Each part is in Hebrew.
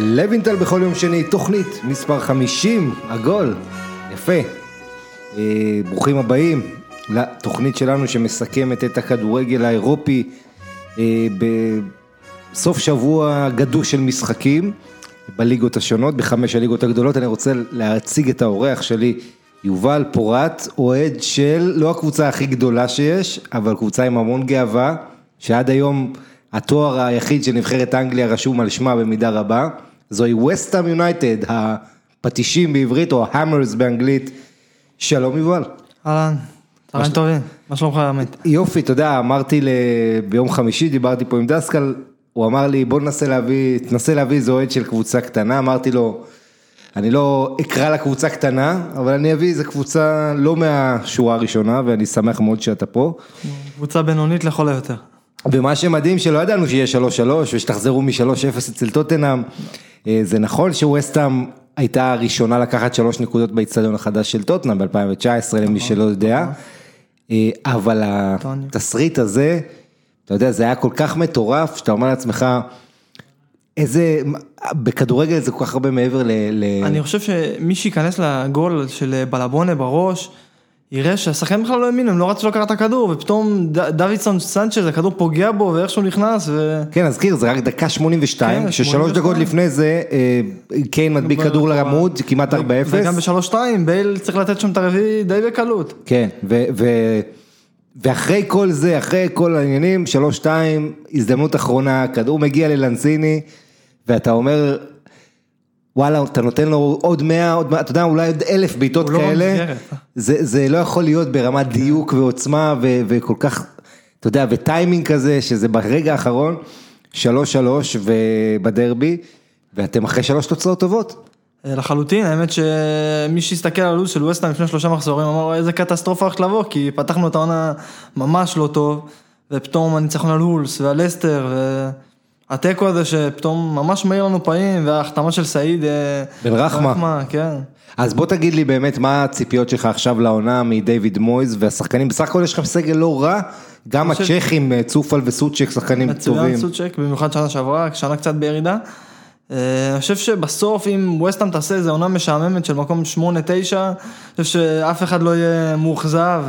לוינטל בכל יום שני, תוכנית מספר 50, עגול, יפה. אה, ברוכים הבאים לתוכנית שלנו שמסכמת את הכדורגל האירופי אה, בסוף שבוע גדוש של משחקים בליגות השונות, בחמש הליגות הגדולות. אני רוצה להציג את האורח שלי, יובל פורט, אוהד של לא הקבוצה הכי גדולה שיש, אבל קבוצה עם המון גאווה, שעד היום התואר היחיד של נבחרת אנגליה רשום על שמה במידה רבה. זוהי וסטאם יונייטד, הפטישים בעברית או ההמרס באנגלית. שלום יובל. אהלן, צהריים טובים, מה שלומך עמית? יופי, אתה יודע, אמרתי ביום חמישי, דיברתי פה עם דסקל, הוא אמר לי בוא ננסה להביא, תנסה להביא איזה אוהד של קבוצה קטנה, אמרתי לו, אני לא אקרא לה קבוצה קטנה, אבל אני אביא איזה קבוצה לא מהשורה הראשונה, ואני שמח מאוד שאתה פה. קבוצה בינונית לכל היותר. ומה שמדהים שלא ידענו שיהיה 3-3 ושתחזרו מ-3-0 אצל טוטנאם, אה, זה נכון שווסטהאם הייתה הראשונה לקחת שלוש נקודות באיצטדיון החדש של טוטנאם ב-2019 למי שלא יודע, אה, אבל התסריט הזה, אתה יודע, זה היה כל כך מטורף, שאתה אומר לעצמך, איזה, בכדורגל זה כל כך הרבה מעבר ל... אני חושב שמי שייכנס לגול של בלבונה בראש, יראה שהשחקנים בכלל לא האמינו, הם לא רצו לקחת את הכדור, ופתאום דוידסון סנצ'ז, הכדור פוגע בו ואיכשהו נכנס ו... כן, אזכיר, זה רק דקה 82, כן, ששלוש דקות לפני זה אה, קיין מדביק כדור לעמוד, כמעט 4-0. וגם ב-3-2, בייל צריך לתת שם את הרביעי די בקלות. כן, ואחרי כל זה, אחרי כל העניינים, 3-2, הזדמנות אחרונה, כדור מגיע ללנסיני, ואתה אומר... וואלה, אתה נותן לו עוד מאה, עוד מאה, אתה יודע, אולי עוד אלף בעיטות לא כאלה, לא זה, זה לא יכול להיות ברמת דיוק ועוצמה ו, וכל כך, אתה יודע, וטיימינג כזה, שזה ברגע האחרון, שלוש שלוש ובדרבי, ואתם אחרי שלוש תוצאות טובות. אה, לחלוטין, האמת שמי שהסתכל על הלו"ז של ווסטהאם לפני שלושה מחזורים, אמר איזה קטסטרופה הולכת לבוא, כי פתחנו את העונה ממש לא טוב, ופתאום הניצחון על הולס ועל אסטר, ו... התיקו הזה שפתאום ממש מאיר לנו פעים, וההחתמה של סעיד. אה, בן רחמה. כן. אז בוא תגיד לי באמת מה הציפיות שלך עכשיו לעונה מדייוויד מויז והשחקנים, בסך הכל יש לכם סגל לא רע, גם הצ'כים, אה, צופל וסוצ'ק, שחקנים טובים. מצוין סוצ'ק, במיוחד שנה שעברה, שנה קצת בירידה. אה, אני חושב שבסוף אם ווסטהאם תעשה איזה עונה משעממת של מקום 8-9, אני חושב שאף אחד לא יהיה מאוכזב.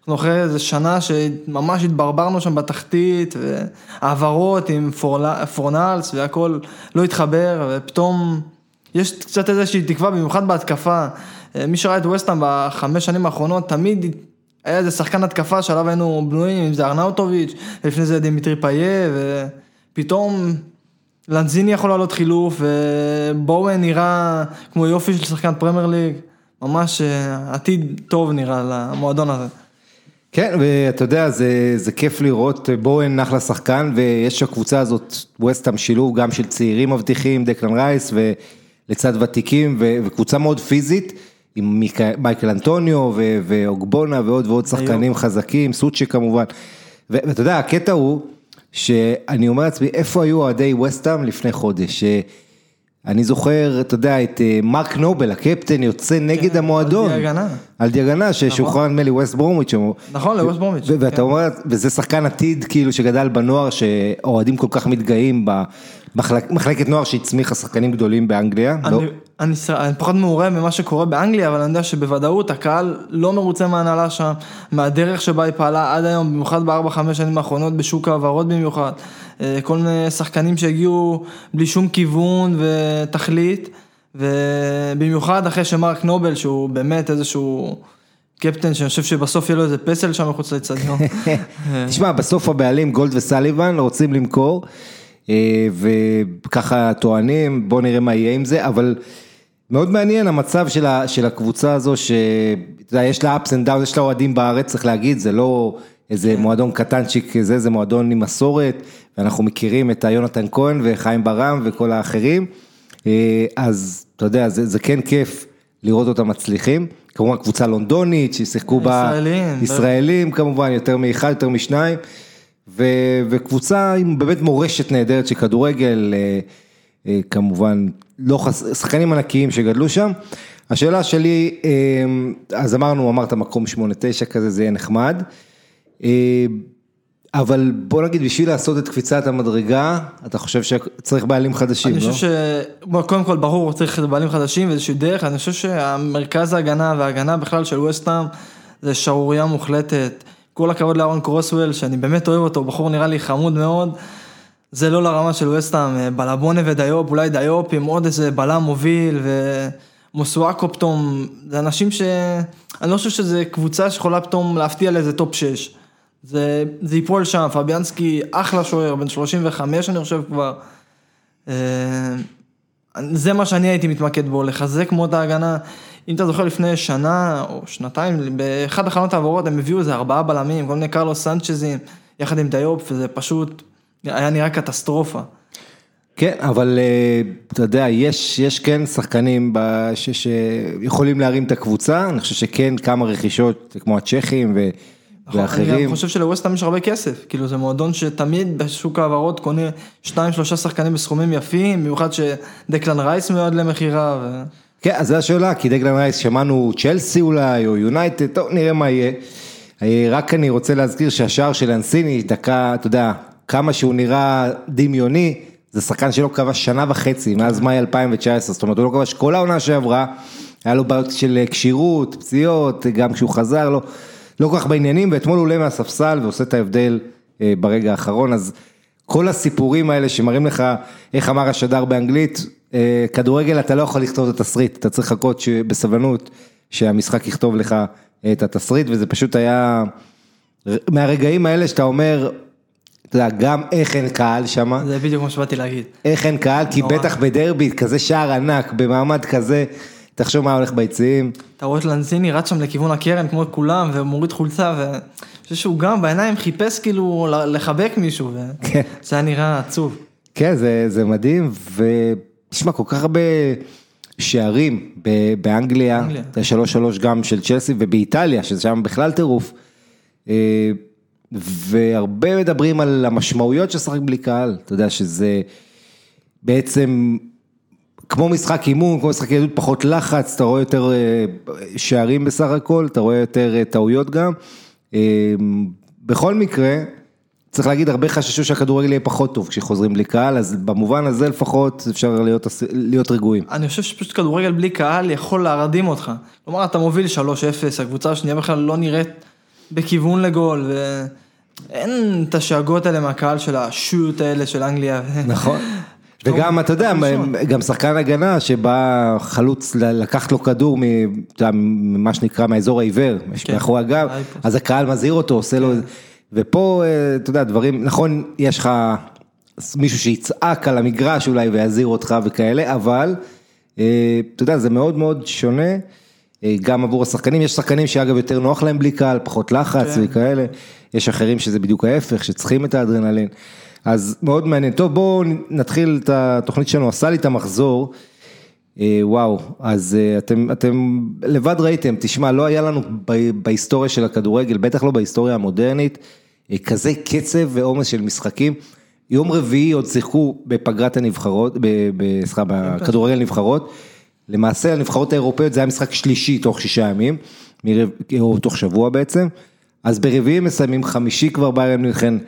אנחנו אחרי איזה שנה שממש התברברנו שם בתחתית, והעברות עם פורנלס והכל לא התחבר, ופתאום יש קצת איזושהי תקווה, במיוחד בהתקפה. מי שראה את ווסטהאם בחמש שנים האחרונות, תמיד היה איזה שחקן התקפה שעליו היינו בנויים, אם זה ארנאוטוביץ', לפני זה דימיטרי פאייט, ופתאום לנזיני יכול לעלות חילוף, ובואן נראה כמו יופי של שחקן פרמייר ליג, ממש אה, עתיד טוב נראה למועדון הזה. כן, ואתה יודע, זה, זה כיף לראות, בואן אחלה שחקן, ויש הקבוצה הזאת, ווסטהאם שילוב גם של צעירים מבטיחים, דקלן רייס, ולצד ותיקים, ו, וקבוצה מאוד פיזית, עם מייקל אנטוניו, ואוגבונה, ועוד ועוד שחקנים היום. חזקים, סוצ'י כמובן, ואתה יודע, הקטע הוא, שאני אומר לעצמי, איפה היו אוהדי ווסטהאם לפני חודש? אני זוכר, אתה יודע, את אה, מרק נובל, הקפטן, יוצא נגד המועדון. על דיאגנה. על דיאגנה, ששוחרר נדמה לי ווסט ברומיץ'. נכון, לווסט ברומיץ'. ואתה כן. אומר, וזה שחקן עתיד, כאילו, שגדל בנוער, שאוהדים כל כך מתגאים במחלקת נוער שהצמיחה שחקנים גדולים באנגליה. לא? אני פחות מעורה ממה שקורה באנגליה, אבל אני יודע שבוודאות הקהל לא מרוצה מהנהלה שם, מהדרך שבה היא פעלה עד היום, במיוחד בארבע, חמש שנים האחרונות, בשוק ההעברות במיוחד. אה, כל מיני שחקנים שהגיעו בלי שום כיוון ותכלית, ובמיוחד אחרי שמרק נובל, שהוא באמת איזשהו... קפטן שאני חושב שבסוף יהיה לו איזה פסל שם מחוץ לאצטדיון. תשמע, בסוף הבעלים גולד וסליבן רוצים למכור, אה, וככה טוענים, בוא נראה מה יהיה עם זה, אבל מאוד מעניין המצב של הקבוצה הזו, שיש לה ups and downs, יש לה אוהדים בארץ, צריך להגיד, זה לא איזה כן. מועדון קטנצ'יק כזה, זה מועדון עם מסורת, ואנחנו מכירים את יונתן כהן וחיים ברם וכל האחרים, אה, אז אתה יודע, זה, זה כן כיף לראות אותם מצליחים, כמובן קבוצה לונדונית ששיחקו בה ישראלים, ישראלים כמובן, יותר מאחד, יותר משניים, ו, וקבוצה עם באמת מורשת נהדרת של כדורגל, אה, אה, כמובן, לא חס... שחקנים ענקיים שגדלו שם. השאלה שלי, אז אמרנו, אמרת מקום 8-9 כזה, זה יהיה נחמד. אבל בוא נגיד בשביל לעשות את קפיצת המדרגה, אתה חושב שצריך בעלים חדשים, אני לא? חושב ש... קודם כל ברור צריך בעלים חדשים ואיזושהי דרך, אני חושב שהמרכז ההגנה וההגנה בכלל של ווסטהאם זה שערורייה מוחלטת. כל הכבוד לאהרון קרוסוול, שאני באמת אוהב אותו, בחור נראה לי חמוד מאוד. זה לא לרמה של ווסטהאם, בלבונה ודיופ, אולי דיופ עם עוד איזה בלם מוביל ומוסואקו פתאום, זה אנשים ש... אני לא חושב שזה קבוצה שיכולה פתאום להפתיע לאיזה טופ 6. זה, זה ייפול שם, פביאנסקי אחלה שוער, בן 35 אני חושב כבר. אה, זה מה שאני הייתי מתמקד בו, לחזק מאוד ההגנה. אם אתה זוכר לפני שנה או שנתיים, באחד החלונות העברות הם הביאו איזה ארבעה בלמים, כל מיני קרלוס סנצ'זים, יחד עם דיופ, וזה פשוט היה נראה קטסטרופה. כן, אבל אה, אתה יודע, יש, יש כן שחקנים שיכולים להרים את הקבוצה, אני חושב שכן כמה רכישות, כמו הצ'כים ו... נכון, ואחרים. אני חושב שלווסטהאם יש הרבה כסף, כאילו זה מועדון שתמיד בשוק ההעברות קונה שניים שלושה שחקנים בסכומים יפים, במיוחד שדקלן רייס מיועד למכירה. ו... כן, אז זו השאלה, כי דקלן רייס שמענו צ'לסי אולי, או יונייטד, טוב נראה מה יהיה. אה, רק אני רוצה להזכיר שהשער של אנסיני, דקה, אתה יודע, כמה שהוא נראה דמיוני, זה שחקן שלא כבש שנה וחצי, מאז מאי 2019, זאת אומרת הוא לא כבש כל העונה שעברה, היה לו בעיות של כשירות, פציעות, גם כשהוא חזר, לא, לא כל כך בעניינים, ואתמול הוא עולה מהספסל ועושה את ההבדל אה, ברגע האחרון, אז כל הסיפורים האלה שמראים לך, איך אמר השדר באנגלית, אה, כדורגל אתה לא יכול לכתוב את התסריט, אתה צריך לחכות בסבלנות שהמשחק יכתוב לך את התסריט, וזה פשוט היה מהרגעים האלה שאתה אומר, אתה יודע, גם איך אין קהל שם. זה בדיוק מה שבאתי להגיד. איך אין קהל, כי בטח בדרבי, כזה שער ענק, במעמד כזה, תחשוב מה הולך ביציעים. אתה רואה את לנזיני רץ שם לכיוון הקרן כמו כולם, ומוריד חולצה, ואני חושב שהוא גם בעיניים חיפש כאילו לחבק מישהו, וזה כן. היה נראה עצוב. כן, זה, זה מדהים, ותשמע, כל כך הרבה שערים באנגליה, זה שלוש שלוש גם של צ'לסי, ובאיטליה, שזה שם בכלל טירוף. אה, והרבה מדברים על המשמעויות של לשחק בלי קהל, אתה יודע שזה בעצם כמו משחק אימון, כמו משחק ילדות, פחות לחץ, אתה רואה יותר אה, שערים בסך הכל, אתה רואה יותר אה, טעויות גם. אה, בכל מקרה, צריך להגיד, הרבה חששו שהכדורגל יהיה פחות טוב כשחוזרים בלי קהל, אז במובן הזה לפחות אפשר להיות, להיות רגועים. אני חושב שפשוט כדורגל בלי קהל יכול להרדים אותך. כלומר, אתה מוביל 3-0, הקבוצה השנייה בכלל לא נראית בכיוון לגול, ואין את השאגות האלה מהקהל של השוט האלה של אנגליה. נכון. וגם אתה יודע, גם שחקן הגנה שבא חלוץ לקחת לו כדור ממה שנקרא מהאזור העיוור, כן. מאחורי הגב, אז הקהל מזהיר אותו, עושה לו, כן. ופה אה, אתה יודע דברים, נכון יש לך מישהו שיצעק על המגרש אולי ויזהיר אותך וכאלה, אבל אה, אתה יודע זה מאוד מאוד שונה. אה, גם עבור השחקנים, יש שחקנים שאגב יותר נוח להם בלי קהל, פחות לחץ כן. וכאלה, יש אחרים שזה בדיוק ההפך, שצריכים את האדרנלין. אז מאוד מעניין. טוב, בואו נתחיל את התוכנית שלנו, עשה לי את המחזור. אה, וואו, אז אה, אתם, אתם לבד ראיתם, תשמע, לא היה לנו בהיסטוריה של הכדורגל, בטח לא בהיסטוריה המודרנית, אה, כזה קצב ועומס של משחקים. יום רביעי עוד שיחקו בפגרת הנבחרות, סליחה, בכדורגל נבחרות. למעשה הנבחרות האירופאיות זה היה משחק שלישי תוך שישה ימים, או תוך שבוע בעצם. אז ברביעי מסיימים, חמישי כבר ביירן מינכן אה,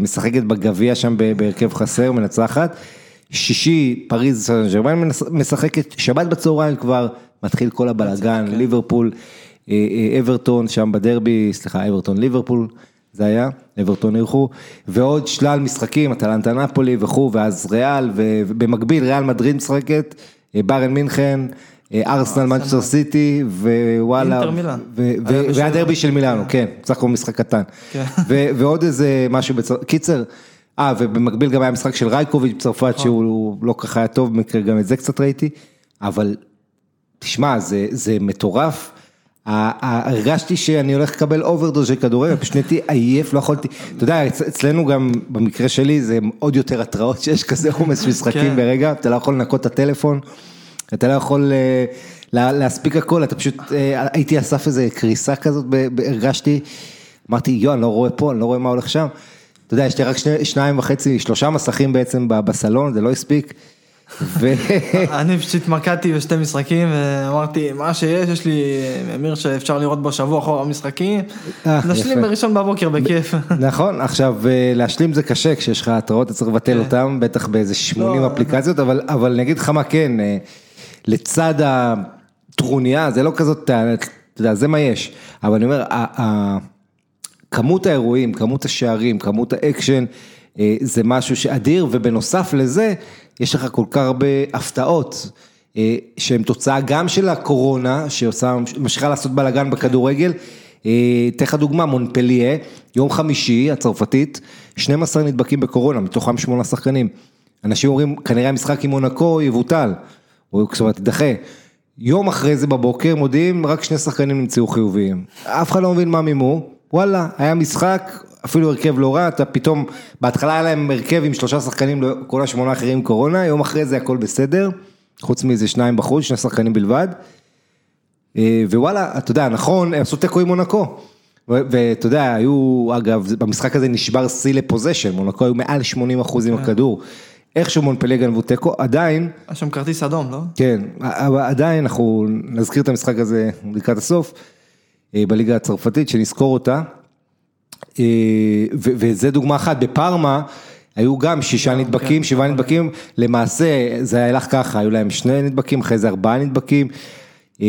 משחקת בגביע שם בהרכב חסר, מנצחת. שישי, פריז סן ג'רמן משחקת, שבת בצהריים כבר מתחיל כל הבלאגן, כן. ליברפול, אה, אה, אברטון שם בדרבי, סליחה, אברטון ליברפול, זה היה, אברטון אירחו, ועוד שלל משחקים, אטלנטה נפולי וכו', ואז ריאל, ובמקביל ריאל מדריד משחקת, בארן מינכן. ארסנל, מנצ'סטר סיטי, ווואלה, והדרבי של מילאנו, כן, בסך הכל משחק קטן, כן. ועוד איזה משהו, קיצר, אה, ובמקביל גם היה משחק של רייקוביץ' בצרפת, נכון. שהוא לא ככה היה טוב, במקרה גם את זה קצת ראיתי, אבל תשמע, זה מטורף. הרגשתי שאני הולך לקבל אוברדוז של כדורגל, פשוט נהייתי עייף, לא יכולתי, אתה יודע, אצלנו גם, במקרה שלי, זה עוד יותר התראות שיש כזה עומס משחקים כן. ברגע, אתה לא יכול לנקות את הטלפון. אתה לא יכול אה, להספיק הכל, אתה פשוט, אה, הייתי על סף איזה קריסה כזאת, הרגשתי, אמרתי, יו, אני לא רואה פה, אני לא רואה מה הולך שם. אתה יודע, יש לי רק שני, שניים וחצי, שלושה מסכים בעצם בסלון, זה לא הספיק. ו... אני פשוט התמקדתי בשתי משחקים ואמרתי, מה שיש, יש לי אמיר שאפשר לראות בו שבוע אחורה משחקים, אה, נשלים יפה. בראשון בבוקר בכיף. נכון, עכשיו אה, להשלים זה קשה כשיש לך התראות, אתה צריך לבטל כן. אותם, בטח באיזה 80 לא, אפליקציות, אבל, אבל אני אגיד לך מה כן, אה, לצד הטרוניה, זה לא כזאת, אתה יודע, זה מה יש, אבל אני אומר, כמות האירועים, כמות השערים, כמות האקשן, אה, זה משהו שאדיר, ובנוסף לזה, יש לך כל כך הרבה הפתעות. אה, שהן תוצאה גם של הקורונה, שעושה, ממשיכה לעשות בלאגן בכדורגל. אה, אתן לך דוגמה, מונפליה, יום חמישי, הצרפתית, 12 נדבקים בקורונה, מתוכם שמונה שחקנים. אנשים אומרים, כנראה המשחק עם מונקו יבוטל, זאת אומרת, יידחה. יום אחרי זה בבוקר מודיעים, רק שני שחקנים נמצאו חיוביים. אף אחד לא מבין מה מימו, וואלה, היה משחק, אפילו הרכב לא רע, אתה פתאום, בהתחלה היה להם הרכב עם שלושה שחקנים, לא- כל השמונה האחרים קורונה, יום אחרי זה הכל בסדר, חוץ מאיזה שניים בחוץ, שני שחקנים בלבד. אה, ווואלה, אתה יודע, נכון, הם עשו תיקו עם מונקו. ואתה יודע, היו, אגב, במשחק הזה נשבר שיא לפוזיישן, מונקו היו מעל 80 אחוז עם הכדור. איכשהו מונפליה גנבו תיקו, עדיין, היה שם כרטיס אדום, לא? כן, אבל עדיין אנחנו נזכיר את המשחק הזה לקראת הסוף, אה, בליגה הצרפתית, שנזכור אותה. אה, וזה דוגמה אחת, בפארמה היו גם שישה נדבקים, שבעה נדבקים, למעשה זה הלך ככה, היו להם שני נדבקים, אחרי זה ארבעה נדבקים. אה,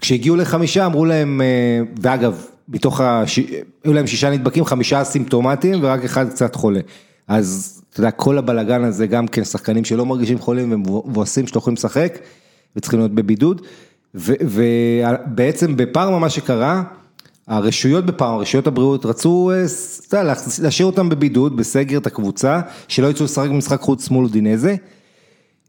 כשהגיעו לחמישה אמרו להם, אה, ואגב, מתוך ה... היו להם שישה נדבקים, חמישה אסימפטומטיים ורק אחד קצת חולה. אז אתה יודע, כל הבלגן הזה גם כן שחקנים שלא מרגישים חולים ומבואסים שלא יכולים לשחק וצריכים להיות בבידוד. ובעצם בפארמה מה שקרה, הרשויות בפעם, רשויות הבריאות רצו אה, להשאיר אותם בבידוד, בסגר את הקבוצה, שלא יצאו לשחק במשחק חוץ מול דינזה.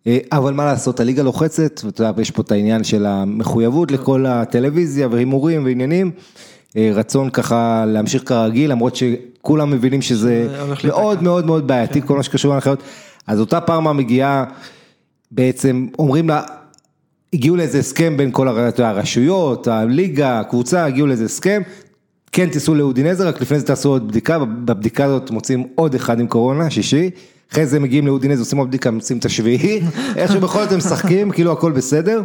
אה, אבל מה לעשות, הליגה לוחצת, ואתה יודע, יש פה את העניין של המחויבות לכל הטלוויזיה והימורים ועניינים. אה, רצון ככה להמשיך כרגיל, למרות שכולם מבינים שזה מאוד. מאוד מאוד בעייתי, כל מה שקשור להנחיות. אז אותה פארמה מגיעה, בעצם אומרים לה, הגיעו לאיזה הסכם בין כל הרשויות, הליגה, הקבוצה, הגיעו לאיזה הסכם, כן תיסעו לאודינזה, רק לפני זה תעשו עוד בדיקה, בבדיקה הזאת מוצאים עוד אחד עם קורונה, שישי, אחרי זה מגיעים לאודינזה, עושים עוד בדיקה, מוצאים את השביעי, איכשהו בכל זאת הם משחקים, כאילו הכל בסדר.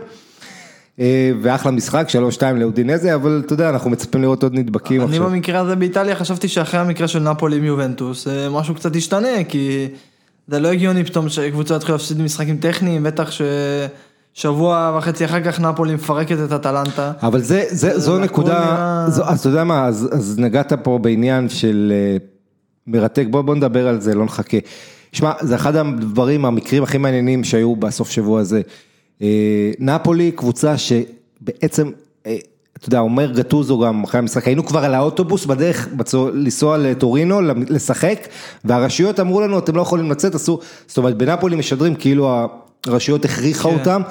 אה, ואחלה משחק, 3-2 לאודינזה, אבל אתה יודע, אנחנו מצפים לראות עוד נדבקים אני עכשיו. במקרה הזה באיטליה חשבתי שאחרי המקרה של נפולי עם יובנטוס, אה, משהו קצת ישתנה, כי זה לא הגיוני פתאום שקבוצה יתחילו להפסיד משחקים טכניים, בטח ששבוע וחצי אחר כך נפולי מפרקת את אטלנטה. אבל זה, זה, זו נקודה, נראה- זו, אז אתה יודע מה, אז, אז נגעת פה בעניין של אה, מרתק, בוא, בוא נדבר על זה, לא נחכה. שמע, זה אחד הדברים, המקרים הכי מעניינים שהיו בסוף שבוע הזה. אה, נפולי, קבוצה שבעצם, אה, אתה יודע, אומר גטוזו גם אחרי המשחק, היינו כבר על האוטובוס בדרך לנסוע לטורינו, לשחק, והרשויות אמרו לנו, אתם לא יכולים לצאת, עשו, זאת אומרת, בנפולי משדרים כאילו הרשויות הכריחה כן. אותם.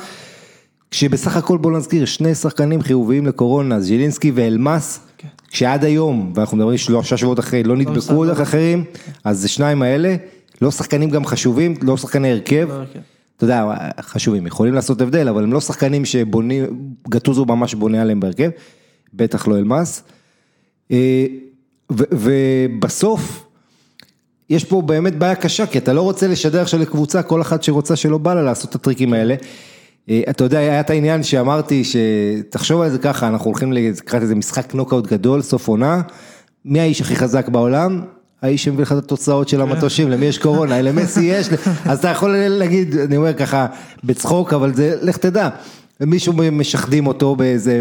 כשבסך הכל בוא נזכיר, שני שחקנים חיוביים לקורונה, ז'ילינסקי ואלמאס, כן. שעד היום, ואנחנו מדברים שלושה שבועות אחרי, לא נדבקו בסדר. עוד אחרים, אז זה שניים האלה, לא שחקנים גם חשובים, לא שחקני הרכב, לא הרכב. אתה יודע, חשובים, יכולים לעשות הבדל, אבל הם לא שחקנים שבונים, גטוזו ממש בונה עליהם בהרכב, בטח לא אלמאס. אה, ובסוף, יש פה באמת בעיה קשה, כי אתה לא רוצה לשדר עכשיו לקבוצה, כל אחת שרוצה שלא בא לה לעשות את הטריקים האלה. אה, אתה יודע, היה את העניין שאמרתי, שתחשוב על זה ככה, אנחנו הולכים לקראת איזה משחק נוקאוט גדול, סוף עונה, מי האיש הכי חזק בעולם? האיש שמביא לך את התוצאות של המטושים, למי יש קורונה, למסי יש, אז אתה יכול להגיד, אני אומר ככה, בצחוק, אבל זה, לך תדע. מישהו משחדים אותו באיזה,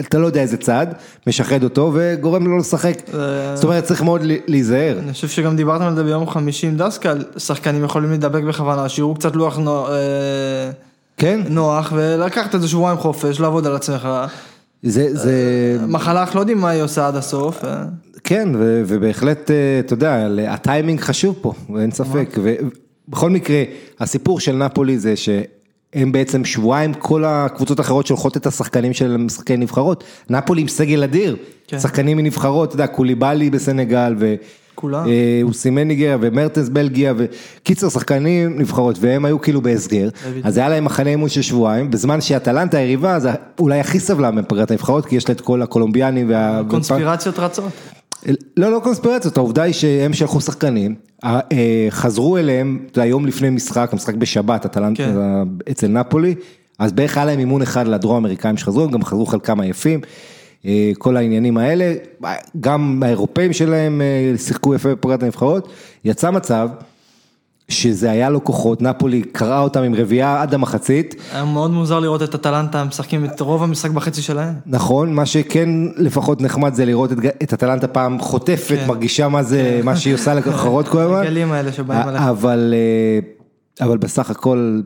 אתה לא יודע איזה צד, משחד אותו וגורם לו לשחק. זה- זאת אומרת, צריך מאוד להיזהר. אני חושב שגם דיברתם על זה ביום חמישי עם דסקל, שחקנים יכולים להידבק בכוונה, שיראו קצת לוח אה, כן, נוח, ולקחת איזה שבועיים חופש, לעבוד על עצמך. זה, זה, מחלה, אנחנו לא יודעים מה היא עושה עד הסוף. כן, ו- ובהחלט, אה, אתה יודע, הטיימינג חשוב פה, אין ספק. ובכל מקרה, הסיפור של נפולי זה שהם בעצם שבועיים, כל הקבוצות האחרות שולחות את השחקנים של משחקי נבחרות. נפולי עם סגל אדיר, כן. שחקנים מנבחרות, אתה יודע, קוליבאלי בסנגל, ו... כולם. אה, אוסימן ניגריה ומרטנס בלגיה וקיצר שחקנים נבחרות והם היו כאילו בהסגר. אז היה להם מחנה אימון של שבועיים בזמן שאטלנטה היריבה זה אולי הכי סבלה מפגרת הנבחרות כי יש לה את כל הקולומביאנים וה... קונספירציות רצות. לא, לא קונספירציות, העובדה היא שהם שלחו שחקנים, אה, אה, חזרו אליהם, אתה יודע, יום לפני משחק, המשחק בשבת, אטלנטה כן. אצל נפולי, אז בערך היה להם אימון אחד לדרום אמריקאים שחזרו, הם גם חזרו חלקם עייפים, אה, כל העניינים האלה, גם האירופאים שלהם אה, שיחקו יפה בפגרת הנבחרות, יצא מצב שזה היה לו כוחות, נפולי קראה אותם עם רביעייה עד המחצית, היה מאוד מוזר לראות את אטלנטה משחקים את רוב המשחק בחצי שלהם. נכון, מה שכן לפחות נחמד זה לראות את, אטלנטה פעם חוטפת, כן. מרגישה מה זה, מה שהיא עושה לכחרות כל הזמן. הגלים האלה שבאים עליך. אבל, אה, אבל בסך הכל,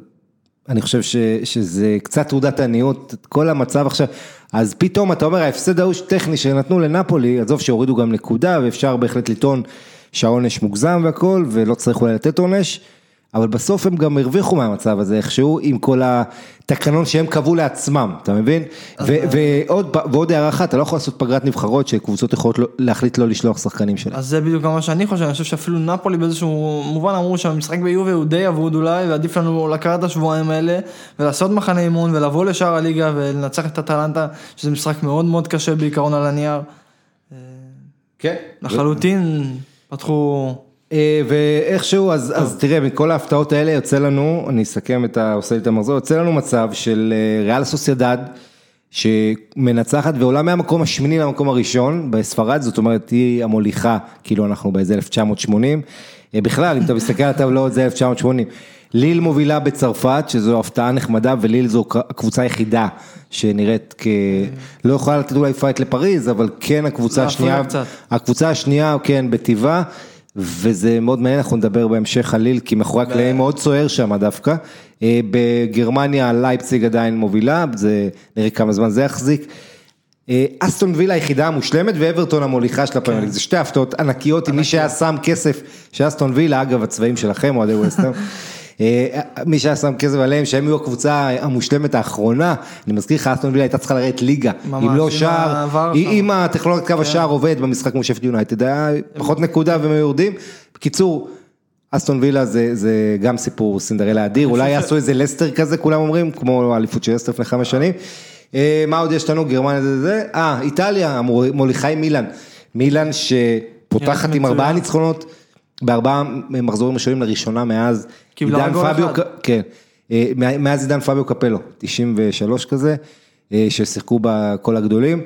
אני חושב ש, שזה קצת תעודת עניות, כל המצב עכשיו, אז פתאום אתה אומר ההפסד ההוא טכני שנתנו לנפולי, עזוב שהורידו גם נקודה ואפשר בהחלט לטעון שהעונש מוגזם והכל, ולא צריך אולי לתת עונש. אבל בסוף הם גם הרוויחו מהמצב הזה איכשהו עם כל התקנון שהם קבעו לעצמם, אתה מבין? ו- ועוד, ועוד הערה אחת, אתה לא יכול לעשות פגרת נבחרות שקבוצות יכולות לא- להחליט לא לשלוח שחקנים שלהם. אז זה בדיוק מה שאני חושב, אני חושב שאפילו נפולי באיזשהו מובן אמרו שהמשחק ביובה הוא די אבוד אולי, ועדיף לנו לקחת את השבועיים האלה, ולעשות מחנה אימון, ולבוא לשאר הליגה ולנצח את אטלנטה, שזה משחק מאוד מאוד קשה בעיקרון על הנייר. כן. לחלוטין פתחו... אה, ואיכשהו, אז, אז תראה, מכל ההפתעות האלה יוצא לנו, אני אסכם את ה... עושה לי את המחזור, יוצא לנו מצב של אה, ריאל סוסיידד, שמנצחת ועולה מהמקום השמיני למקום הראשון בספרד, זאת אומרת היא המוליכה, כאילו אנחנו באיזה 1980. אה, בכלל, אם אתה מסתכל על הטבלאות זה 1980. ליל מובילה בצרפת, שזו הפתעה נחמדה, וליל זו הקבוצה היחידה שנראית כ... לא יכולה לתת אולי פייט לפריז, אבל כן הקבוצה השנייה. הקבוצה השנייה, כן, בטבעה, וזה מאוד מעניין, אנחנו נדבר בהמשך על ליל, כי מאחורי הקלעים מאוד סוער שם דווקא. אה, בגרמניה לייפציג עדיין מובילה, זה נראה כמה זמן זה יחזיק. אה, אסטון וילה היחידה המושלמת ואברטון המוליכה של הפרמייר ליג, זה שתי הפתעות ענקיות, עם מי שהיה שם כסף של אסטון וילה, אגב הצבעים שלכם, אוהדי ווסטהאם. אה, מי שהיה שם כסף עליהם, שהם יהיו הקבוצה המושלמת האחרונה, אני מזכיר לך, אסטון וילה הייתה צריכה לרדת ליגה, אם לא שער. אם הטכנולוגיית קו השער עובד במשחק מול שפילד יונייטד, היה פחות נקודה והם היו יורדים. בקיצור, אסטון וילה זה, זה גם סיפור סינדרלה אדיר, אולי יעשו איזה לסטר כזה, כולם אומרים, כמו האליפות של לסטר לפני חמש שנים. אה, מה עוד יש לנו? גרמניה זה זה, אה, איטליה, מוליכה עם מילאן. מילאן שפותחת נראית עם ארבעה. ניצחונות, בארבעה מחזורים ראשונים לראשונה מאז עידן פביו, כן, אה, מאז עידן פביו קפלו, 93 כזה, אה, ששיחקו בה כל הגדולים.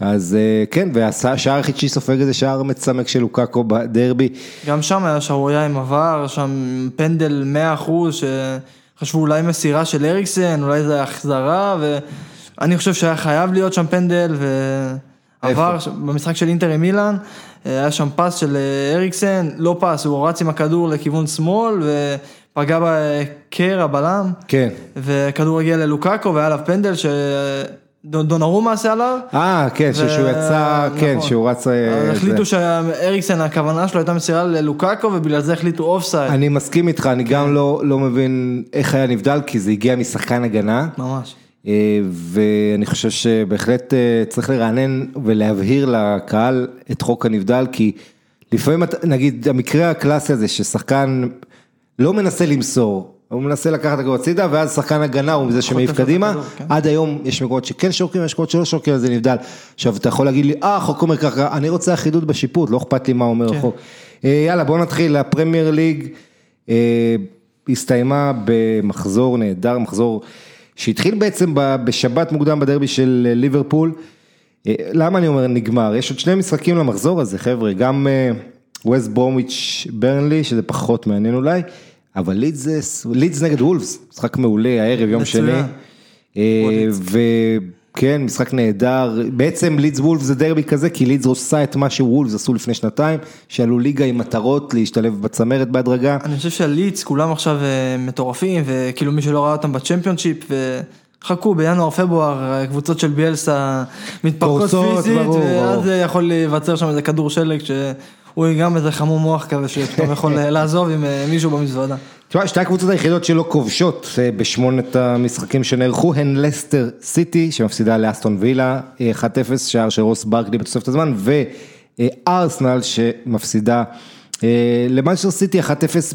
אז אה, כן, והשער היחיד שהיא סופגת זה שער מצמק של לוקאקו בדרבי. גם שם היה שערורייה עם עבר, שם פנדל 100% שחשבו אולי מסירה של אריקסן, אולי זה החזרה, ואני חושב שהיה חייב להיות שם פנדל, ועבר איפה? במשחק של אינטר עם מילאן, היה שם פס של אה, אריקסן, לא פס, הוא רץ עם הכדור לכיוון שמאל, ופגע בקר הבלם, כן. וכדור הגיע ללוקאקו והיה עליו פנדל שדונרומה עשה עליו. אה, כן, ו- יצא, כן, נכון. שהוא רץ... אה. החליטו שאריקסן הכוונה שלו הייתה מסירה ללוקאקו ובגלל זה החליטו offside. אני מסכים איתך, אני כן. גם לא, לא מבין איך היה נבדל, כי זה הגיע משחקן הגנה, ממש. אה, ואני חושב שבהחלט אה, צריך לרענן ולהבהיר לקהל את חוק הנבדל, כי לפעמים, נגיד, המקרה הקלאסי הזה ששחקן לא מנסה למסור, הוא מנסה לקחת את הכדור הצידה, ואז שחקן הגנה הוא זה שמעיף קדימה, כן. עד היום יש מקומות שכן שורקים, יש מקומות שלא שורקים, אז זה נבדל. עכשיו, אתה יכול להגיד לי, אה, החוק אומר ככה, אני רוצה אחידות בשיפוט, לא אכפת לי מה אומר כן. החוק. אה, יאללה, בואו נתחיל, הפרמייר ליג הסתיימה במחזור נהדר, מחזור שהתחיל בעצם בשבת מוקדם בדרבי של אה, ליברפול. אה, למה אני אומר נגמר? יש עוד שני משחקים למחזור הזה, חבר'ה, גם ווסט ברומוויץ' ברנלי, שזה פחות מעניין אולי, אבל לידס לידס נגד וולפס, משחק מעולה הערב, יום. שני. וכן, משחק נהדר, בעצם לידס וולפס זה דרבי כזה, כי לידס עושה את מה שוולפס עשו לפני שנתיים, שעלו ליגה עם מטרות להשתלב בצמרת בהדרגה. אני חושב שהליץ כולם עכשיו אה, מטורפים וכאילו מי שלא ראה אותם בצ'מפיונשיפ וחכו בינואר פברואר הקבוצות של ביאלסה מתפרקות פיזית ברור, ואז ברור. יכול להיווצר שם איזה כדור שלג שהוא גם איזה חמום מוח כזה שפתאום יכול אה, לעזוב עם אה, מישהו במזוודה. תשמע, שתי הקבוצות היחידות שלא כובשות אה, בשמונת המשחקים שנערכו הן לסטר סיטי שמפסידה לאסטון וילה אה, 1-0 שער של רוס ברקלי בתוספת הזמן וארסנל שמפסידה אה, למנצ'סטר סיטי 1-0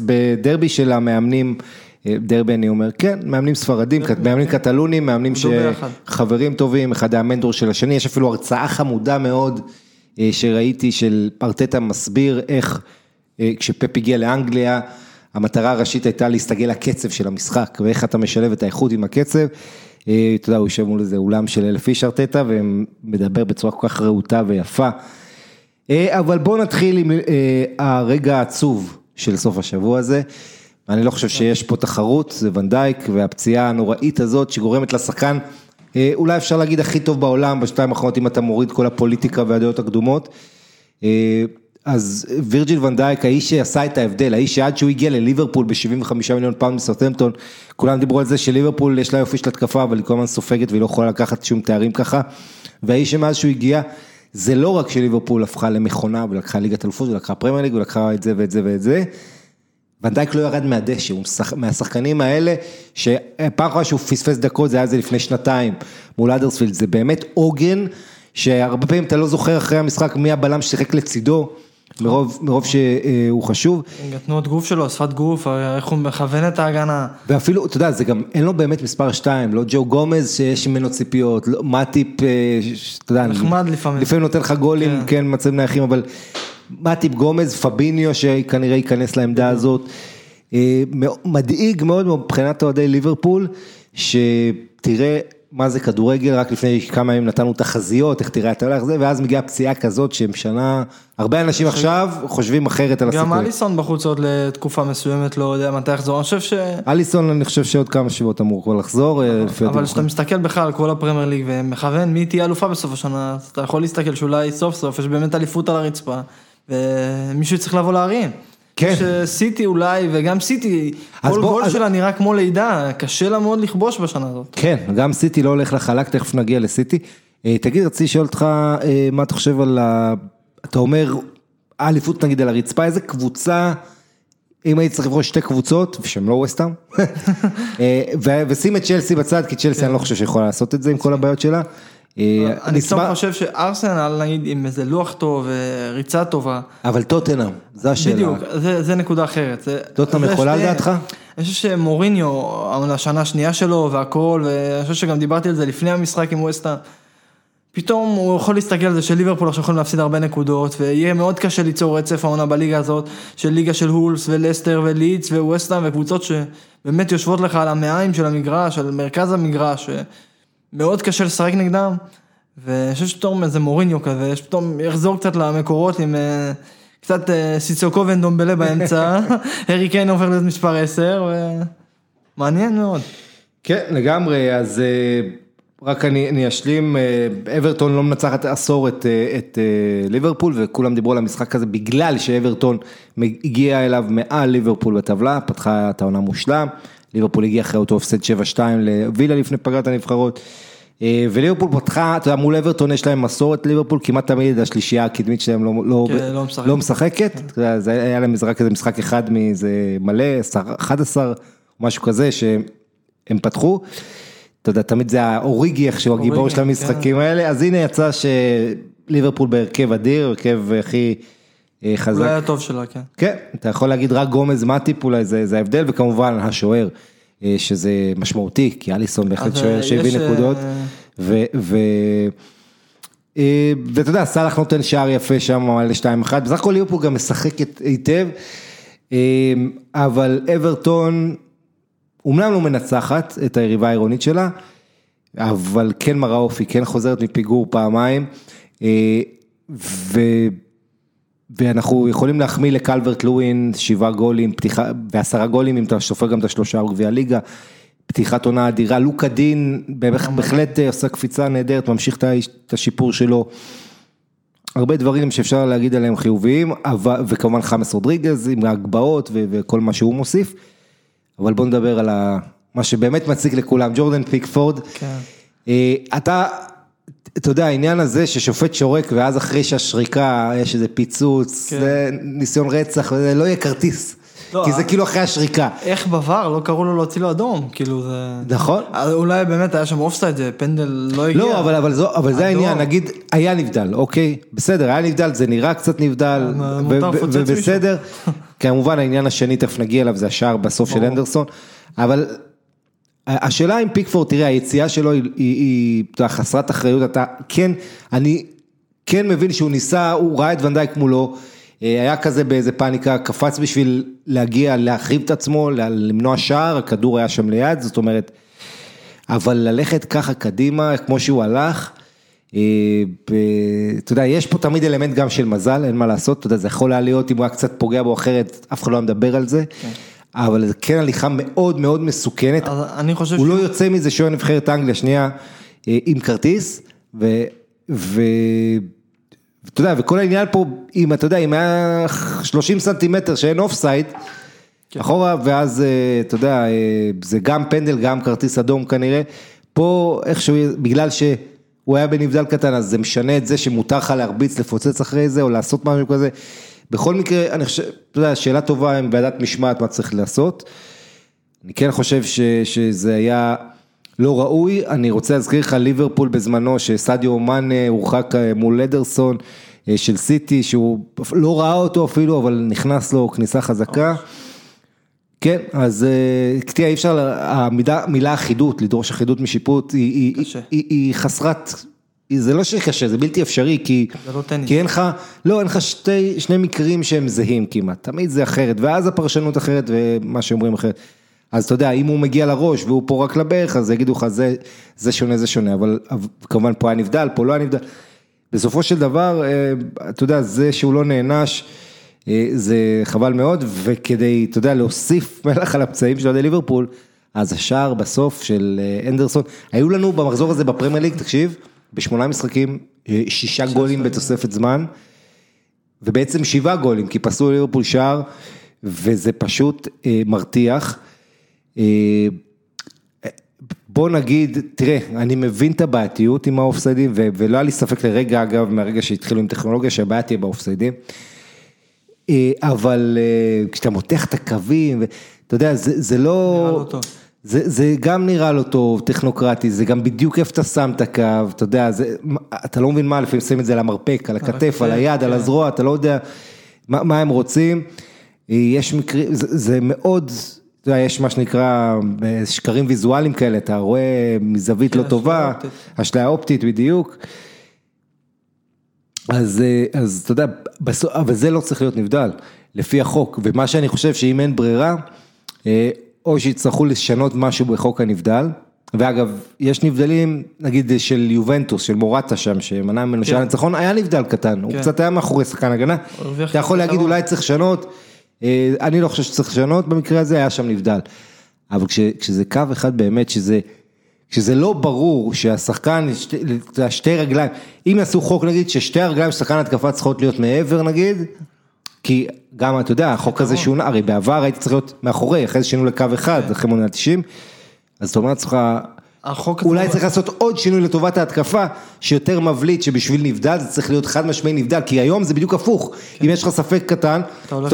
בדרבי של המאמנים. אה, דרבי אני אומר, כן, מאמנים ספרדים, מאמנים קטלונים, מאמנים. שחברים טובים, אחד היה המנטור של השני, יש אפילו הרצאה חמודה מאוד אה, שראיתי של פרטטה מסביר איך אה, כשפפ הגיע לאנגליה, המטרה הראשית הייתה להסתגל לקצב של המשחק ואיך אתה משלב את האיכות עם הקצב. אה, אתה יודע, הוא יושב מול איזה אולם של אלף איש ארטטה ומדבר בצורה כל כך רהוטה ויפה. אה, אבל בואו נתחיל עם אה, הרגע העצוב של סוף השבוע הזה. אני לא חושב שיש פה תחרות, זה ונדייק והפציעה הנוראית הזאת שגורמת לשחקן, אה, אולי אפשר להגיד הכי טוב בעולם בשתיים האחרונות אם אתה מוריד כל הפוליטיקה והדעות הקדומות. אה, אז וירג'יל ונדייק, האיש שעשה את ההבדל, האיש שעד שהוא הגיע לליברפול ב-75 מיליון פאונד מסאות'המפטון, כולם דיברו על זה שליברפול יש לה יופי של התקפה, אבל היא כל הזמן סופגת והיא לא יכולה לקחת שום תארים ככה, והאיש שמאז שהוא הגיע, זה לא רק שליברפול הפכה למכונה ולקחה ליגת אלופות ולקחה פרמייר ליג ולקחה את זה ואת זה ואת זה, ונדייק לא ירד מהדשא, הוא משח... מהשחקנים האלה, שפעם אחרונה שהוא פספס דקות זה היה זה לפני שנתיים מול אדרספילד, זה באמת עוגן, שהרבה פעמים אתה לא זוכר אחרי המשחק מי הבלם ששיחק לצידו, מרוב, מרוב שהוא חשוב. תנועות גוף שלו, שפת גוף, איך הוא מכוון את ההגנה. ואפילו, אתה יודע, זה גם, אין לו באמת מספר 2, לא ג'ו גומז שיש ממנו ציפיות, לא, מאטיפ, אה, אתה יודע, נחמד לפעמים. לפעמים נותן לך גולים, כן, כן מצבים נייחים, אבל מאטיפ גומז, פביניו שכנראה ייכנס לעמדה הזאת, אה, מדאיג מאוד מבחינת אוהדי ליברפול, שתראה מה זה כדורגל, רק לפני כמה ימים נתנו תחזיות, איך תראה את הולך זה, ואז מגיעה פציעה כזאת שמשנה, הרבה אנשים עכשיו חושבים אחרת על הסיכוי. גם אליסון בחוץ עוד לתקופה מסוימת, לא יודע מתי יחזור, אני חושב ש... אליסון אני חושב שעוד כמה שבועות אמור כבר לחזור. אה, אבל כשאתה מסתכל בכלל על כל הפרמייר ליג ומכוון מי תהיה אלופה בסוף השנה, אתה יכול להסתכל שאולי סוף סוף יש באמת אליפות על הרצפה, ומישהו צריך לבוא להרים. כן. שסיטי אולי, וגם סיטי, כל בוא, גול אז... שלה נראה כמו לידה, קשה לה מאוד לכבוש בשנה הזאת. כן, גם סיטי לא הולך לחלק, תכף נגיע לסיטי. תגיד, רציתי לשאול אותך, מה אתה חושב על ה... אתה אומר, האליפות נגיד על הרצפה, איזה קבוצה, אם הייתי צריך לבחור שתי קבוצות, שהן לא ווסטאם, ושים את צ'לסי בצד, כי צ'לסי אני לא חושב שיכולה לעשות את זה עם כל הבעיות שלה. אני סתם חושב שארסנל נגיד עם איזה לוח טוב וריצה טובה. אבל טוטנאם, זו השאלה. בדיוק, זה נקודה אחרת. טוטנאם יכולה לדעתך? אני חושב שמוריניו, השנה השנייה שלו והכל, ואני חושב שגם דיברתי על זה לפני המשחק עם ווסטה. פתאום הוא יכול להסתכל על זה שליברפול עכשיו יכולים להפסיד הרבה נקודות ויהיה מאוד קשה ליצור רצף העונה בליגה הזאת של ליגה של הולס ולסטר ולידס וווסטהאם וקבוצות שבאמת יושבות לך על המעיים של המגרש, על מרכז המגרש. מאוד קשה לשחק נגדם, ואני חושב שפתאום איזה מוריניו כזה, שפתאום יחזור קצת למקורות עם קצת סיצוקו ונדומבלה באמצע, הארי קיין עובר להיות מספר 10, ומעניין מאוד. כן, לגמרי, אז רק אני, אני אשלים, אברטון לא מנצחת עשור את, את ליברפול, וכולם דיברו על המשחק הזה בגלל שאברטון הגיע אליו מעל ליברפול בטבלה, פתחה את העונה מושלם. ליברפול הגיע אחרי אותו הפסד 7-2 לווילה לפני פגרת הנבחרות. וליברפול פתחה, אתה יודע, מול אברטון יש להם מסורת ליברפול, כמעט תמיד השלישייה הקדמית שלהם לא, לא, כן, לא, משחק. לא משחקת, כן. זה היה להם רק איזה משחק אחד מאיזה מלא, 11, משהו כזה שהם פתחו. אתה יודע, תמיד זה האוריגי איכשהו הגיבור של המשחקים כן. האלה, אז הנה יצא שליברפול בהרכב אדיר, הרכב הכי חזק. אולי הטוב שלה, כן. כן, אתה יכול להגיד רק גומז מאטיפ אולי זה, זה ההבדל, וכמובן השוער, שזה משמעותי, כי אליסון בהחלט שוער שהביא נקודות, ו... ו... ואתה יודע, סאלח נותן שער יפה שם על 2-1, בסך הכל ליברפול גם משחקת היטב, אבל אברטון, אומנם לא מנצחת את היריבה העירונית שלה, אבל כן מראה אופי, כן חוזרת מפיגור פעמיים, ו... ואנחנו יכולים להחמיא לקלברט לואין, שבעה גולים, פתיחה, ועשרה גולים אם אתה סופר גם את השלושה גביע ליגה, פתיחת עונה אדירה, לוקה דין בהחלט עושה קפיצה נהדרת, ממשיך את השיפור שלו, הרבה דברים שאפשר להגיד עליהם חיוביים, וכמובן חמאס רודריגז עם ההגבהות וכל מה שהוא מוסיף, אבל בוא נדבר על מה שבאמת מציג לכולם, ג'ורדן פיקפורד, כן. אתה... אתה יודע, העניין הזה ששופט שורק ואז אחרי שהשריקה יש איזה פיצוץ, כן. זה ניסיון רצח, זה לא יהיה כרטיס. לא, כי זה כאילו אחרי השריקה. איך בבר, לא קראו לו להוציא לו אדום, כאילו זה... נכון. אולי באמת היה שם אופסייד, פנדל לא הגיע. לא, אבל, אבל, זו, אבל זה העניין, נגיד, היה נבדל, אוקיי? בסדר, היה נבדל, זה נראה קצת נבדל, ובסדר. כמובן העניין השני, תכף נגיע אליו, זה השער בסוף של אנדרסון, אבל... השאלה אם פיקפורד, תראה, היציאה שלו היא, היא, היא חסרת אחריות, אתה, כן, אני כן מבין שהוא ניסה, הוא ראה את ונדייק מולו, אה, היה כזה באיזה פאניקה, קפץ בשביל להגיע, להחריב את עצמו, למנוע שער, הכדור היה שם ליד, זאת אומרת, אבל ללכת ככה קדימה, כמו שהוא הלך, אה, אתה יודע, יש פה תמיד אלמנט גם של מזל, אין מה לעשות, אתה יודע, זה יכול היה להיות אם הוא היה קצת פוגע בו אחרת, אף אחד לא היה מדבר על זה, כן. אבל זה כן הליכה מאוד מאוד מסוכנת, אני חושב הוא לא יוצא מזה שהוא נבחרת אנגליה שנייה אה, עם כרטיס, ו... אתה יודע, וכל העניין פה, אם אתה יודע, אם היה 30 סנטימטר שאין offside, כן. אחורה, ואז אה, אתה יודע, זה גם פנדל, גם כרטיס אדום כנראה, פה איכשהו, בגלל ש... הוא היה בנבדל קטן, אז זה משנה את זה שמותר לך להרביץ, לפוצץ אחרי זה, או לעשות משהו כזה. בכל מקרה, אני חושב, אתה יודע, שאלה טובה עם ועדת משמעת, מה צריך לעשות. אני כן חושב ש, שזה היה לא ראוי, אני רוצה להזכיר לך ליברפול בזמנו, שסדיו אומן הורחק אה, מול לדרסון אה, של סיטי, שהוא לא ראה אותו אפילו, אבל נכנס לו כניסה חזקה. כן, אז תראה, אי אפשר, המילה אחידות, לדרוש אחידות משיפוט, היא, היא, היא, היא חסרת, זה לא שקשה, זה בלתי אפשרי, כי, לא כי אין לך, לא, אין לך שתי, שני מקרים שהם זהים כמעט, תמיד זה אחרת, ואז הפרשנות אחרת ומה שאומרים אחרת. אז אתה יודע, אם הוא מגיע לראש והוא פה רק לברך, אז יגידו לך, זה, זה שונה, זה שונה, אבל כמובן פה היה נבדל, פה לא היה נבדל. בסופו של דבר, אה, אתה יודע, זה שהוא לא נענש, אה, זה חבל מאוד, וכדי, אתה יודע, להוסיף מלח על הפצעים של אוהדי ליברפול, אז השער בסוף של אה, אנדרסון, היו לנו במחזור הזה בפרמייר ליג, תקשיב, בשמונה משחקים, אה, שישה גולים בתוספת זמן, ובעצם שבעה גולים, כי פסלו ליברפול שער, וזה פשוט מרתיח. בוא נגיד, תראה, אני מבין את הבעייתיות עם האופסיידים, ולא היה לי ספק לרגע, אגב, מהרגע שהתחילו עם טכנולוגיה, שהבעיה תהיה באופסיידים. אה, אבל אה, כשאתה מותח את הקווים, אתה יודע, זה, זה לא... נראה לא טוב. זה, זה גם נראה לא טוב, טכנוקרטי, זה גם בדיוק איפה אתה שם את הקו, אתה יודע, זה, אתה לא מבין מה, לפעמים שמים את זה על המרפק, על הכתף, על היד, על כן. הזרוע, אתה לא יודע מה, מה הם רוצים. אה, יש מקרים, זה, זה מאוד, אתה יודע, יש מה שנקרא שקרים ויזואליים כאלה, אתה רואה מזווית לא כן, טובה, אשליה אופטית בדיוק. אז, אה, אז אתה יודע, בסוף, אבל זה לא צריך להיות נבדל, לפי החוק, ומה שאני חושב שאם אין ברירה, אה, או שיצטרכו לשנות משהו בחוק הנבדל, ואגב, יש נבדלים, נגיד של יובנטוס, של מורטה שם, שמנע ממנו כן. שער ניצחון, היה נבדל קטן, כן. הוא קצת היה מאחורי שחקן הגנה, אתה יכול להגיד אולי צריך לשנות, אה, אני לא חושב שצריך לשנות, במקרה הזה היה שם נבדל, אבל כש, כשזה קו אחד באמת, שזה... שזה לא ברור שהשחקן, שתי, שתי רגליים, אם יעשו חוק נגיד ששתי הרגליים של שחקן התקפה צריכות להיות מעבר נגיד, כי גם אתה יודע, החוק הזה שונה, הרי בעבר הייתי צריך להיות מאחורי, אחרי זה שינו לקו אחד, כן. אחרי מונה 90, אז אתה אומר לעצמך, אולי צריך לעשות עוד שינוי לטובת ההתקפה, שיותר מבליט שבשביל נבדל זה צריך להיות חד משמעי נבדל, כי היום זה בדיוק הפוך, כן. אם יש לך ספק קטן, אתה הולך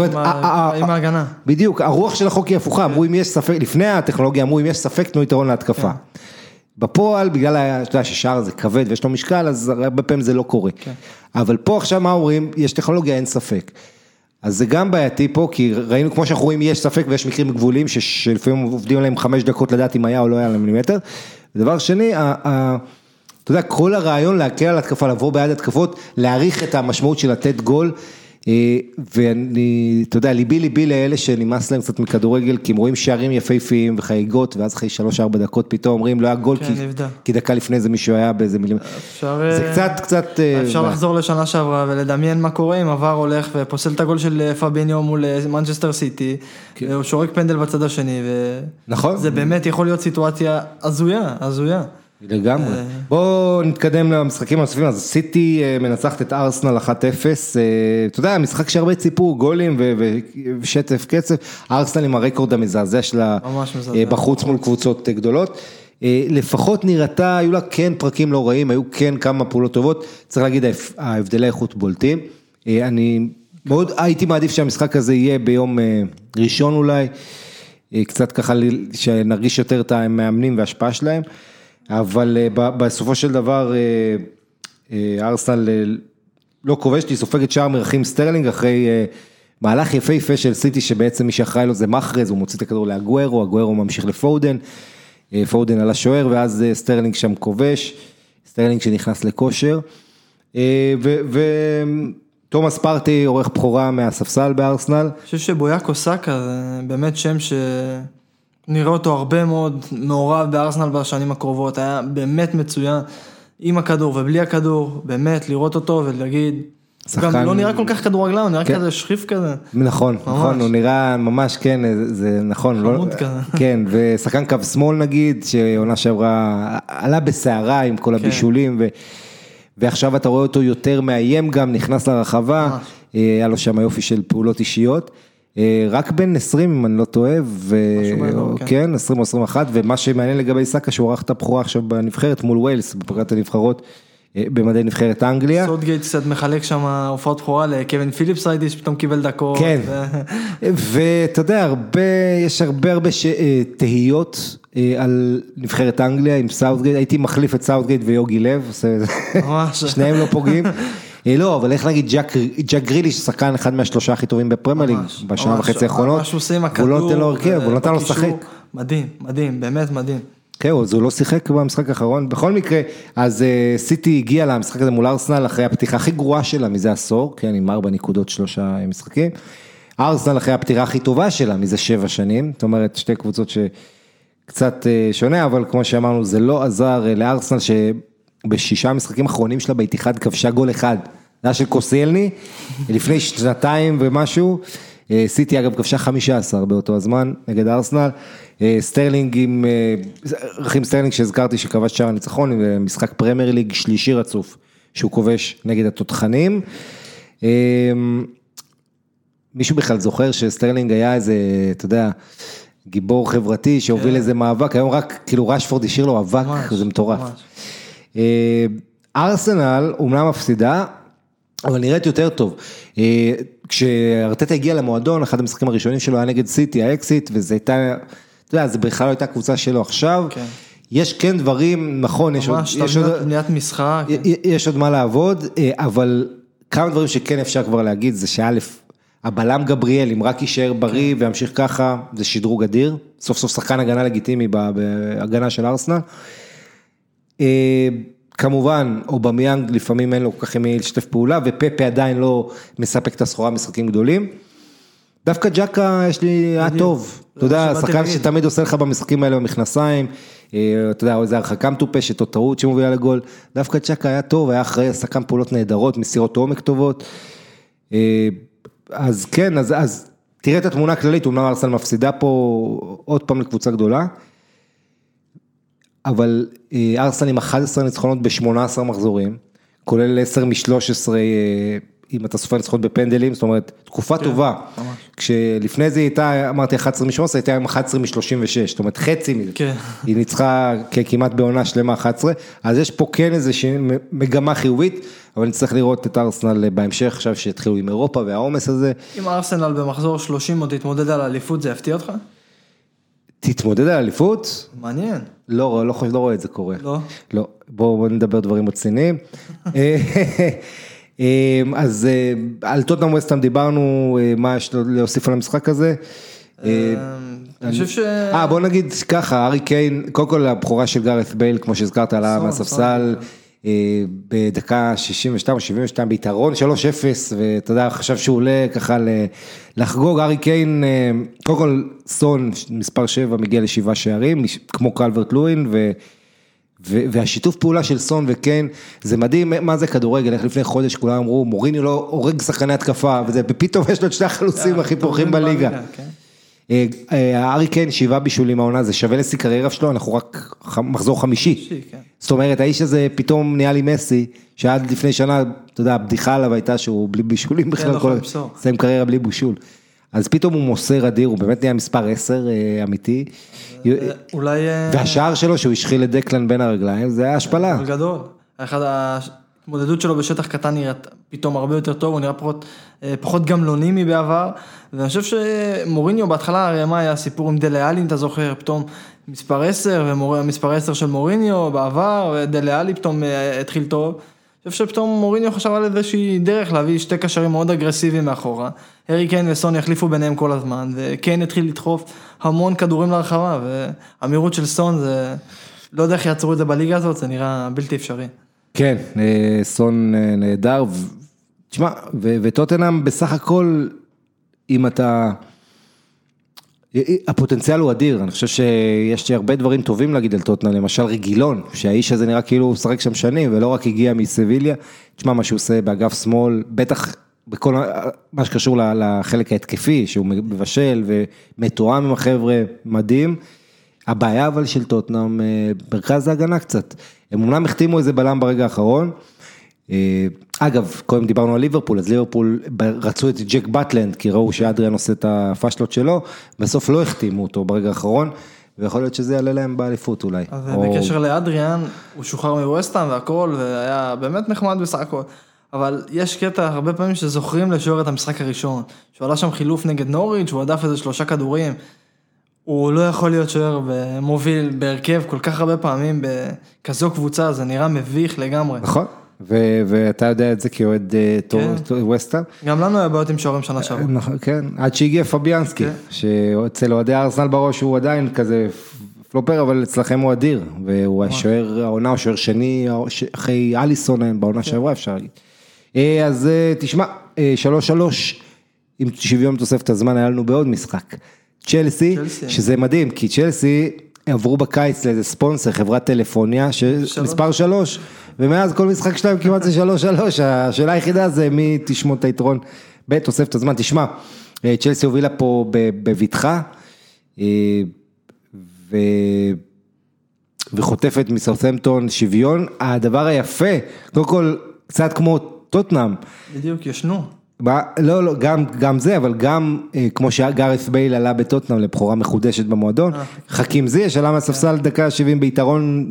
עם ההגנה. בדיוק, הרוח של החוק היא הפוכה, אמרו אם יש ספק, לפני הטכנולוגיה אמרו אם יש ספק תנו יתרון להתקפה. בפועל, בגלל, אתה יודע ששער זה כבד ויש לו משקל, אז הרבה פעמים זה לא קורה. כן. אבל פה עכשיו מה אומרים, יש טכנולוגיה, אין ספק. אז זה גם בעייתי פה, כי ראינו, כמו שאנחנו רואים, יש ספק ויש מקרים גבולים, שלפעמים עובדים עליהם חמש דקות לדעת אם היה או לא היה להם מילימטר. ודבר שני, אתה יודע, כל הרעיון להקל על התקפה, לבוא ביד התקפות, להעריך את המשמעות של לתת גול. אה, ואני, אתה יודע, ליבי ליבי לאלה שנמאס להם קצת מכדורגל, כי הם רואים שערים יפהפיים וחגיגות, ואז אחרי שלוש-ארבע דקות פתאום אומרים לא היה גול, כן, כי, כי דקה לפני זה מישהו היה באיזה מילים, אפשר, זה אה, קצת, קצת... אה, אפשר לחזור לשנה שעברה ולדמיין מה קורה אם עבר הולך ופוסל את הגול של פביניו מול מנצ'סטר סיטי, כן. הוא שורק פנדל בצד השני, וזה נכון. באמת יכול להיות סיטואציה הזויה, הזויה. לגמרי. אה. בואו נתקדם למשחקים הנוספים, אז סיטי אה, מנצחת את ארסנל 1-0, אה, אתה יודע, משחק שהרבה ציפו, גולים ושטף קצב, ארסנל עם הרקורד המזעזע שלה בחוץ מול קבוצות גדולות. לפחות נראתה, היו לה כן פרקים לא רעים, היו כן כמה פעולות טובות, צריך להגיד ההבדלי איכות בולטים. אני מאוד הייתי מעדיף שהמשחק הזה יהיה ביום ראשון אולי, קצת ככה שנרגיש יותר את המאמנים וההשפעה שלהם. אבל אה, בסופו של דבר אה, אה, ארסנל לא כובשת, היא סופגת שער מרחים סטרלינג אחרי מהלך יפהפה של סיטי שבעצם מי שאחראי לו זה מחרז, הוא מוציא את הכדור לאגוארו, אגוארו ממשיך לפודן, פודן על השוער ואז סטרלינג שם כובש, סטרלינג שנכנס לכושר. ותומאס פארטיי עורך בכורה מהספסל בארסנל. אני חושב שבוקאיו סאקה זה באמת שם שנראה אותו הרבה מאוד מעורב בארסנל בשנים הקרובות, היה באמת מצוין עם הכדור ובלי הכדור, באמת לראות אותו ולהגיד, שחקן- גם לא נראה כל כך כדורגלן, הוא נראה כן. כזה שחיף כזה. נכון, נכון, הוא נראה ממש, כן, זה נכון. לא- חמוד כזה. כן, ושחקן קו שמאל נגיד, שעונה שעברה, עלה בסערה עם כל כן. הבישולים, ו- ועכשיו אתה רואה אותו יותר מאיים גם, נכנס לרחבה, ממש. אה, היה לו שם יופי של פעולות אישיות. אה, רק בן 20 אם אני לא טועה, ו... כן. כן, 20 או 21, ומה שמעניין לגבי סאקה שהוא ערך את הבכורה עכשיו בנבחרת מול ווילס, בפגרת הנבחרות, אה, במדי נבחרת אנגליה. סוטגייט קצת מחלק שם הופעות בכורה לקווין פיליפס ראיתי שפתאום קיבל דקות. כן, ואתה יודע, הרבה, יש הרבה הרבה ש... אה, תהיות על נבחרת אנגליה עם סאוטגייט, הייתי מחליף את סאוטגייט ויוגי לאב. שניהם לא פוגעים. אה, לא, אבל איך להגיד, ג'ק, ג'ק גריליש, שחקן אחד מהשלושה הכי טובים בפרמייר ליג, ממש, בשנה. וחצי האחרונות, הכדור. לא נותן לו הרכב, הוא נתן לו. לשחק. מדהים, מדהים, באמת מדהים. כן, אז הוא לא שיחק במשחק האחרון, בכל מקרה, אז אה, סיטי הגיע למשחק הזה מול ארסנל אחרי הפתיחה הכי גרועה שלה מזה עשור, כן, עם ארבע נקודות שלושה משחקים. ארסנל אחרי הפתיחה הכי טובה שלה מזה שבע שנים, זאת אומרת שתי קבוצות שקצת אה, שונה, אבל כמו שאמרנו זה לא עזר אה, לארסנל שבשישה המשחקים האחרונים שלה באיתיחד כבשה גול אחד, זה היה של קוסיאלני, לפני שנתיים ומשהו. אה, סיטי אגב כבשה 15 באותו הזמן נגד ארסנל, אה, סטרלינג עם, אה, רחים סטרלינג שהזכרתי שכבש שער הניצחון, משחק פרמייר ליג שלישי רצוף שהוא כובש נגד התותחנים. מישהו בכלל זוכר שסטרלינג היה איזה, אתה יודע, גיבור חברתי שהוביל איזה מאבק, היום רק כאילו רשפורד השאיר לו אבק, ממש, זה מטורף. ממש. אה, ארסנל אומנם מפסידה, אבל נראית יותר טוב. אה, כשארטטה הגיע למועדון, אחד המשחקים הראשונים שלו היה נגד סיטי, האקס סיטי, וזה הייתה, אתה יודע, זה בכלל לא הייתה קבוצה שלו עכשיו. כן. יש כן דברים, נכון, יש עוד, ממש, יש עוד, בניית משחק. כן. יש עוד מה לעבוד, אה, אבל כמה דברים שכן אפשר כבר להגיד, זה שא', הבלם גבריאל, אם רק יישאר בריא וימשיך ככה, זה שדרוג אדיר. סוף סוף שחקן הגנה לגיטימי בהגנה של ארסנל. אה, כמובן, אובמיאנג לפעמים אין לו כל כך עם מי לשתף פעולה, ופפה עדיין לא מספק את הסחורה במשחקים גדולים. דווקא ג'קה יש לי, היה. טוב, אתה יודע, שחקן. שתמיד עושה לך במשחקים האלה במכנסיים, אה, אתה יודע, או איזה הרחקה מטופשת או טעות שמובילה לגול, דווקא ג'קה היה טוב, היה אחראי, שחקן פעולות נהדרות, מסירות עומק טובות. אה, אז כן, אז, אז תראה את התמונה הכללית, אומנם ארסנל מפסידה פה עוד פעם לקבוצה גדולה, אבל אה, ארסנל עם 11 ניצחונות ב-18 מחזורים, כולל 10 מ-13 אם אתה סופר ניצחונות בפנדלים, זאת אומרת, תקופה טובה. ממש. כשלפני זה היא הייתה, אמרתי 11 מ-18, הייתה עם 11 מ-36, זאת אומרת חצי מזה. כן. היא ניצחה כמעט בעונה שלמה 11, אז יש פה כן איזושהי מגמה חיובית, אבל נצטרך לראות את ארסנל בהמשך, עכשיו שהתחילו עם אירופה והעומס הזה. אם ארסנל במחזור 30 עוד תתמודד על האליפות זה יפתיע אותך? תתמודד על אליפות? מעניין. לא, לא, חושב- לא רואה את זה קורה. לא? לא, בואו בוא נדבר דברים רציניים. אה, אה, אז אה, על טוטנאם וסטאם דיברנו, מה יש להוסיף על המשחק הזה? אני חושב ש... אה, בוא נגיד ככה, ארי קיין, קודם כל הבכורה של גארת בייל, כמו שהזכרת, עלה מהספסל, בדקה 62 או 72 ביתרון 3-0, ואתה יודע, חשב שהוא עולה ככה לחגוג, ארי קיין, אה, קודם כל סון, מספר 7, מגיע לשבעה שערים, כמו קלברט לואין, ו... ו- והשיתוף פעולה של סון וקיין, זה מדהים, מה זה כדורגל, איך לפני חודש כולם אמרו, מוריניו לא הורג שחקני התקפה, וזה, ופתאום יש לו את שני החלוצים הכי פורחים בליגה. כן. אה, אה, הארי קיין שבעה בישולים העונה, זה שווה לשיא קריירה שלו, אנחנו רק מחזור חמישי. כן. זאת אומרת, האיש הזה פתאום נהיה לי מסי, שעד לפני שנה, אתה יודע, הבדיחה עליו הייתה שהוא בלי בישולים בכלל, לא כל-. סיים קריירה בלי בישול. אז פתאום הוא מוסר אדיר, הוא באמת נהיה מספר 10 אה, אמיתי. אולי... אה, והשער שלו שהוא השחיל את דקלן בין הרגליים, זה היה השפלה. גדול. אחד ההתמודדות שלו בשטח קטן נראית פתאום הרבה יותר טוב, הוא נראה פחות, אה, פחות גמלוני מבעבר, ואני חושב שמוריניו בהתחלה, הרי מה היה הסיפור עם דלה עלי, אם אתה זוכר, פתאום מספר 10, ומספר 10 של מוריניו בעבר, ודלה עלי פתאום אה, התחיל טוב. אני חושב שפתאום מוריניו חשב על איזושהי דרך להביא שתי קשרים מאוד אגרסיביים מאחורה. הארי קיין וסון יחליפו ביניהם כל הזמן, וקיין התחיל לדחוף המון כדורים לרחבה, והמהירות של סון זה, לא יודע איך יעצרו את זה בליגה הזאת, זה נראה בלתי אפשרי. כן, אה, סון אה, נהדר, תשמע, וטוטנאם בסך הכל, אם אתה, הפוטנציאל הוא אדיר, אני חושב שיש לי הרבה דברים טובים להגיד על טוטנאם, למשל רגילון, שהאיש הזה נראה כאילו הוא משחק שם שנים, ולא רק הגיע מסביליה, תשמע מה שהוא עושה באגף שמאל, בטח בכל מה שקשור לחלק ההתקפי, שהוא מבשל ומתואם עם החבר'ה, מדהים. הבעיה אבל של טוטנאם, אה, מרכז ההגנה קצת. הם אמנם החתימו איזה בלם ברגע האחרון. אה, אגב, קודם דיברנו על ליברפול, אז ליברפול רצו את ג'ק בטלנד, כי ראו שאדריאן עושה את הפאשלות שלו, בסוף לא החתימו אותו ברגע האחרון, ויכול להיות שזה יעלה להם באליפות אולי. אז או- בקשר לאדריאן, הוא שוחרר מווסטהאם והכל, והיה באמת נחמד בסך הכל. אבל יש קטע הרבה פעמים שזוכרים לשוער את המשחק הראשון. שהוא עלה שם חילוף נגד נוריץ', הוא הדף איזה שלושה כדורים. הוא לא יכול להיות שוער ומוביל בהרכב כל כך הרבה פעמים בכזו קבוצה, זה נראה מביך לגמרי. נכון, ו- ואתה יודע את זה כאוהד אה, כן. ווסטהאם. גם לנו היה בעיות עם שוערים שנה שעברה. נכון, כן, עד שהגיע פביאנסקי, כן. שאצל אוהדי ארסנל בראש הוא עדיין כזה פלופר, אבל אצלכם הוא אדיר, והוא השוער העונה, הוא שוער שני אחרי אליסון בעונה שעברה אפשר להגיד. אה, אז אה, תשמע, אה, שלוש שלוש, עם שוויון תוספת הזמן היה לנו בעוד משחק. צ'לסי. שזה מדהים, כי צ'לסי עברו בקיץ לאיזה ספונסר, חברת טלפוניה, ש- מספר שלוש, ומאז כל משחק שלהם כמעט זה שלוש שלוש, השאלה היחידה זה מי תשמוט את היתרון בתוספת הזמן, תשמע, אה, צ'לסי הובילה פה בבטחה, אה, ו... וחוטפת מסאות'מפטון שוויון, הדבר היפה, קודם כל, קצת כמו טוטנאם, בדיוק, ישנו. מה, לא, לא, גם, גם זה, אבל גם אה, כמו שגארף בייל עלה בטוטנאם לבכורה מחודשת במועדון, אה. חכים זיש עלה מהספסל דקה 70 ביתרון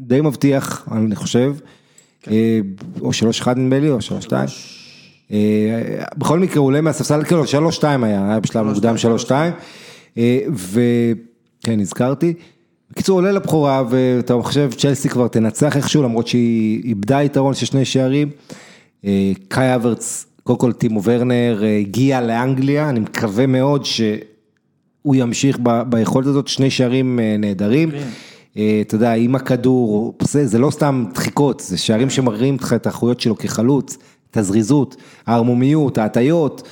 די מבטיח, אני חושב, אה, או 3-1 נדמה לי, או 3-2. אה, בכל מקרה הוא עולה מהספסל, כאילו 3-2 היה, היה בשלב מוקדם 3-2, אה, וכן, נזכרתי. בקיצור, עולה לבכורה, ואתה חושב, צ'לסי כבר תנצח איכשהו, למרות שהיא איבדה יתרון של שני שערים. קאי אברץ, קודם כל טימו ורנר הגיע לאנגליה, אני מקווה מאוד שהוא ימשיך ב- ביכולת הזאת, שני שערים נהדרים. אה, אתה יודע, עם הכדור, זה, זה לא סתם דחיקות, זה שערים שמראים לך את האחרויות שלו כחלוץ, את הזריזות, הערמומיות, ההטיות,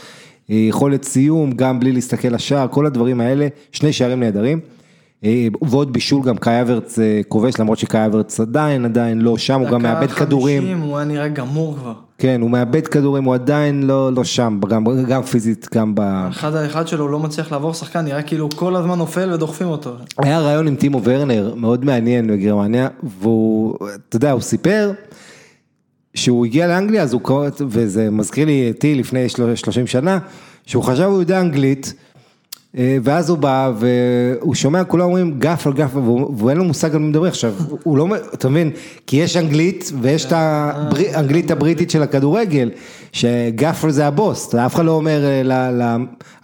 אה, יכולת סיום, גם בלי להסתכל לשער, כל הדברים האלה, שני שערים נהדרים. אה, ועוד בישול גם קאי אברץ אה, כובש, למרות שקאי אברץ עדיין, עדיין לא שם, הוא גם מאבד דקה כדורים. 50, הוא היה נראה גמור כבר. כן, הוא מאבד כדורים, הוא עדיין לא, לא שם, גם, גם פיזית, גם ב... אחד על אחד שלו הוא לא מצליח לעבור שחקן, נראה כאילו כל הזמן נופל ודוחפים אותו. היה רעיון עם טימו ורנר, מאוד מעניין בגרמניה, והוא, אתה יודע, הוא סיפר שהוא הגיע לאנגליה, אז הוא, וזה מזכיר לי אותי לפני של- 30 שנה, שהוא חשב הוא יודע אנגלית, ואז הוא בא והוא שומע כולם אומרים gaffer gaffer והוא והוא אין לו מושג על מי מדבר. עכשיו, הוא לא, אתה מבין, כי יש אנגלית ויש את האנגלית הבריטית של הכדורגל, ש gaffer זה הבוס, אף אחד לא אומר, אה,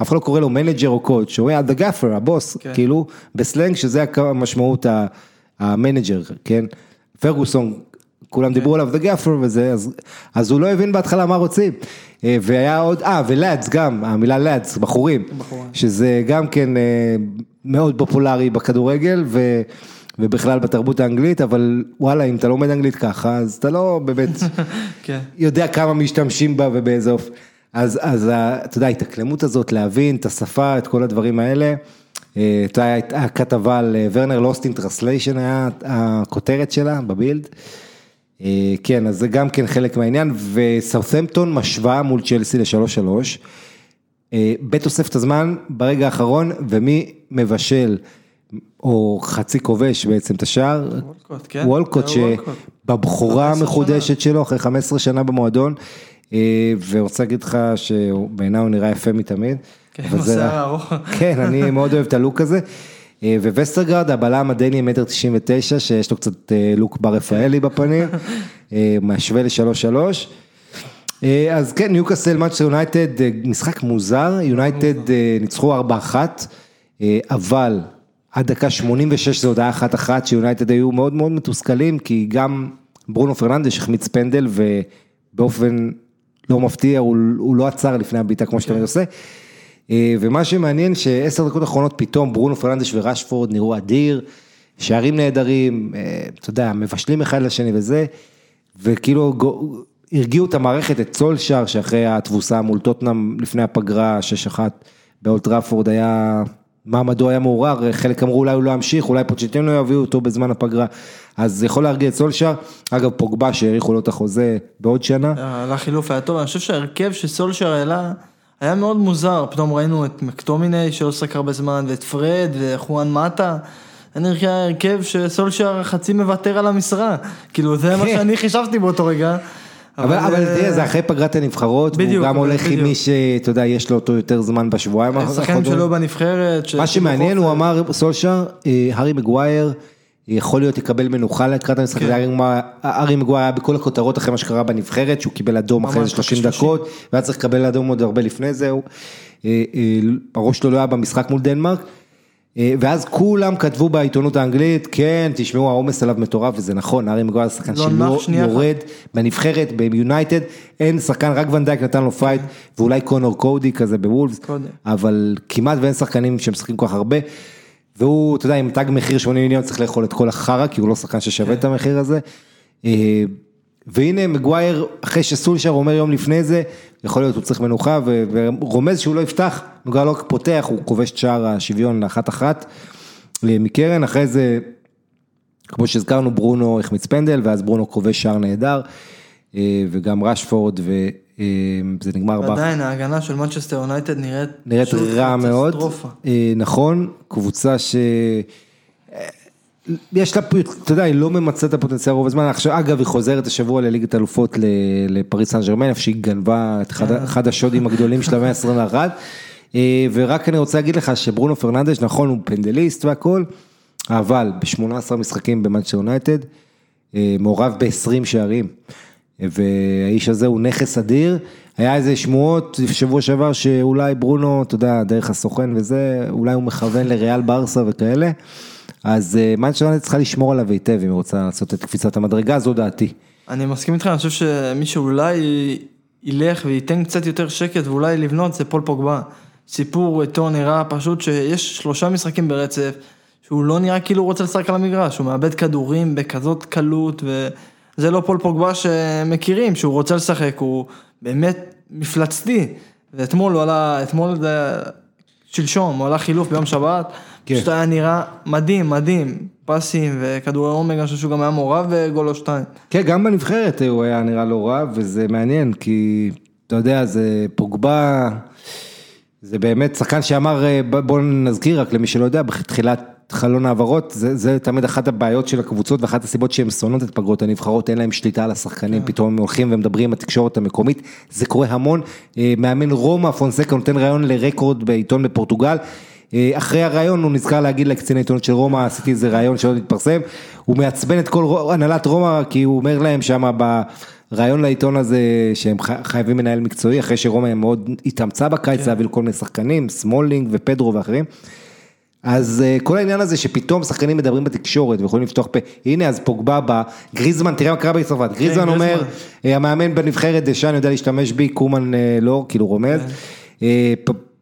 אף אחד לא קורא לו manager או coach, הוא אומר the gaffer, הבוס, כן. כאילו בסלנג שזה המשמעות ה manager, כן, פרגוסון כולם דיברו עליו, the gaffer וזה, אז, אז הוא לא הבין בהתחלה מה רוצים. אה, והיה עוד, אה, ו lads גם, המילה lads, בחורים, בחורים. שזה גם כן אה, מאוד פופולרי בכדורגל ו, ובכלל בתרבות האנגלית, אבל וואלה, אם אתה לא לומד אנגלית ככה, אז אתה לא באמת כן. יודע כמה משתמשים בה ובאיזה אופן. אז, אז ה- אתה יודע, ההתאקלמות הזאת, להבין את השפה, את כל הדברים האלה. אה, הייתה הכתבה על אה, ורנר lost in translation, היה הכותרת שלה בבילד. אה, כן, אז זה גם כן חלק מהעניין, וסאות'מפטון משווה מול צ'לסי לשלוש שלוש. אה, בתוספת הזמן, ברגע האחרון, ומי מבשל, או חצי כובש בעצם את השער, וולקוט, כן? וולקוט. שבבכורה 15 המחודשת שלו, אחרי 15 שנה במועדון, אה, ורוצה להגיד לך שבעיניי הוא נראה יפה מתמיד. כן, הוא שיער ארוך. כן, אני מאוד אוהב את הלוק הזה. אה, וווסטרגרד, הבלם הדני מטר 99, שיש לו קצת אה, לוק בר רפאלי בפנים, אה, משווה לשלוש שלוש. אה, אז כן, ניוקאסל, מנצ'סטר יונייטד, אה, משחק מוזר, יונייטד אה, ניצחו 4-1, אה, אבל עד דקה 86 זה היה עוד אחת אחת שיונייטד היו מאוד מאוד מתוסכלים, כי גם ברונו פרננדש החמיץ פנדל ובאופן לא מפתיע, הוא, הוא לא עצר לפני הבעיטה כמו שתמיד עושה. אה, ומה שמעניין שעשר דקות אחרונות פתאום ברונו פרננדש ורשפורד נראו אדיר, שערים נהדרים, אה, אתה יודע, מבשלים אחד לשני וזה, וכאילו הרגיעו את המערכת, את סולשאר, שאחרי התבוסה מול טוטנאם לפני הפגרה, 6-1 באולטראפורד היה, מעמדו היה מעורער, חלק אמרו אולי הוא לא ימשיך, אולי פוצ'טינו יביאו אותו בזמן הפגרה, אז זה יכול להרגיע את סולשאר, אגב פוגבה שהאריכו לו את החוזה בעוד שנה, לחילוף היה טוב, אני חושב שההרכב שסולשר העלה היה מאוד מוזר, פתאום ראינו את מקטומיני שלא שחק הרבה זמן, ואת פרד וחואן מטה. היה נראה הרכב שסולשר חצי מוותר על המשרה, כאילו זה מה כן. שאני חישבתי באותו רגע. אבל, אבל אה, תראה, זה אחרי פגרת הנבחרות, והוא בדיוק, גם אבל הולך עם בדיוק. מי שאתה יודע, יש לו אותו יותר זמן בשבועיים שחקנים האחרונים. שלו בנבחרת. מה שמעניין, הוא אמר, סולשר, אה, הארי מגווייר, יכול להיות יקבל מנוחה לקראת המשחק, כן. הארי מגווייר- היה בכל הכותרות אחרי מה שקרה בנבחרת, שהוא קיבל אדום אחרי ממש, 30 דקה דקות, והיה צריך לקבל אדום עוד הרבה לפני זה, הוא- אה, אה, הראש שלו לא היה במשחק מול דנמרק, אה, ואז כולם כתבו בעיתונות האנגלית, כן, תשמעו, העומס עליו מטורף, וזה נכון, הארי מגווייר שחקן לא שלא. יורד בנבחרת, ביונייטד, אין שחקן, רק ון דייק נתן לו פייט, ואולי קונור קודי כזה בוולפס. אבל כמעט ואין שחקנים שמשחקים כל כך הרבה. והוא, אתה יודע, עם תג מחיר 80 מיליון צריך לאכול את כל החרא, כי הוא לא שחקן ששווה את המחיר הזה. אה, והנה מגווייר, אחרי שסולשר אומר יום לפני זה, יכול להיות הוא צריך מנוחה, ורומז שהוא לא יפתח, מגווייר לא פותח, הוא כובש את שער השוויון לאחת אחת אה, מקרן, אחרי זה, כמו שהזכרנו, ברונו החמיץ פנדל, ואז ברונו כובש שער נהדר, אה, וגם רשפורד, וזה נגמר באחת. ועדיין ההגנה של מנצ'סטר יונייטד נראית... נראית רע מאוד. אה, נכון, קבוצה ש... אה, יש לה, אתה יודע, היא לא ממצה את הפוטנציאל רוב הזמן, עכשיו אגב היא חוזרת השבוע לליגת אלופות לפריס סן ג'רמן, איפה שהיא גנבה את אחד, השודים הגדולים של המאה ה-21, אה, ורק אני רוצה להגיד לך שברונו פרננדש, נכון הוא פנדליסט והכל, אבל ב-18 משחקים במאנצ'ר יונייטד, אה, מעורב ב-20 שערים, והאיש הזה הוא נכס אדיר, היה איזה שמועות שבוע שעבר שאולי ברונו, אתה יודע, דרך הסוכן וזה, אולי הוא מכוון לריאל ברסה וכאלה, אז מאנצ'ר יונייטד צריכה לשמור עליו היטב אם היא רוצה לעשות את קפיצת המדרגה, זו דעתי. אני מסכים איתך, אני חושב שמי שאולי ילך וייתן קצת יותר שקט ואולי לבנות זה פול פוגבה. סיפור איתו נראה פשוט שיש שלושה משחקים ברצף, שהוא לא נראה כאילו הוא רוצה לשחק על המגרש, הוא מאבד כדורים בכזאת קלות וזה לא פול פוגבה שמכירים, שהוא רוצה לשחק, הוא באמת מפלצתי. ואתמול הוא עלה, אתמול זה, שלשום, הוא עלה חילוף ביום שבת, כן. פשוט היה נראה מדהים, מדהים, פסים וכדורי עומק, אני חושב שהוא גם היה מעורב בגול או שתיים. כן, גם בנבחרת הוא היה נראה לא רע, וזה מעניין, כי אתה יודע, זה פוגבה, זה באמת שחקן שאמר, אה, בוא נזכיר רק למי שלא יודע, בתחילת חלון העברות, זה, זה תמיד אחת הבעיות של הקבוצות ואחת הסיבות שהן שונאות את פגרות הנבחרות, אין להם שליטה על השחקנים, פתאום הם הולכים ומדברים עם התקשורת המקומית, זה קורה המון, אה, מאמן רומא, פונסקה נותן ראיון לרקורד בעיתון בפורטוגל, אה, אחרי הראיון הוא נזכר להגיד לקציני עיתונות של רומא, עשיתי איזה ראיון שעוד התפרסם, הוא מעצבן את כל הנהלת רומא, כי הוא אומר להם שם בראיון לעיתון הזה, שהם חי- חייבים מנהל מקצועי, אחרי שרומא מאוד התאמצה בקיץ, להביא כל מיני שחקנים, סמולינג ופדרו ואחרים. אז אה, כל העניין הזה שפתאום שחקנים מדברים בתקשורת ויכולים לפתוח פה, הנה אז פוגבה, בא, גריזמן, תראה מה קרה בצרפת, גריזמן אומר. אה, המאמן בנבחרת דשאן יודע להשתמש בי, קומן אה, לא, כאילו רומז.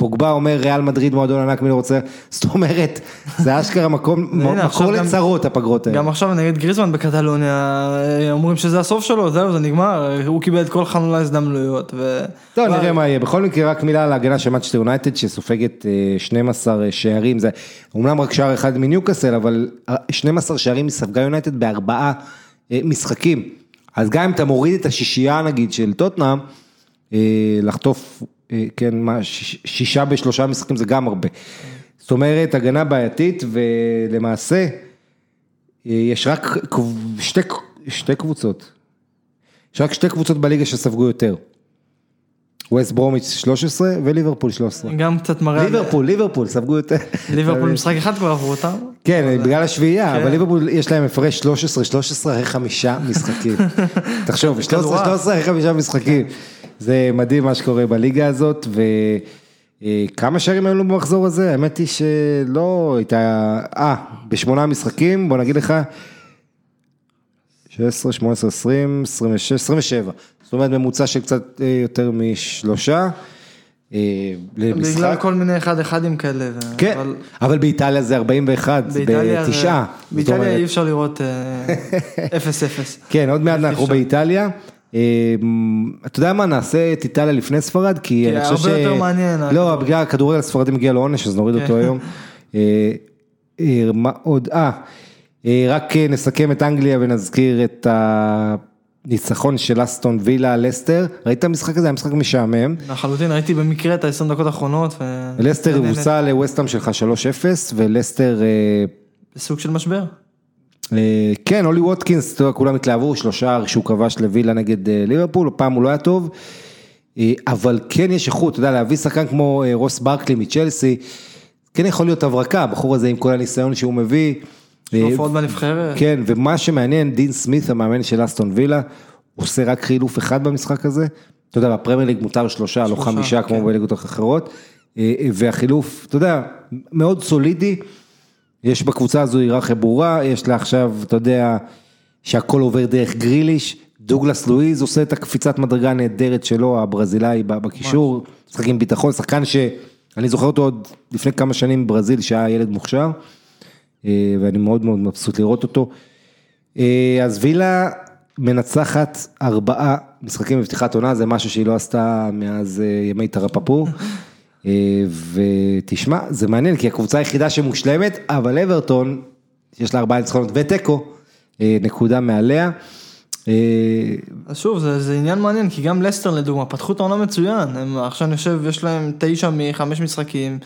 אה, פוגבה אומר ריאל מדריד מועדון ענק מי לא רוצה, זאת אומרת, זה אשכרה מקום, מקור לצרות הפגרות האלה. גם עכשיו נגד גריזמן בקטלוניה, אה, אומרים שזה הסוף שלו, זהו, זה נגמר, הוא קיבל את כל חלון ההזדמנויות. ו... טוב, וואי, נראה מה יהיה. בכל מקרה, רק מילה על ההגנה של מאצ'סטר יונייטד, שסופגת אה, 12 שערים, זה אומנם רק שער אחד מניוקאסל, אבל אה, 12 שערים ספגה יונייטד בארבעה אה, משחקים. אז גם אם אתה מוריד את השישייה נגיד של טוטנאם, אה, לחטוף, אה, כן, מה, שיש- שישה בשלושה משחקים זה גם הרבה. זאת אומרת, הגנה בעייתית, ולמעשה, אה, יש רק שתי, שתי קבוצות. יש רק שתי קבוצות בליגה שספגו יותר. ווסט ברומיץ' 13 וליברפול 13. גם קצת מראה, ליברפול, ליברפול, ספגו יותר. ליברפול משחק אחד כבר עברו אותם. כן, בגלל השביעייה, כן. אבל ליברפול יש להם הפרש 13, 13 אחרי חמישה משחקים. תחשוב, 13, כדורעף. 13 אחרי חמישה משחקים. זה מדהים מה שקורה בליגה הזאת, וכמה שערים היו לו במחזור הזה? האמת היא שלא הייתה, אה, בשמונה משחקים, בוא נגיד לך, 16, 18, 20, 26, 27. זאת אומרת ממוצע של קצת אה, יותר משלושה. אה, למשחק. בגלל כל מיני אחד אחדים כאלה. כן, אבל אבל באיטליה זה 41, זה באיטליה בתשעה. באיטליה אומרת- אי אפשר לראות אה, אפס אפס. כן, עוד מעט אנחנו. באיטליה. אה, אתה יודע מה, נעשה את איטליה לפני ספרד, כי אני חושב ש... הרבה יותר מעניין, לא, הכדורגל. בגלל הכדורגל הספרדי מגיע לעונש, אז נוריד אותו כן. היום. אה, אה, מה עוד? אה, אה, רק אה, נסכם את אנגליה ונזכיר את הניצחון של אסטון וילה על לסטר. ראית את המשחק הזה? היה משחק משעמם. לחלוטין ראיתי במקרה את ה-20 דקות האחרונות. ו- לסטר. הובסה לווסטהאם שלך 3-0, ולסטר... אה, בסוג של משבר. אה, כן, אולי ווטקינס, כולם התלהבו, שלושה שהוא כבש לווילה נגד אה, ליברפול, הפעם הוא לא היה טוב, אה, אבל כן יש איכות, אתה יודע, להביא שחקן כמו רוס ברקלי מצ'לסי, כן יכול להיות הברקה, הבחור הזה עם כל הניסיון שהוא מביא. הופעות בנבחרת. כן, ומה שמעניין, דין סמית, המאמן של אסטון וילה, עושה רק חילוף אחד במשחק הזה. אתה יודע, בפרמייר ליג מותר שלושה, לא חמישה, כמו כן. בליגות אחרות. והחילוף, אתה יודע, מאוד סולידי. יש בקבוצה הזו היררכיה ברורה, יש לה עכשיו, אתה יודע, שהכל עובר דרך גריליש. דוגלס לואיז עושה את הקפיצת מדרגה הנהדרת שלו, הברזילאי בקישור, משחק עם ביטחון, שחקן שאני זוכר אותו עוד לפני כמה שנים בברזיל, שהיה ילד מוכשר. אה, ואני מאוד מאוד מבסוט לראות אותו. אה, אז וילה מנצחת ארבעה משחקים בפתיחת עונה, זה משהו שהיא לא עשתה מאז אה, ימי תרפפו. אה, ותשמע, זה מעניין, כי הקבוצה היחידה שמושלמת, אבל אברטון, יש לה ארבעה ניצחונות ותיקו, אה, נקודה מעליה. אה, אז שוב, זה, זה עניין מעניין, כי גם לסטר לדוגמה, פתחו את העונה מצוין, הם עכשיו אני חושב, יש להם תשע מחמש משחקים,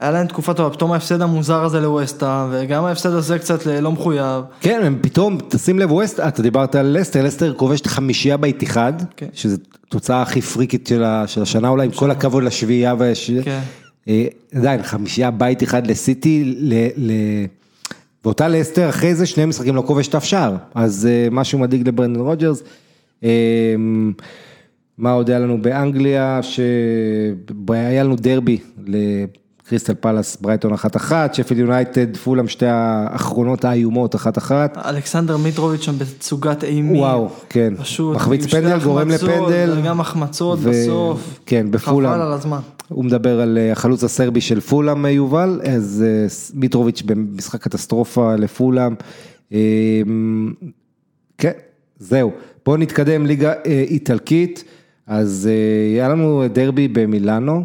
היה להם תקופה טובה, פתאום ההפסד המוזר הזה לווסטה, וגם ההפסד הזה קצת לא מחויב. כן, הם פתאום, תשים לב, ווסט, אתה דיברת על לסטר, לסטר כובש את החמישייה באיתיחד, כן. שזו תוצאה הכי פריקית של של השנה אולי, עם כל הכבוד לשביעייה והש... כן. אה, עדיין, חמישייה בית אחד לסיטי, ל... ל... ואותה לסטר, אחרי זה שני משחקים לא כובש אף שער, אז אה, משהו מדאיג לברנדון רוג'רס. אה, מה עוד היה לנו באנגליה, שהיה לנו דרבי לקריסטל פלאס ברייטון אחת אחת, שפילד יונייטד, פולאם שתי האחרונות האיומות אחת אחת. אלכסנדר מיטרוביץ' שם בתצוגת אימים. וואו, כן, פשוט. מחמיץ פנדל, גורם לפנדל. וגם החמצות ו- בסוף. כן, בפולאם. חבל על הזמן. הוא מדבר על אה, החלוץ הסרבי של פולאם יובל, אז אה, מיטרוביץ' במשחק קטסטרופה לפולאם. אה, כן, זהו. בואו נתקדם ליגה אה, איטלקית. אז אה, היה לנו דרבי במילאנו.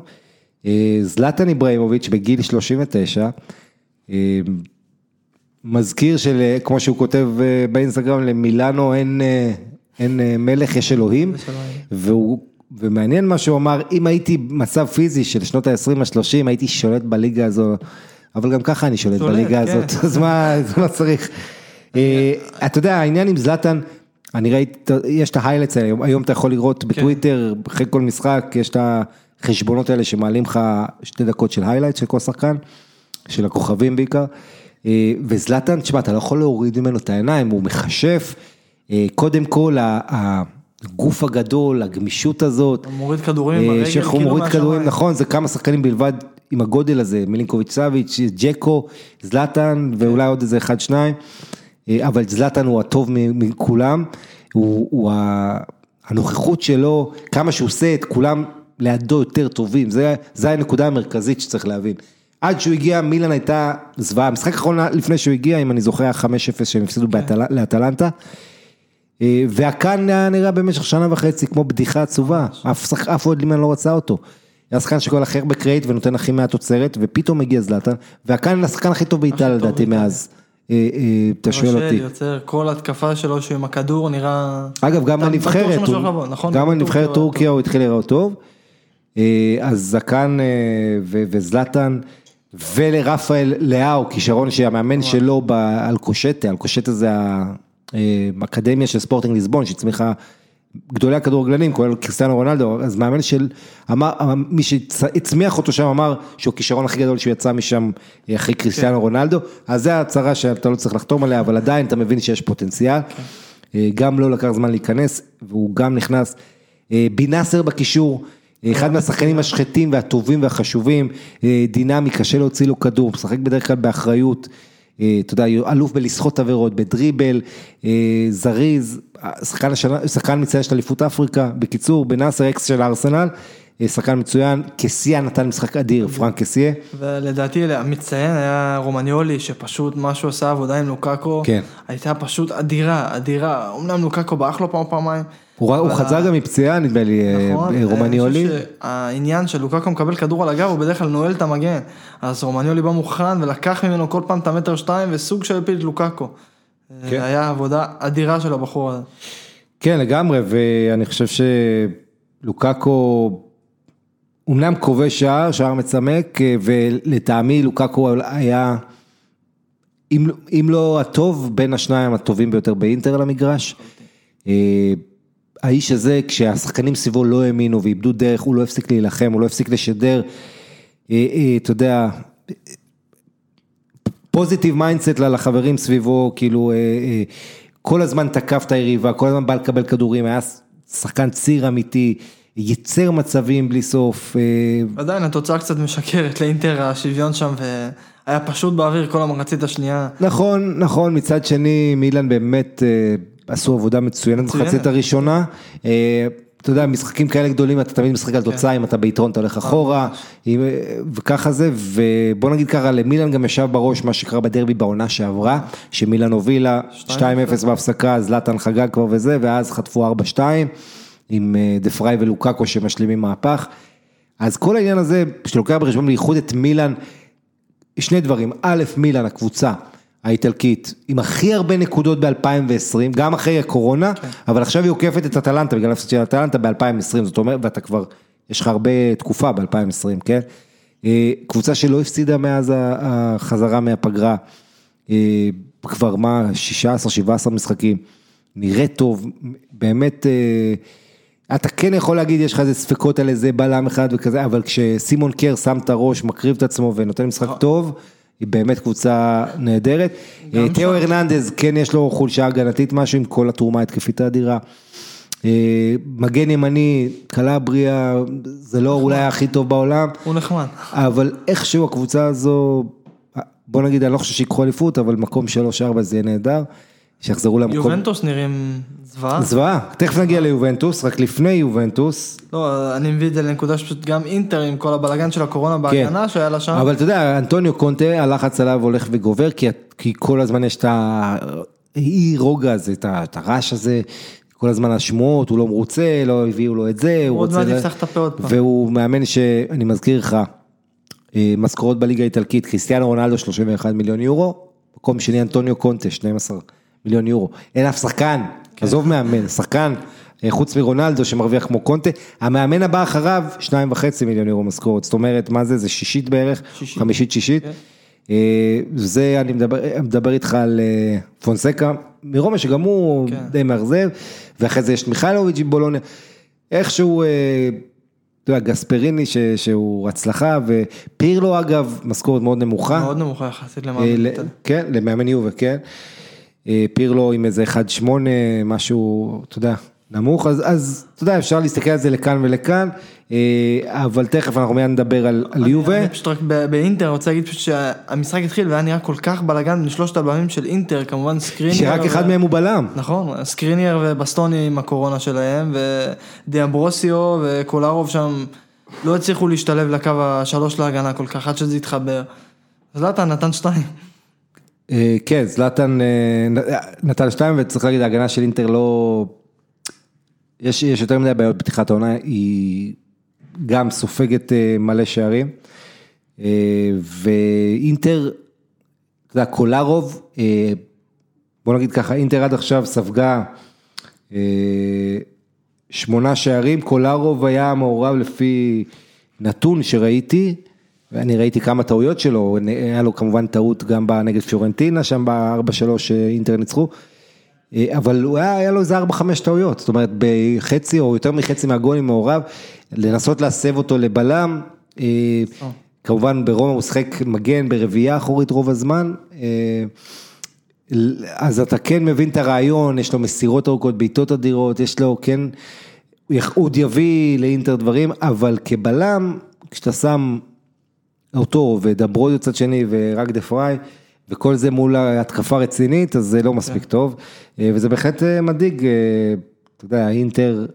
אה, זלטן איברהימוביץ' בגיל 39. אה, מזכיר של, אה, כמו שהוא כותב באינסטגרם, למילאנו אין, אין מלך, יש אלוהים. והוא, ומעניין מה שהוא אמר, אם הייתי במצב פיזי של שנות ה-20 ה-30, הייתי שולט בליגה הזו, אבל גם ככה אני שולט שולט, בליגה כן. הזאת, אז מה, אז מה צריך? אתה יודע, העניין עם זלאטן, אני ראיתי, יש את ההיילטס האלה, היום- אתה יכול לראות בטוויטר, אחרי כל משחק, יש את החשבונות האלה שמעלים לך שתי דקות של היילייט של כל שחקן, של הכוכבים בעיקר, אה, וזלאטן, תשמע, אתה לא יכול להוריד ממנו את העיניים, הוא מכשף, אה, קודם כל, הגוף הגדול, הגמישות הזאת, הוא מוריד כדורים עם אה, הרגל, שאיך הוא כאילו מוריד מהשמיים. כדורים, נכון, זה כמה שחקנים בלבד עם הגודל הזה, מילינקוביץ' סאביץ', ג'קו, זלאטן ואולי עוד איזה אחד שניים, אבל זלאטן הוא הטוב מכולם, הוא, הוא הנוכחות שלו, כמה שהוא עושה את כולם לידו יותר טובים, זה, זה הנקודה המרכזית שצריך להבין. עד שהוא הגיע, מילאן הייתה זוועה, המשחק האחרון לפני שהוא הגיע, אם אני זוכר, היה 5-0 שהם הפסידו באטל- לאטלנטה. אה, והקאן היה נראה במשך שנה וחצי כמו בדיחה עצובה, אף שח- אף אוהד לימן לא רצה אותו. היה שחקן שכל אחר בקרייט ונותן הכי מעט תוצרת, ופתאום הגיע זלאטן, והקאן השחקן הכי טוב באיטליה לדעתי. מאז. אה, אה, אתה שואל אותי. יוצר, כל התקפה שלו שהוא עם הכדור נראה... אגב, גם לבוא, נכון? גם הוא טורקיה הוא התחיל להיראות טוב. אה, אז זקן אה, ו- וזלאטן ולרפאל לאהו, כישרון שהמאמן שלו באלקושטה, אלקושטה זה האקדמיה של ספורטינג ליסבון שהצמיחה גדולי הכדורגלנים, כולל קריסטיאנו רונלדו, אז מאמן של, אמר, מי שהצמיח אותו שם אמר שהוא הכישרון הכי גדול שהוא יצא משם אה, אחרי קריסטיאנו רונלדו, אז זה הצהרה שאתה לא צריך לחתום עליה, אבל עדיין אתה מבין שיש פוטנציאל. אה, גם לא לקח זמן להיכנס, והוא גם נכנס. אה, בינאסר בקישור, אה, אחד מהשחקנים השחטים והטובים והחשובים, אה, דינמי, קשה להוציא לו כדור, משחק בדרך כלל באחריות. אה, אתה יודע, אלוף בלסחוט עבירות, בדריבל, אה, זריז, שחקן השנה, שחקן מצטיין של אליפות אפריקה, בקיצור, בנאסר אקס הארסנל, אה, שחקן מצוין, קסיה נתן משחק אדיר, פרנק קסיה. ולדעתי המצטיין היה רומניולי, שפשוט מה שהוא עשה עבודה עם לוקאקו, כן. הייתה פשוט אדירה, אדירה. אמנם לוקאקו ברח לו פעם פעמיים. הוא חזר גם מפציעה, נדמה לי, אה, נכון, אה, רומניולי. שהעניין של לוקאקו מקבל כדור על הגב, הוא בדרך כלל נועל את המגן. אז רומניולי בא מוכן ולקח ממנו כל פעם את המטר שתיים וסוג של הפיל את לוקאקו. כן. זה היה עבודה אדירה של הבחור הזה. כן, לגמרי, ואני חושב שלוקאקו, אומנם כובש שער, שער מצמק, אה, ולטעמי לוקאקו היה, אם, אם לא הטוב, בין השניים הטובים ביותר באינטר. אה, האיש הזה, כשהשחקנים סביבו לא האמינו ואיבדו דרך, הוא לא הפסיק להילחם, הוא לא הפסיק לשדר, אה, אה, אתה יודע, positive mindset לחברים סביבו, כאילו, אה, כל הזמן תקף את היריבה, כל הזמן בא לקבל כדורים, היה שחקן ציר אמיתי, ייצר מצבים בלי סוף. עדיין התוצאה קצת משקרת לאינטר, השוויון שם, והיה פשוט באוויר כל המחצית השנייה. נכון, נכון, מצד שני, מילאן באמת עשו עבודה מצוינת. במחצית הראשונה. אה, אתה יודע, משחקים כאלה גדולים, אתה תמיד משחק על תוצאה, אם אתה ביתרון אתה הולך אחורה, אם- וככה זה, ובוא נגיד ככה, למילאן גם ישב בראש מה שקרה בדרבי בעונה שעברה, שמילאן הובילה 2-0 בהפסקה, זלאטן חגג כבר וזה, ואז חטפו 4-2, עם אה, דה פריי ולוקאקו שמשלימים מהפך. אז כל העניין הזה, שלוקח בחשבון בייחוד את מילאן, שני דברים, א', מילאן, הקבוצה האיטלקית, עם הכי הרבה נקודות ב-2020, גם אחרי הקורונה, אבל עכשיו היא עוקפת את אטלנטה, בגלל ההפסד של אטלנטה ב-2020, זאת אומרת, ואתה כבר, יש לך הרבה תקופה ב-2020, כן? אה, קבוצה שלא הפסידה מאז החזרה מהפגרה, אה, כבר מה, 16-17 משחקים, נראית טוב, באמת, אה, אתה כן יכול להגיד, יש לך איזה ספקות על איזה בלם אחד וכזה, אבל כשסימון קר שם את הראש, מקריב את עצמו ונותן משחק טוב, היא באמת קבוצה נהדרת. אה, תאו הרננדז, כן יש לו חולשה הגנתית משהו עם כל התרומה ההתקפית האדירה. אה, מגן ימני, קלבריה, זה לא אולי הכי טוב בעולם, הוא נחמד. אבל איכשהו הקבוצה הזו, בוא נגיד, אני לא חושב שיקחו אליפות, אבל מקום 3-4 זה יהיה נהדר, שיחזרו למקום. יובנטוס נראים זוועה. זוועה, תכף נגיע ליובנטוס, רק לפני יובנטוס, לא, אני מביא את זה לנקודה שפשוט גם אינטר עם כל הבלאגן של הקורונה בהגנה שהיה לה שם. כן. אבל אתה יודע, אנטוניו קונטה, הלחץ עליו הולך וגובר, כי, כי כל הזמן יש את האי רוגע הזה, את הרעש הזה, כל הזמן השמועות, הוא לא מרוצה, לא הביאו לו את זה, הוא עוד רוצה... מעט ל- יפתח את הפה עוד פעם. והוא מאמן שאני מזכיר לך, אה, משכורות בליגה האיטלקית, כריסטיאנו רונלדו 31 מיליון יורו, מקום שני אנטוניו קונטה 12 מיליון יורו, אין אף שחקן, כן. עזוב מאמן, שחקן, אה, חוץ מרונלדו שמרוויח כמו קונטה, המאמן הבא אחריו, שניים וחצי מיליון יורו משכורת, זאת אומרת, מה זה, זה שישית בערך, שישית. חמישית שישית, אה, זה אני מדבר, מדבר איתך על אה, פונסקה, מרומא שגם הוא כן. די מאכזב, ואחרי זה יש מיכאלוביץ' עם בולוניה, איכשהו, אה, אתה יודע, גספריני ש, שהוא הצלחה, ופירלו אגב, משכורת מאוד נמוכה. מאוד נמוכה יחסית אה, למאמן. איטליה. כן, למאמן יובה, כן. אה, פירלו עם איזה 1.8, משהו, אתה יודע, נמוך, אז, אז אתה יודע, אפשר להסתכל על זה לכאן ולכאן, אה, אבל תכף אנחנו מיד נדבר על, על יובה. אני פשוט רק באינטר רוצה להגיד פשוט שהמשחק התחיל והיה נראה כל כך בלאגן בין שלושת הבלמים של אינטר, כמובן סקריניאר. שרק אחד ו- מהם הוא בלם. נכון, סקריניאר ובסטוני עם הקורונה שלהם, ודיאמברוסיו וקולרוב שם לא הצליחו להשתלב לקו השלוש להגנה כל כך, עד שזה התחבר. זלאטן נתן שתיים. אה, כן, זלאטן אה, נתן שתיים, וצריך להגיד, ההגנה של אינטר לא... יש, יש יותר מדי בעיות בפתיחת העונה, היא גם סופגת אה, מלא שערים, ואינטר, אתה יודע, קולרוב, אה, בוא נגיד ככה, אינטר עד עכשיו ספגה שמונה שערים, קולרוב היה מעורב לפי נתון שראיתי, ואני ראיתי כמה טעויות שלו, היה לו כמובן טעות גם נגד פיורנטינה, שם ב-4-3 שאינטר ניצחו, אה, אבל הוא היה, היה לו איזה 4-5 טעויות, זאת אומרת בחצי או יותר מחצי מהגולים מעורב, לנסות להסב אותו לבלם, אה, כמובן ברומא הוא שחק מגן ברביעייה אחורית רוב הזמן, אה, אז אתה כן מבין את הרעיון, יש לו מסירות ארוכות, בעיטות אדירות, יש לו כן, הוא עוד יביא לאינטר דברים, אבל כבלם, כשאתה שם אותו ודברויו צד שני ורק דה פריי, וכל זה מול התקפה רצינית, אז זה לא מספיק טוב, אה, וזה בהחלט אה, מדאיג, אה, אתה יודע, אינטר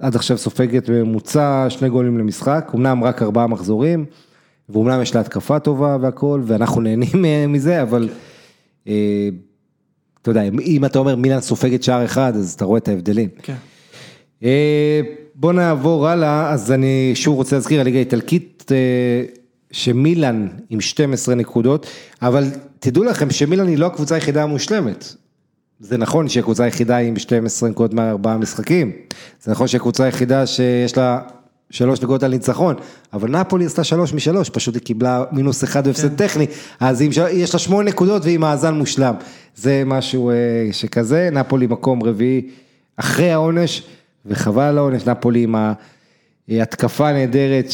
עד עכשיו סופגת בממוצע שני גולים למשחק, אמנם רק ארבעה מחזורים, ואומנם יש לה התקפה טובה והכל, ואנחנו נהנים מזה, אבל אה, אתה יודע, אם אתה אומר מילאן סופגת שער אחד, אז אתה רואה את ההבדלים. כן. אה, בוא נעבור הלאה, אז אני שוב רוצה להזכיר, הליגה האיטלקית, שמילאן עם 12 נקודות, אבל תדעו לכם שמילאן היא לא הקבוצה היחידה המושלמת. זה נכון שהיא הקבוצה היחידה עם 12 נקודות מארבעה משחקים, זה נכון שהיא הקבוצה היחידה שיש לה שלוש נקודות על ניצחון, אבל נפולי עשתה שלוש משלוש, פשוט היא קיבלה מינוס אחד והפסד כן. טכני, אז של- יש לה שמונה נקודות והיא מאזן מושלם, זה משהו אה, שכזה, נפולי מקום רביעי אחרי העונש, וחבל על העונש, נפולי עם ההתקפה הנהדרת,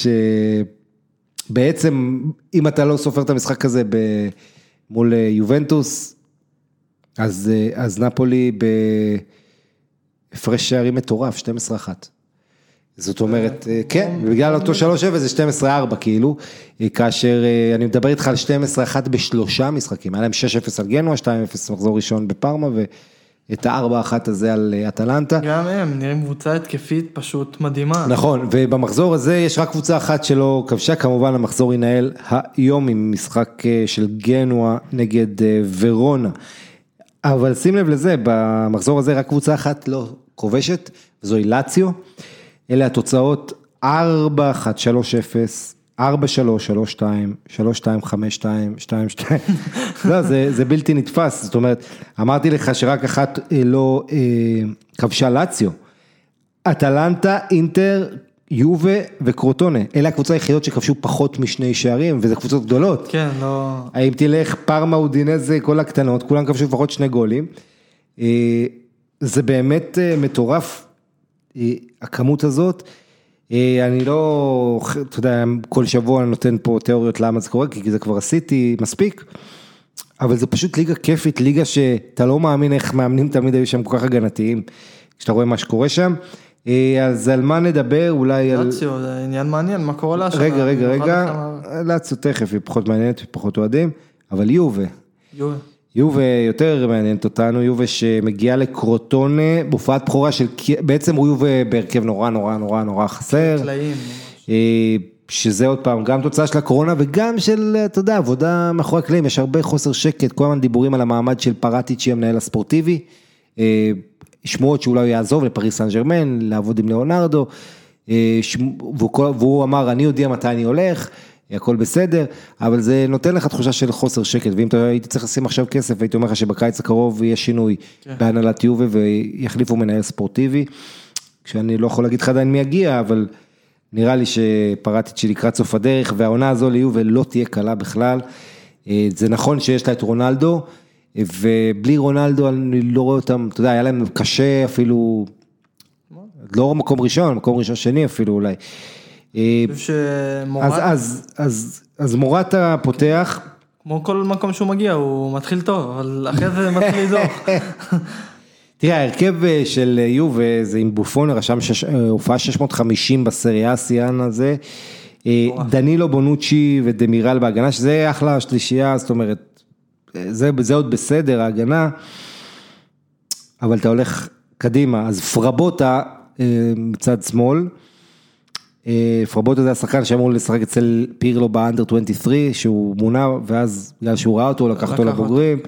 שבעצם אם אתה לא סופר את המשחק הזה ב- מול אה, יובנטוס, אז, אה, אז נפולי בהפרש שערים מטורף, 12-1. זאת אומרת, אה, כן, בגלל אותו 3-0 זה 12-4 כאילו, כאשר אני מדבר איתך על 12-1 בשלושה משחקים, היה להם 6-0 על גנוע, 2-0 מחזור ראשון בפארמה, ואת ה-4-1 הזה על אה, אטלנטה. גם הם נראים קבוצה התקפית פשוט מדהימה. נכון, ובמחזור הזה יש רק קבוצה אחת שלא כבשה, כמובן המחזור ינהל היום עם משחק אה, של גנוע נגד אה, ורונה. אבל שים לב לזה, במחזור הזה רק קבוצה אחת לא כובשת, וזוהי לאציו. אלה התוצאות 4-1, 3-0, 4-3, 3-2, 3-2, 5-2, 2-2. לא, זה, זה בלתי נתפס, זאת אומרת, אמרתי לך שרק אחת אה, לא אה, כבשה לאציו. אטלנטה, אינטר, יובה וקרוטונה, אלה הקבוצות היחידות שכבשו פחות משני שערים, וזה קבוצות גדולות. כן, לא... אם תלך פארמה, אודינזה, כל הקטנות, כולם כבשו לפחות שני גולים. אה, זה באמת אה, מטורף, אה, הכמות הזאת. אה, אני לא, אתה יודע, כל שבוע אני נותן פה תיאוריות למה זה קורה, כי זה כבר עשיתי מספיק. אבל זה פשוט ליגה כיפית, ליגה שאתה לא מאמין איך מאמנים תמיד היו שם כל כך הגנתיים, כשאתה רואה מה שקורה שם. אה, אז על מה נדבר? אולי על... לאציו, זה עניין מעניין, מה קורה לה השנה? רגע, רגע, רגע, לאציו תכף, היא פחות מעניינת ופחות אוהדים, אבל יובה, יו, יובה יותר מעניינת אותנו, יובה שמגיעה לקרוטונה, בהופעת בכורה של, בעצם הוא יובה בהרכב נורא נורא נורא נורא חסר. ממש. אה, שזה עוד פעם גם תוצאה של הקורונה וגם של, אתה יודע, עבודה מאחורי הקלעים, יש הרבה חוסר שקט, כל הזמן דיבורים על המעמד של פרטיצ'י המנהל הספורטיבי, אה, שמועות שאולי הוא יעזוב לפריס סן ג'רמן, לעבוד עם ליאונרדו, אה, והוא, והוא אמר, אני יודע מתי אני הולך, הכל בסדר, אבל זה נותן לך תחושה של חוסר שקט, ואם אתה הייתי צריך לשים עכשיו כסף, הייתי אומר לך שבקיץ הקרוב יהיה שינוי בהנהלת יובה ויחליפו מנהל ספורטיבי, כשאני לא יכול להגיד לך עדיין מי יגיע, אבל נראה לי שפרטיצ'י לקראת סוף הדרך, והעונה הזו ליובל לא תהיה קלה בכלל. אה, זה נכון שיש לה את רונלדו, ובלי רונלדו אני לא רואה אותם, אתה יודע, היה להם קשה אפילו, לא מקום ראשון, מקום ראשון שני אפילו אולי. אה, אז, שמורד, אז, אז, אז מורטה פותח, כמו כל מקום שהוא מגיע, הוא מתחיל טוב, אבל אחרי זה מתחיל לדוח. תראה, ההרכב אה, של יובה זה עם בופון, רשם אה, הופעה 650 בסריה השיאן הזה. דנילו בונוצ'י ודמירל בהגנה, שזה אחלה שלישייה, זאת אומרת, זה, זה עוד בסדר, ההגנה. אבל אתה הולך קדימה, אז פרבוטה מצד שמאל. אה, פרבוטה זה השחקן שאמור לשחק אצל פירלו באנדר 23, שהוא מונה, ואז בגלל שהוא ראה אותו, הוא לקח אותו. לבוגרים.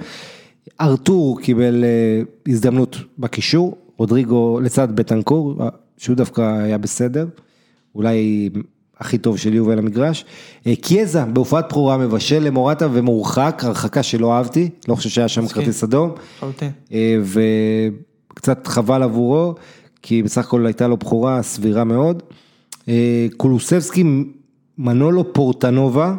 ארתור קיבל אה, הזדמנות בקישור, רודריגו לצד בטנקור, אה, שהוא דווקא היה בסדר, אולי הכי טוב של יובל למגרש. אה, קיאזה בהופעת בכורה מבשל למורטה ומורחק, הרחקה שלא אהבתי, לא חושב שהיה שם. כרטיס אדום. וקצת חבל עבורו, כי בסך הכל הייתה לו בכורה סבירה מאוד. אה, קולוסבסקי, מנולו פורטנובה,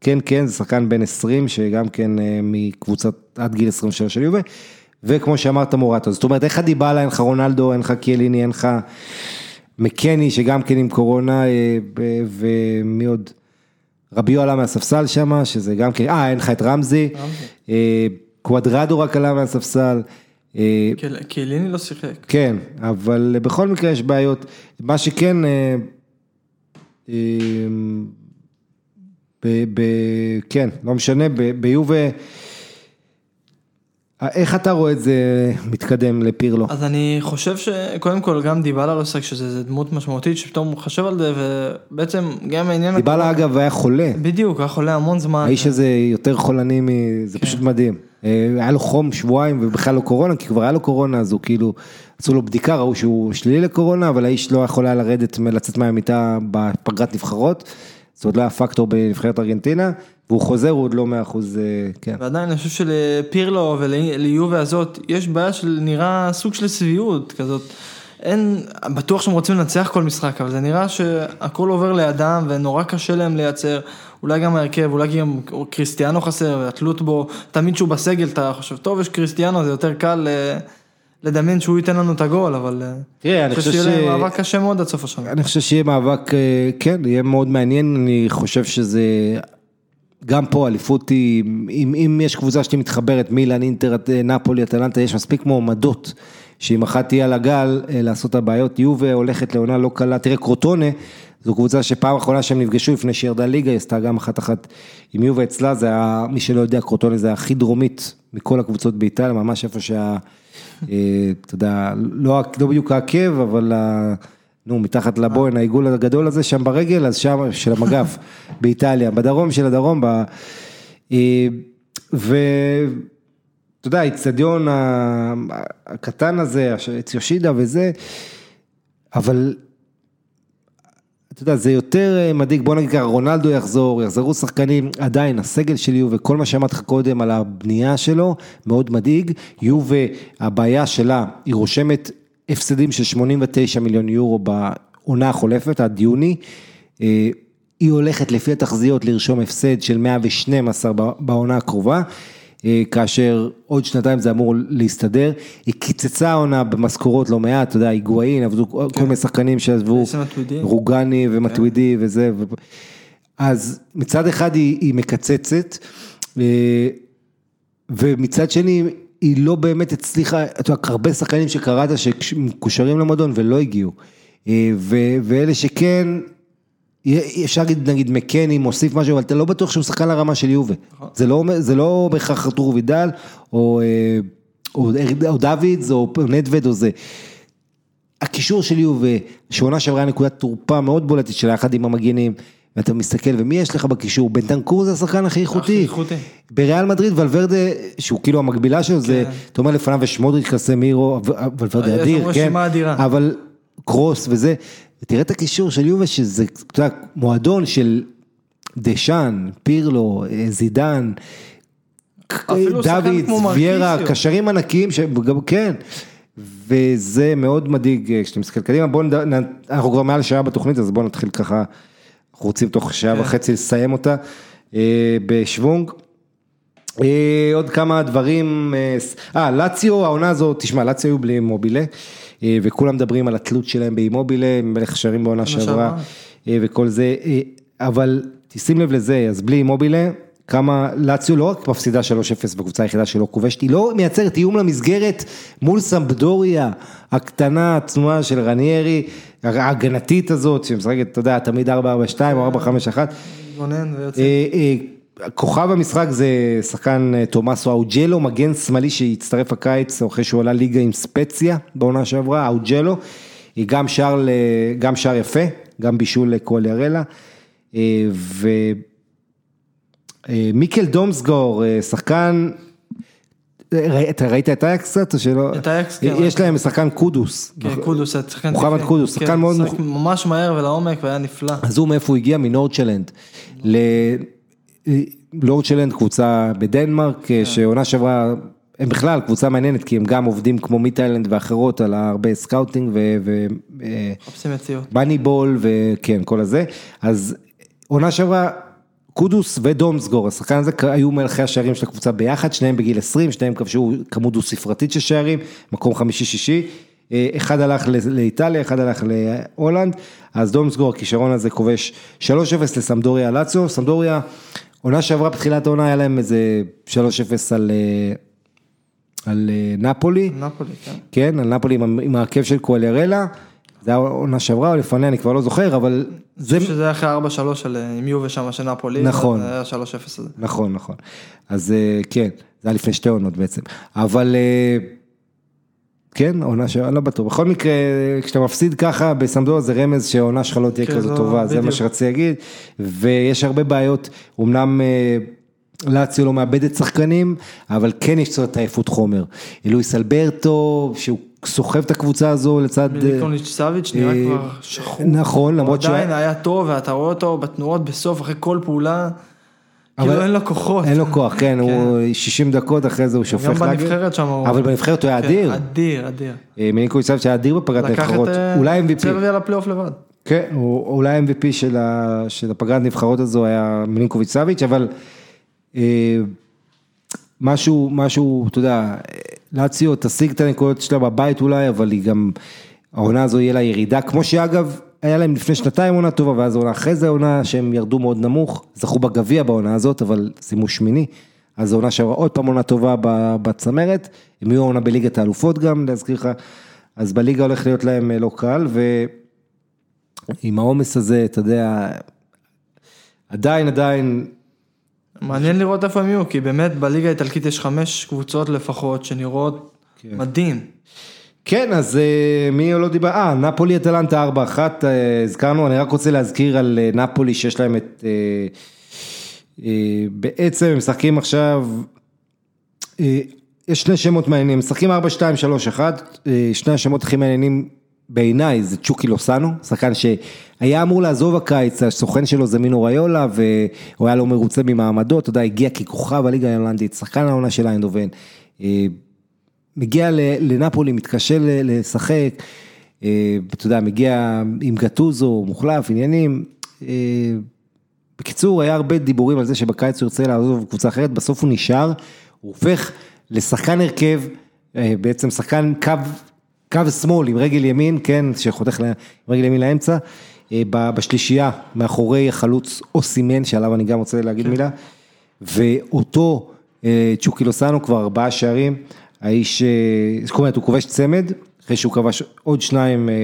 כן כן, זה שחקן בן 20 שגם כן אה, מקבוצת עד גיל 23 של יובה, וכמו שאמרת מורטו, זאת אומרת איך הדיבלה, אין לך רונלדו, אין לך קיאליני, אין לך מקני שגם כן עם קורונה, אה, ומי עוד? רביו עלה מהספסל שם, שזה גם כן, אה, אין לך את רמזי, קוואדרדו רק עלה מהספסל. אה, קיל- קיליני לא שיחק. כן, אבל בכל מקרה יש בעיות. מה שכן, אה, אה, כן, לא משנה, ביובה, איך אתה רואה את זה מתקדם לפירלו? אז אני חושב שקודם כל גם דיבלה לא שחק שזה דמות משמעותית שפתאום הוא חושב על זה ובעצם גם העניין... דיבלה אגב היה חולה. בדיוק, היה חולה המון זמן. האיש הזה יותר חולני, מ... זה פשוט מדהים. אה, היה לו חום שבועיים ובכלל לא קורונה, כי כבר היה לו קורונה, אז הוא כאילו, עשו לו בדיקה, ראו שהוא שלילי לקורונה, אבל האיש לא יכול היה לרדת, לצאת מהמיטה בפגרת נבחרות. זאת אומרת, לא היה פקטור בנבחרת ארגנטינה, והוא חוזר, הוא עוד לא מאה אחוז, אה, כן. ועדיין אני חושב שלפירלו וליובה הזאת, יש בעיה של נראה סוג של שביעות כזאת. אין, בטוח שהם רוצים לנצח כל משחק, אבל זה נראה שהכל עובר לידם ונורא קשה להם לייצר, אולי גם ההרכב, אולי גם קריסטיאנו חסר, והתלות בו, תמיד שהוא בסגל אתה חושב, טוב יש קריסטיאנו, זה יותר קל אה, לדמיין שהוא ייתן לנו את הגול, אבל אה, תראה, אני חושב ש... שיהיה מאבק קשה מאוד עד סוף השנה. אני חושב שיהיה מאבק, אה, כן, יהיה מאוד מעניין, אני חושב שזה, גם פה אליפות היא, אם, אם יש קבוצה שתהיה מתחברת, מילאן, אינטר, נפולי, אטלנטה, יש מספיק מועמדות, שאם אחת תהיה על הגל, אה, לעשות את הבעיות, יובה הולכת לעונה לא קלה, תראה קרוטונה, זו קבוצה שפעם אחרונה שהם נפגשו לפני שירדה ליגה, היא עשתה גם אחת אחת עם יובה אצלה, זה היה, מי שלא יודע, קרוטונה זה הכי דרומית מכל הקבוצות באיטליה, ממש איפה שה... אה, אתה יודע, לא, לא בדיוק העקב, אבל ה... נו, מתחת לבוהן, העיגול הגדול הזה שם ברגל, אז שם, של המגף, באיטליה, בדרום של הדרום, ב... אה, ואתה יודע, האיצטדיון הקטן הזה, אצל יושידה וזה, אבל אתה יודע, זה יותר אה, מדאיג, בוא נגיד ככה, רונלדו יחזור, יחזרו שחקנים, עדיין הסגל של יובה, כל מה שאמרתי לך קודם על הבנייה שלו, מאוד מדאיג, יובה, הבעיה שלה, היא רושמת הפסדים של 89 מיליון יורו בעונה החולפת, עד יוני, אה, היא הולכת לפי התחזיות לרשום הפסד של 112 בעונה הקרובה. אה, כאשר עוד שנתיים זה אמור להסתדר, היא קיצצה עונה במשכורות לא מעט, אתה יודע, היגואין, עבדו כל כן. מיני שחקנים שעזבו, רוגני ומטווידי כן. וזה, אז מצד אחד היא, היא מקצצת, אה, ומצד שני היא לא באמת הצליחה, אתה יודע, הרבה שחקנים שקראת שמקושרים למועדון ולא הגיעו, אה, ואלה שכן, אפשר להגיד, נגיד מקני מוסיף משהו, אבל אתה לא בטוח שהוא שחקן לרמה של יובה. נכון. זה לא, זה לא בהכרח ארתור וידל, או, אה, או, או דוידס, או נדווד, או זה. הקישור של יובה, שעונה שעברה נקודת תורפה מאוד בולטת שלה, יחד עם המגינים, ואתה מסתכל, ומי יש לך בקישור? בנטנקור זה השחקן הכי איכותי. הכי איכותי. בריאל מדריד, ולוורדה, שהוא כאילו המקבילה שלו, זה, כן. אתה אומר לפניו יש מודריץ' קסמירו, ולוורדה אדיר, כן, אבל קרוס וזה. ותראה את הקישור של יובה, שזה, אתה יודע, מועדון של דשאן, פירלו, אה, זידן, דוד, ויירה, קשרים ענקיים, שגם, כן, וזה מאוד מדאיג אה, כשאתה מסתכל קדימה, בואו, אנחנו כבר מעל שעה בתוכנית, אז בואו נתחיל ככה, אנחנו רוצים תוך שעה כן. וחצי לסיים אותה אה, בשוונג. עוד כמה דברים, אה, לאציו, העונה הזאת, תשמע, לאציו היו בלי מובילה. אה, וכולם מדברים על התלות שלהם באימובילה, מלך שערים בעונה שעברה אה, וכל זה, אה, אבל תשים לב לזה, אז בלי אימובילה, כמה לאציו לא רק מפסידה 3-0 בקבוצה היחידה שלא כובשת, היא לא מייצרת איום למסגרת מול סמבדוריה הקטנה, הצנועה של רניירי, ההגנתית הזאת, שמשחקת, אתה יודע, תמיד 4-4-2 או 4-5-1. גונן ויוצא. כוכב המשחק זה שחקן אה, תומאסו אאוג'לו, מגן שמאלי שהצטרף הקיץ אחרי שהוא עלה ליגה עם ספציה בעונה שעברה, אאוג'לו, היא גם שער, גם שער יפה, גם בישול לקואליארלה, אה, ומיקל אה, דומסגור, שחקן, אתה ראית את אייאקס קצת או שלא? את אייאקס, כן. יש להם שחקן קודוס. כן, קודוס, שחקן מוחמד קודוס, שחקן מאוד... ממש מהר ולעומק והיה נפלא. אז הוא מאיפה הוא הגיע? מנורדשיילנד. נורדשיילנד קבוצה בדנמרק, כן. שעונה שעברה, הם בכלל קבוצה מעניינת, כי הם גם עובדים כמו מיטיילנד ואחרות על הרבה סקאוטינג ו... מחפשים מציאות. מאניבול וכן, כל הזה. אז עונה שעברה, קודוס ודומסגור, השחקן הזה היו מלכי השערים של הקבוצה ביחד, שניהם בגיל 20, שניהם כבשו כמות דו ספרתית של שערים, מקום חמישי-שישי. אחד הלך לאיטליה, אחד הלך להולנד, אז דומסגור, הכישרון הזה כובש 3-0 לסמדוריה לאציו, סמדוריה עונה שעברה בתחילת העונה היה להם איזה 3-0 על, אה, על אה, נפולי. נפולי, כן. כן, על נפולי עם, עם העקב של קואליארלה. זה היה עונה שעברה או לפניה, אני כבר לא זוכר, אבל זה... שזה היה אחרי 4-3 של אה, עם יובה שם של נפולי. נכון. זה היה 3-0 הזה. נכון, נכון. אז כן, זה היה לפני שתי עונות בעצם. אבל כן, עונה שאני לא בטוח. בכל מקרה, כשאתה מפסיד ככה בסמדור זה רמז שהעונה שלך לא תהיה כן, כזאת לא, טובה, זה מה בדיוק. שרציתי להגיד. ויש הרבה בעיות, אמנם אה, לאציו לא מאבדת שחקנים, אבל כן יש קצת עייפות חומר. לואיס אלברטו, שהוא סוחב את הקבוצה הזו לצד... אה, מיליקוניץ' סאביץ' נראה אה, כבר שחור. נכון, למרות שהוא... עדיין היה טוב ואתה רואה אותו בתנועות בסוף אחרי כל פעולה. כאילו אין לו כוחות. אין לו כוח, כן, הוא 60 דקות אחרי זה הוא שופך גם לאגר. בנבחרת שם הוא... אבל בנבחרת הוא היה כן, אדיר. אדיר, אדיר. אה, מיניקוביץ' סבץ' היה אדיר בפגרת לקח את הנבחרות. אה, אולי MVP. צרביה לפלייאוף לבד. כן, אולי MVP של, הפגרת נבחרות הזו היה מלינקוביץ' סביץ', אבל אה, משהו, משהו, אתה יודע, לאציו תשיג את הנקודות שלה בבית אולי, אבל היא גם, העונה הזו יהיה לה ירידה, כמו שאגב, היה להם לפני שנתיים עונה טובה, ואז עונה אחרי זה עונה שהם ירדו מאוד נמוך, זכו בגביע בעונה הזאת, אבל סיימו שמיני, אז העונה שעברה עוד פעם עונה טובה בצמרת, הם יהיו עונה בליגת האלופות גם, להזכיר לך, אז בליגה הולך להיות להם אה, לא קל, ו... עם העומס הזה, אתה יודע, עדיין, עדיין, מעניין לראות איפה הם יהיו, כי באמת בליגה האיטלקית יש חמש קבוצות לפחות שנראות כן. מדהים. כן, אז אה, מי לא דיבר, אה, נפולי אטלנטה 4-1, אה, הזכרנו, אני רק רוצה להזכיר על אה, נפולי שיש להם את, בעצם הם משחקים עכשיו, יש שני שמות מעניינים, משחקים 4-2-3-1, אה, שני השמות הכי מעניינים בעיניי זה צ'וקי לוסאנו, שחקן שהיה אמור לעזוב הקיץ, הסוכן שלו זה מינו ריולה, והוא היה לא מרוצה ממעמדו, אתה יודע, הגיע ככוכב הליגה ההולנדית, שחקן העונה של איינדובן. מגיע לנפולי, מתקשה לשחק, אה, אתה יודע, מגיע עם גטוזו, מוחלף, עניינים. אה, בקיצור, היה הרבה דיבורים על זה שבקיץ הוא ירצה לעזוב קבוצה אחרת, בסוף הוא נשאר, הוא הופך לשחקן הרכב, אה, בעצם שחקן קו, קו שמאל עם רגל ימין, כן, שחותך עם רגל ימין לאמצע, בשלישייה, מאחורי החלוץ אוסימן, שעליו אני גם רוצה להגיד מילה, ואותו צ'וקי לוסאנו כבר ארבעה שערים, האיש, אה, זאת אומרת, הוא כובש צמד, אחרי שהוא כבש עוד שניים אה,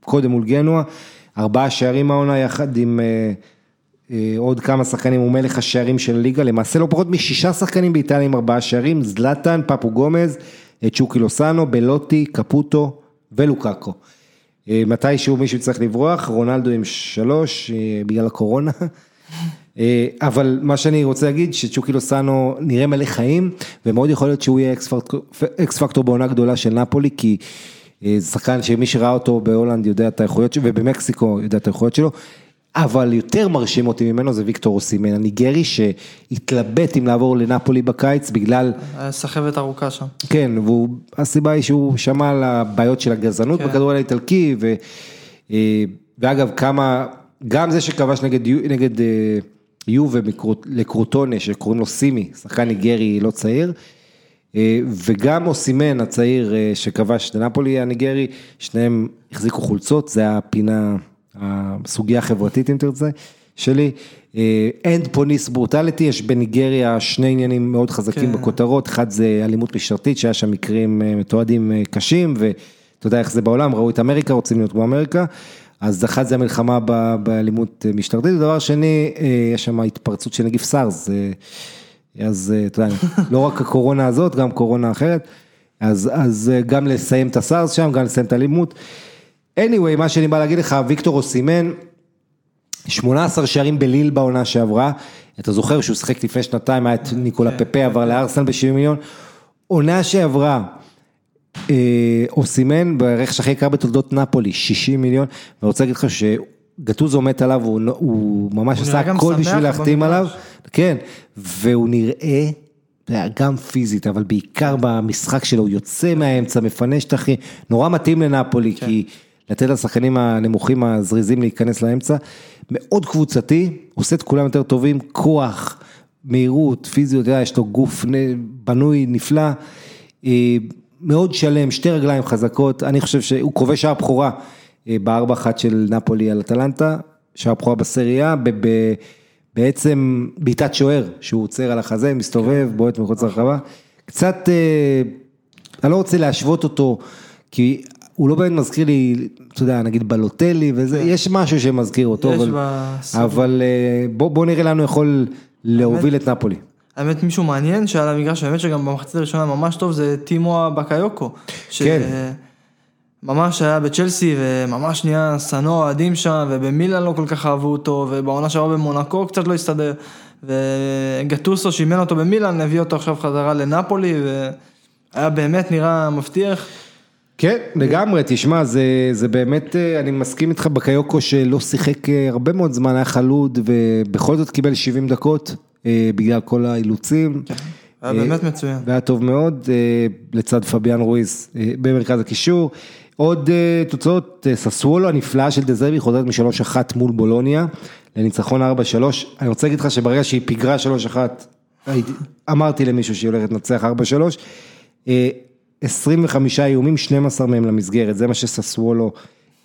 קודם מול גנוע, ארבעה שערים העונה יחד עם אה, עוד כמה שחקנים, הוא מלך השערים של הליגה, למעשה לא פחות משישה שחקנים באיטליה עם ארבעה שערים, זלטן, פפו גומז, צ'וקי לוסאנו, בלוטי, קפוטו ולוקאקו. מתישהו מישהו צריך לברוח, רונלדו עם שלוש, בגלל הקורונה. אה, אבל מה שאני רוצה להגיד, שצ'וקי לוסאנו נראה מלא חיים, ומאוד יכול להיות שהוא יהיה X factor, בעונה גדולה של נפולי, כי אה, זה שחקן שמי שראה אותו בהולנד יודע את האיכויות שלו, ובמקסיקו יודע את האיכויות שלו, אבל יותר מרשים אותי ממנו זה ויקטור אוסימן הניגרי, שהתלבט אם לעבור לנפולי בקיץ בגלל... סחבת ארוכה שם. כן, והסיבה היא שהוא שמע על הבעיות של הגזענות כן. בכדורגל האיטלקי, ו, אה, ואגב, כמה, גם זה שכבש נגד, נגד יובה לקרוטונה, שקוראים לו סימי, שחקן ניגרי לא צעיר, אה, וגם אוסימן הצעיר אה, שכבש בנפולי הניגרי, שניהם החזיקו חולצות, זה הפינה, הסוגיה החברתית אם תרצה, שלי. end police brutality, יש בניגריה שני עניינים מאוד חזקים כן. בכותרות, אחד זה אלימות משטרתית, שהיה שם מקרים אה, מתועדים קשים, ואתה יודע איך זה בעולם, ראו את אמריקה, רוצים להיות כמו אמריקה. אז אחד זה המלחמה באלימות משטרתית, ודבר שני, אה, יש שם התפרצות של נגיף סארס, אה, אז אה, אתה יודע, לא רק הקורונה הזאת, גם קורונה אחרת, אז, אז גם לסיים את הסארס שם, גם לסיים את האלימות. anyway, מה שאני בא להגיד לך, ויקטור אוסימן, 18 שערים בליל בעונה שעברה, אתה זוכר שהוא שיחק לפני שנתיים, היה את ניקולה פפה, עבר לארסנל ב-70 מיליון, עונה שעברה, אוסימן ברכש הכי יקר בתולדות נפולי, 60 מיליון, ואני רוצה להגיד לך שגטוזו מת עליו, הוא, הוא ממש הוא עשה הכל בשביל להחתים. עליו, כן, והוא נראה, גם פיזית, אבל בעיקר במשחק שלו, הוא יוצא מהאמצע, מפנה שטחים, נורא מתאים לנפולי, כן. כי לתת לשחקנים הנמוכים הזריזים להיכנס לאמצע, מאוד קבוצתי, עושה את כולם יותר טובים, כוח, מהירות, פיזיות, יש לו גוף בנוי נפלא, אה, מאוד שלם, שתי רגליים חזקות, אני חושב שהוא כובש שער בכורה אה, בארבע אחת של נפולי על אטלנטה, שער בכורה בסריה, ב- ב- בעצם בעיטת שוער, שהוא עוצר על החזה, מסתובב, כן. בועט מחוץ לרחבה, קצת, אה, אני לא רוצה להשוות אותו, כי הוא לא באמת מזכיר לי, אתה יודע, נגיד בלוטלי וזה, יש משהו שמזכיר אותו, אבל. אבל אה, בוא, בוא נראה לאן הוא יכול להוביל את נפולי. האמת מישהו מעניין שהיה על המגרש, האמת שגם במחצית הראשונה ממש טוב, זה טימו בקיוקו. כן. ממש היה בצ'לסי וממש נהיה שנוא אוהדים שם, ובמילאן לא כל כך אהבו אותו, ובעונה שעברה במונקו קצת לא הסתדר. וגטוסו שאימן אותו במילאן, הביא אותו עכשיו חזרה לנפולי, והיה באמת נראה מבטיח. כן, לגמרי, תשמע, זה, זה באמת, אה, אני מסכים איתך בקיוקו שלא שיחק אה, הרבה מאוד זמן, היה חלוד, ובכל זאת קיבל 70 דקות, בגלל כל האילוצים. היה באמת מצוין. והיה טוב מאוד, לצד פביאן רויז במרכז הקישור. עוד תוצאות, ססוולו הנפלאה של דזרבי חוזרת משלוש אחת מול בולוניה, לניצחון 4-3. אני רוצה להגיד לך שברגע שהיא פיגרה 3-1, אמרתי למישהו שהיא הולכת לנצח 4-3. 25 איומים, 12 מהם למסגרת, זה מה שססוולו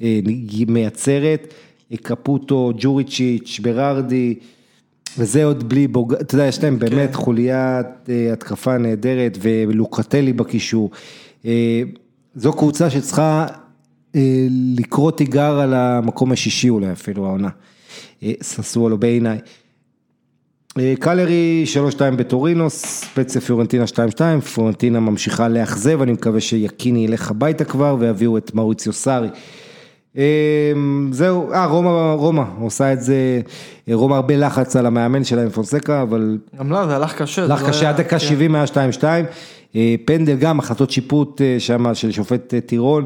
אה, מייצרת, קפוטו, ג'וריצ'יץ', ברארדי, וזה עוד בלי בוג... אתה יודע, יש להם באמת כן. חוליית אה, התקפה נהדרת ולוקטלי בקישור. אה, זו קבוצה שצריכה לקרוא תיגר על המקום השישי אולי אפילו העונה, ססוולו בעיניי. אה, קלרי 3-2 בטורינוס, ספציה פיורנטינה 2-2, פיורנטינה ממשיכה לאכזב, אני מקווה שיקיני ילך הביתה כבר ויביאו את מאוריציו סארי. אה, זהו, אה רומא, רומא, עושה את זה, אה, רומא הרבה לחץ על המאמן שלהם פונסקה, אבל... גם לא, זה הלך קשה. הלך קשה, עד דקה 70 היה 2-2, פנדל גם, החלטות שיפוט שם של שופט טירון,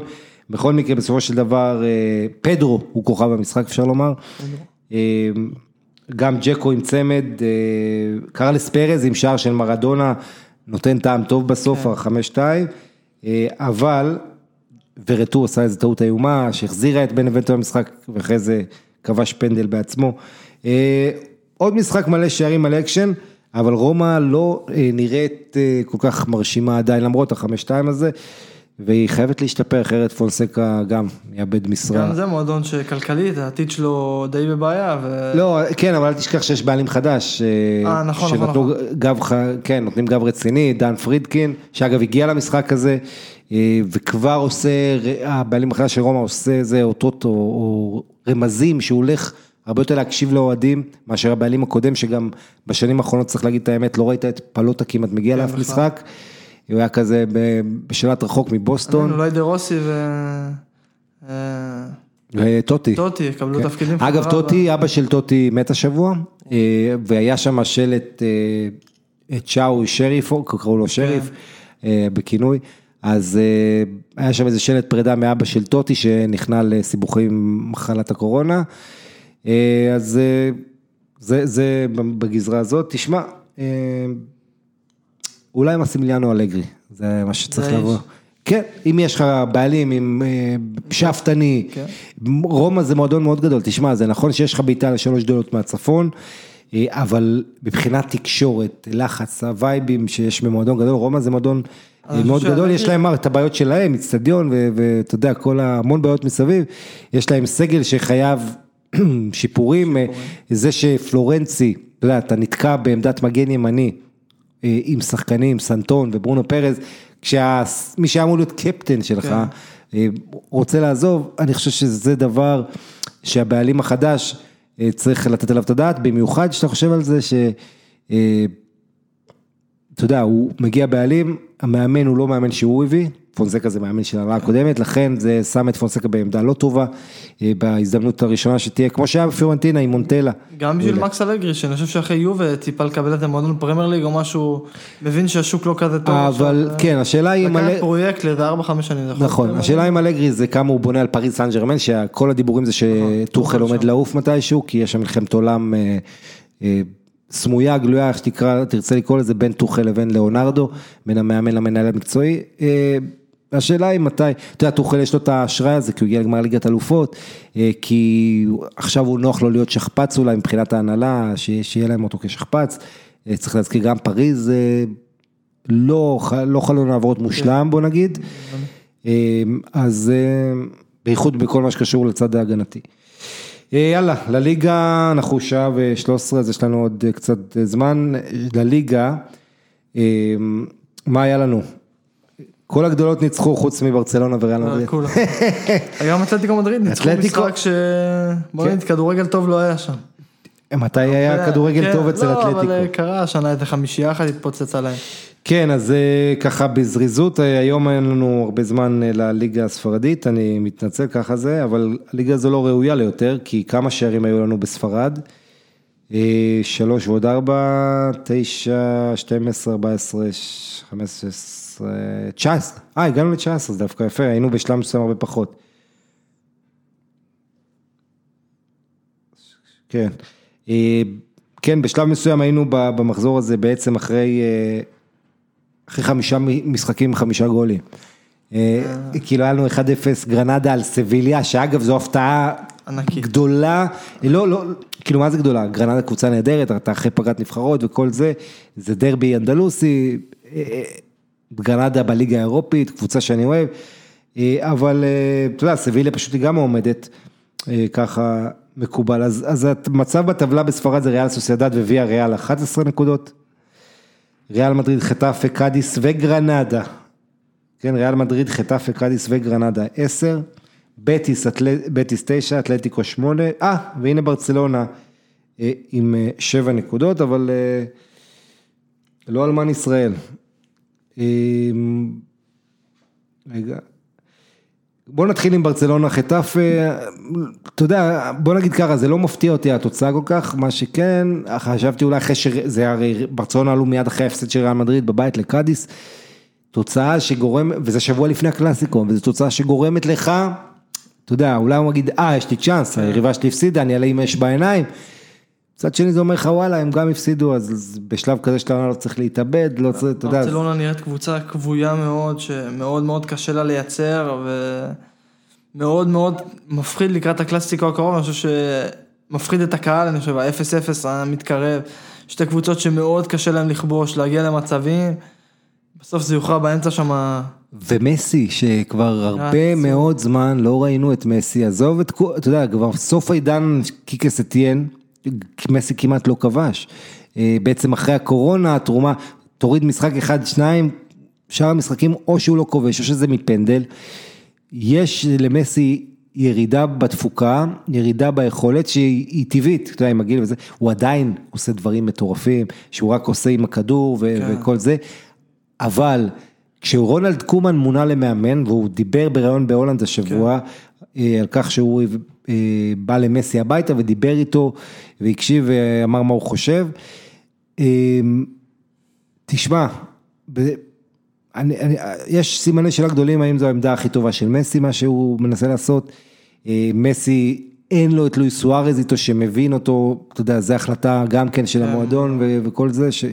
בכל מקרה בסופו של דבר, פדרו הוא כוכב המשחק אפשר לומר. גם ג'קו עם צמד, אה, קרלס פרז עם שער של מרדונה, נותן טעם טוב בסוף, כן. החמש שתיים, אה, אבל ורטו עשה איזה טעות איומה, שהחזירה את בנבנטו למשחק, ואחרי זה כבש פנדל בעצמו. אה, עוד משחק מלא שערים מלא אקשן, אבל רומא לא נראית כל כך מרשימה עדיין, למרות החמש שתיים הזה. והיא חייבת להשתפר, אחרת פונסקה גם יאבד משרה. גם זה מועדון שכלכלית, העתיד שלו די בבעיה. ו... לא, כן, אבל אל תשכח שיש בעלים חדש. אה, נכון, נכון, נכון. גב, כן, נותנים גב רציני, דן פרידקין, שאגב הגיע למשחק הזה, אה, וכבר עושה, הבעלים החדש של רומא עושה איזה אותות או, או רמזים שהוא הולך הרבה יותר להקשיב לאוהדים, מאשר הבעלים הקודם, שגם בשנים האחרונות, צריך להגיד את האמת, לא ראית את פלוטה כמעט מגיע כן, לאף משחק. הוא היה כזה בשלט רחוק מבוסטון. אולי דה רוסי ו... אה, וטוטי. טוטי, יקבלו כן. תפקידים. אגב, טוטי, אבא של טוטי מת השבוע, אה, והיה שם שלט אה, צ'או שריף, קראו לו שריף, כן. בכינוי. אז היה שם איזה שלט פרידה מאבא של טוטי שנכנע לסיבוכים עם מחלת הקורונה. אז זה, זה בגזרה הזאת. תשמע, אולי מסימיליאנו אלגרי, זה מה שצריך לבוא. כן, אם יש לך בעלים עם אה, שאפתני, כן. רומא זה מועדון מאוד גדול, תשמע, זה נכון שיש לך בעיטה לשלוש גדולות מהצפון, אה, אבל מבחינת תקשורת, לחץ, הווייבים שיש במועדון גדול, רומא זה מועדון אה, מאוד גדול, יש להם את הבעיות שלהם, אצטדיון, ואתה יודע, כל המון בעיות מסביב, יש להם סגל שחייב שיפורים, זה שפלורנצי, אתה יודע, אתה נתקע בעמדת מגן ימני. אה, עם שחקנים, סנטון וברונו פרז, כשמי שהיה אמור להיות קפטן שלך כן. אה, רוצה לעזוב, אני חושב שזה דבר שהבעלים החדש אה, צריך לתת עליו את הדעת, במיוחד שאתה חושב על זה ש... אתה יודע, הוא מגיע בעלים, המאמן הוא לא מאמן שהוא הביא, פונסקה זה מאמן של העונה הקודמת, לכן זה שם את פונסקה בעמדה לא טובה, אה, בהזדמנות הראשונה שתהיה, כמו שהיה בפיורנטינה עם מונטלה. גם בשביל מקס אלגרי, שאני חושב שאחרי יובה טיפה לקבל את המועדון פרמייר ליג או משהו, מבין שהשוק לא כזה טוב. אבל כן, השאלה היא אם... לקחת פרויקט לאיזה 4-5 שנים. נכון, השאלה עם אלגרי זה כמה הוא בונה על פריז סן ג'רמן, שכל הדיבורים זה נכון, שטוחל עומד לעוף מתישהו, כי יש שם מלחמת עולם. אה, אה, סמויה, גלויה, איך שתקרא, תרצה לקרוא לזה, בין טוחל לבין ליאונרדו, בין המאמן למנהל המקצועי. השאלה היא מתי, אתה יודע, טוחל יש לו את האשראי הזה, כי הוא הגיע לגמר ליגת אלופות, אה, כי עכשיו הוא נוח לו להיות שכפ"ץ אולי מבחינת ההנהלה, שיהיה להם אותו כשכפ"ץ. אה, צריך להזכיר גם פריז, אה, לא, לא חלון העברות מושלם בוא נגיד, אז בייחוד בכל מה שקשור לצד ההגנתי. יאללה, לליגה אנחנו שעה ושלוש עשרה, אז יש לנו עוד קצת זמן, לליגה, מה היה לנו? כל הגדולות ניצחו חוץ מברצלונה וריאל מדריד. גם אתלטיקו מדריד ניצחו אתלטיקו- משחק ש... בוא. נגיד, כדורגל טוב לא היה שם. מתי היה כדורגל כן, טוב אצל לא, אבל אתלטיקו? אה, קרה השנה איזה חמישייה אחת התפוצץ עליהם. כן, אז אה, ככה בזריזות, אה, היום אין לנו הרבה זמן אה, לליגה הספרדית, אני מתנצל ככה זה, אבל הליגה הזו לא ראויה ליותר, כי כמה שערים היו לנו בספרד? שלוש ועוד ארבע, תשע, שתים עשרה, ארבע עשרה, חמש עשרה, תשע עשרה. אה, הגענו לתשע עשרה, זה דווקא יפה, היינו בשלב מסוים הרבה פחות. כן. כן, בשלב מסוים היינו במחזור הזה בעצם אחרי, אחרי חמישה משחקים חמישה גולים. אה, כאילו היה לנו 1-0 גרנדה על סביליה, שאגב זו הפתעה ענקית. גדולה, לא, לא, כאילו מה זה גדולה? גרנדה קבוצה נהדרת, אתה אחרי פגרת נבחרות וכל זה, זה דרבי אנדלוסי, אה, אה, גרנדה בליגה האירופית, קבוצה שאני אוהב, אה, אבל אה, אתה יודע, סביליה פשוט היא גם מועמדת, אה, ככה מקובל, אז, אז המצב בטבלה בספרד זה ריאל סוסיידד וויאריאל 11 נקודות, ריאל מדריד, חטאפה, קאדיס וגרנדה, כן, ריאל מדריד, חטאפה, קאדיס וגרנדה 10, בטיס, אתל... בטיס 9, אתלטיקו 8, אה, והנה ברצלונה אה, עם 7 נקודות, אבל אה, לא אלמן ישראל. אה, רגע. בוא נתחיל עם ברצלונה חטאפה, אתה יודע, בוא נגיד ככה, זה לא מפתיע אותי התוצאה כל כך, מה שכן, חשבתי אולי אחרי שזה הרי, ברצלונה עלו מיד אחרי ההפסד של ריאל מדריד בבית לקאדיס, תוצאה שגורמת, וזה שבוע לפני הקלאסיקו, וזו תוצאה שגורמת לך, אתה יודע, אולי הוא יגיד, אה, יש לי צ'אנס, היריבה שלי הפסידה, אני אעלה עם אש בעיניים. מצד שני זה אומר לך, וואלה, הם גם הפסידו, אז בשלב כזה שאתה לא צריך להתאבד, לא צריך, אתה יודע, ברצלונה נראית קבוצה כבויה מאוד, שמאוד מאוד קשה לה לייצר, ומאוד מאוד מפחיד לקראת הקלאסיקו הקרוב, אני חושב שמפחיד את הקהל, אני חושב, ה-0-0 המתקרב, שתי קבוצות שמאוד קשה להם לכבוש, להגיע למצבים, בסוף זה יוכרע באמצע שם, ומסי, שכבר הרבה עצוב. מאוד זמן לא ראינו את מסי, עזוב את, אתה יודע, כבר סוף העידן קיקס אתיין, מסי כמעט לא כבש. אה, בעצם אחרי הקורונה, התרומה, תוריד משחק אחד, שניים, שאר המשחקים או שהוא לא כובש או שזה מפנדל. יש למסי ירידה בתפוקה, ירידה ביכולת שהיא היא טבעית, אתה יודע, עם הגיל וזה, הוא עדיין עושה דברים מטורפים, שהוא רק עושה עם הכדור ו- כן. וכל זה, אבל כשרונלד קומן מונה למאמן, והוא דיבר בריאיון בהולנד השבוע, אה, על כך שהוא בא למסי הביתה ודיבר איתו, והקשיב ואמר מה הוא חושב. אה, תשמע, ב- אני, אני, יש סימני שאלה גדולים האם זו העמדה הכי טובה של מסי, מה שהוא מנסה לעשות. אה, מסי, אין לו את לואיס סוארז איתו שמבין אותו, אתה יודע, זו החלטה גם כן של המועדון ו- וכל זה, ש...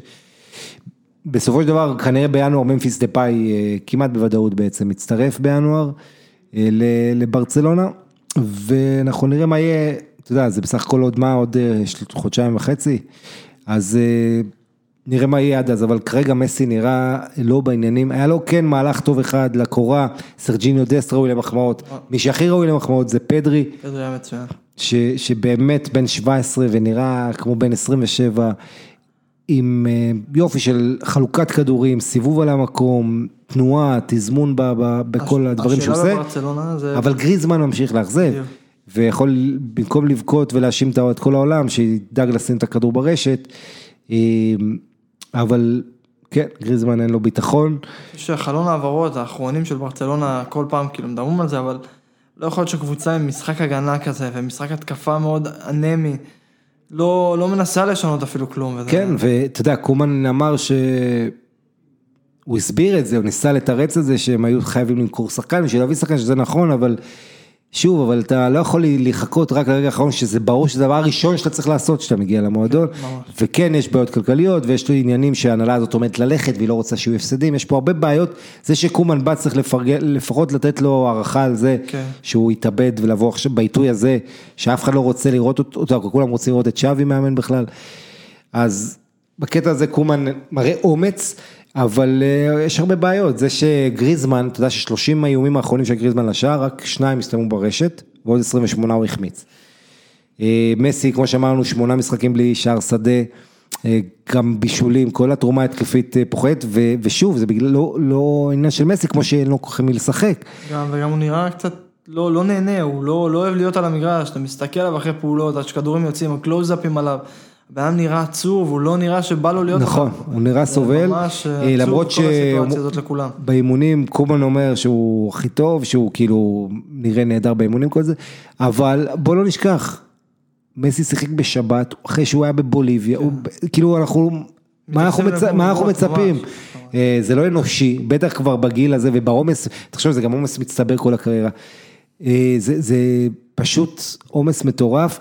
בסופו של דבר, כנראה בינואר ממפיס דה פאי אה, כמעט בוודאות בעצם מצטרף בינואר אה, ל- לברצלונה, ואנחנו נראה מה יהיה, אתה יודע, זה בסך הכל עוד מה, עוד אה, חודשיים וחצי, אז אה, נראה מה יהיה עד אז, אבל כרגע מסי נראה לא בעניינים, היה לו כן מהלך טוב אחד לקורה, סרג'יניו דסט ראוי למחמאות, מי שהכי ראוי למחמאות זה פדרי, פדרי היה מצוין. ש, שבאמת בן 17 ונראה כמו בן 27, עם אה, יופי של חלוקת כדורים, סיבוב על המקום, תנועה, תזמון ב, ב, בכל הדברים שהוא עושה, זה... אבל גריזמן ממשיך לאכזב. ויכול במקום לבכות ולהאשים את כל העולם, שידאג לשים את הכדור ברשת, אה, אבל כן, גריזמן אין לו ביטחון. שהחלון העברות האחרונים של ברצלונה, כל פעם כאילו מדברים על זה, אבל לא יכול להיות שקבוצה עם משחק הגנה כזה ומשחק התקפה מאוד אנמי, לא, לא מנסה לשנות אפילו כלום. כן, ואתה יודע, קומן אמר ש... הוא הסביר את זה, הוא ניסה לתרץ את זה שהם היו חייבים למכור שחקן בשביל להביא שחקן שזה נכון, אבל שוב, אבל אתה לא יכול לחכות רק לרגע האחרון שזה ברור שזה הדבר הראשון שאתה צריך לעשות כשאתה מגיע למועדון, ממש. וכן יש בעיות כלכליות ויש לו עניינים שההנהלה הזאת עומדת ללכת והיא לא רוצה שיהיו הפסדים, יש פה הרבה בעיות, זה שקומן בא צריך לפרגן, לפחות לתת לו הערכה על זה, כן. שהוא יתאבד ולבוא עכשיו בעיתוי הזה, שאף אחד לא רוצה לראות אותו, כולם רוצים לראות את שווי מאמן בכלל. אז בקטע הזה קומן מראה אומץ, אבל uh, יש הרבה בעיות, זה שגריזמן, אתה יודע ששלושים האיומים האחרונים של גריזמן לשער, רק שניים הסתיימו ברשת, ועוד 28 הוא החמיץ. Uh, מסי, כמו שאמרנו, שמונה משחקים בלי שער שדה, אה, גם בישולים, כל התרומה ההתקפית פוחת, ו- ושוב, זה בגלל, לא, לא עניין של מסי, כמו שאין לו כל כך מי לשחק. גם, וגם הוא נראה קצת לא, לא נהנה, הוא לא, לא אוהב להיות על המגרש, אתה מסתכל עליו אחרי פעולות, עד שכדורים יוצאים, הקלוזאפים עליו. אדם נראה עצוב, הוא לא נראה שבא לו להיות... נכון, עליו. הוא נראה סובל, ממש אה, עצוב, למרות כל הסיטואציה הזאת לכולם. באימונים קומן אומר שהוא הכי טוב, שהוא כאילו נראה נהדר באימונים כל זה, אבל בוא לא נשכח, מסי שיחק בשבת, אחרי שהוא היה בבוליביה, הוא, כאילו אנחנו, מה אנחנו, מצ... מה אנחנו מצפים? ממש. אה, זה לא אנושי, בטח כבר בגיל הזה ובעומס, תחשוב, זה גם עומס מצטבר כל הקריירה. אה, זה, זה פשוט עומס מטורף.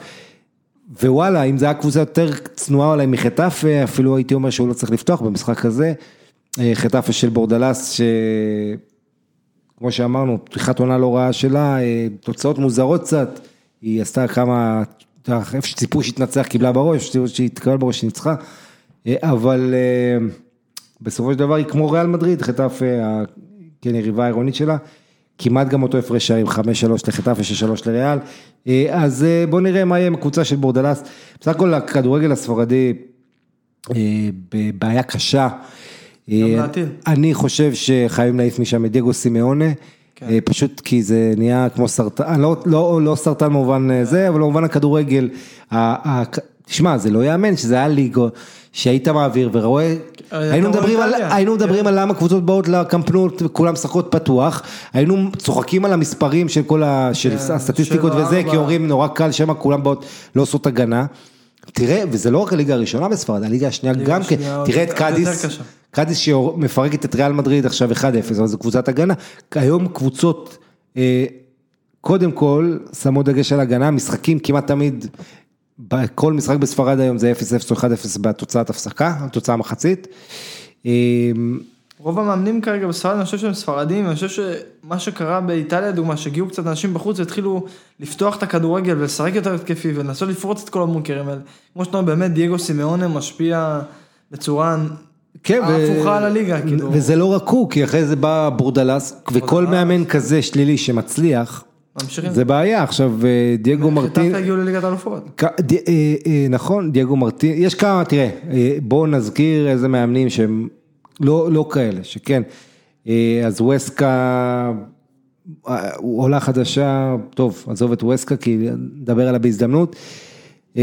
ווואלה, אם זו הייתה קבוצה יותר צנועה אולי מחטאפה, אפילו הייתי אומר שהוא לא צריך לפתוח במשחק הזה. אה, חטאפה של בורדלס, שכמו שאמרנו, פתיחת עונה לא רעה שלה, אה, תוצאות מוזרות קצת, היא עשתה כמה, יודע, איפה שציפו שהתנצח קיבלה בראש, שהיא תקבל בראש שניצחה, אה, אבל אה, בסופו של דבר היא כמו ריאל מדריד, חטאפה, כן, יריבה העירונית שלה, כמעט גם אותו הפרש שערים, 5-3 לחטאפה, 6-3 לריאל, אה, אז אה, בואו נראה מה יהיה עם הקבוצה של בורדלס, בסך הכל הכדורגל הספרדי אה, בבעיה קשה. אני חושב שחייבים להעיף משם את דייגו סימאונה, כן. פשוט כי זה נהיה כמו סרטן, לא, לא, לא סרטן במובן זה, אבל במובן הכדורגל, תשמע, זה לא יאמן שזה היה ליגו, שהיית מעביר ורואה, אה, היינו מדברים על. היינו מדברים על למה קבוצות באות לקמפנות וכולם משחקות פתוח, היינו צוחקים על המספרים של כל ה... של כן, הסטטיסטיקות וזה. כי אומרים נורא קל שם כולם באות, לא עושות הגנה. תראה, וזה לא רק הליגה הראשונה בספרד, הליגה השנייה גם כן, תראה את קאדיס. קאדיס שמפרקת את ריאל מדריד עכשיו 1-0, אבל זו קבוצת הגנה. היום קבוצות, אה, קודם כל, שמות דגש על הגנה, משחקים כמעט תמיד, כל משחק בספרד היום זה 0-0 או 1-0 בתוצאת הפסקה, תוצאה מחצית. אה, רוב המאמנים כרגע בספרד, אני חושב שהם ספרדים, אני חושב שמה שקרה באיטליה, דוגמה, שהגיעו קצת אנשים בחוץ והתחילו לפתוח את הכדורגל ולשחק יותר התקפי ולנסות לפרוץ את כל הבונקרים האלה. כמו שאתה אומר, באמת דייגו סימאונה משפיע בצורה כן, ו- הפוכה על הליגה, כאילו. וזה לא רק הוא, כי אחרי זה בא בורדלס, וכל מאמן כזה שלילי שמצליח, ממשיכים. זה בעיה. עכשיו, אה, דייגו מרטין... חטאפה הגיעו לליגת האלופות. אה, אה, נכון, דייגו מרטין, יש כמה, תראה, אה, בואו נזכיר איזה מאמנים שהם לא, לא כאלה, שכן, אז ווסקה, עולה חדשה, טוב, עזוב את ווסקה, כי נדבר עליה בהזדמנות.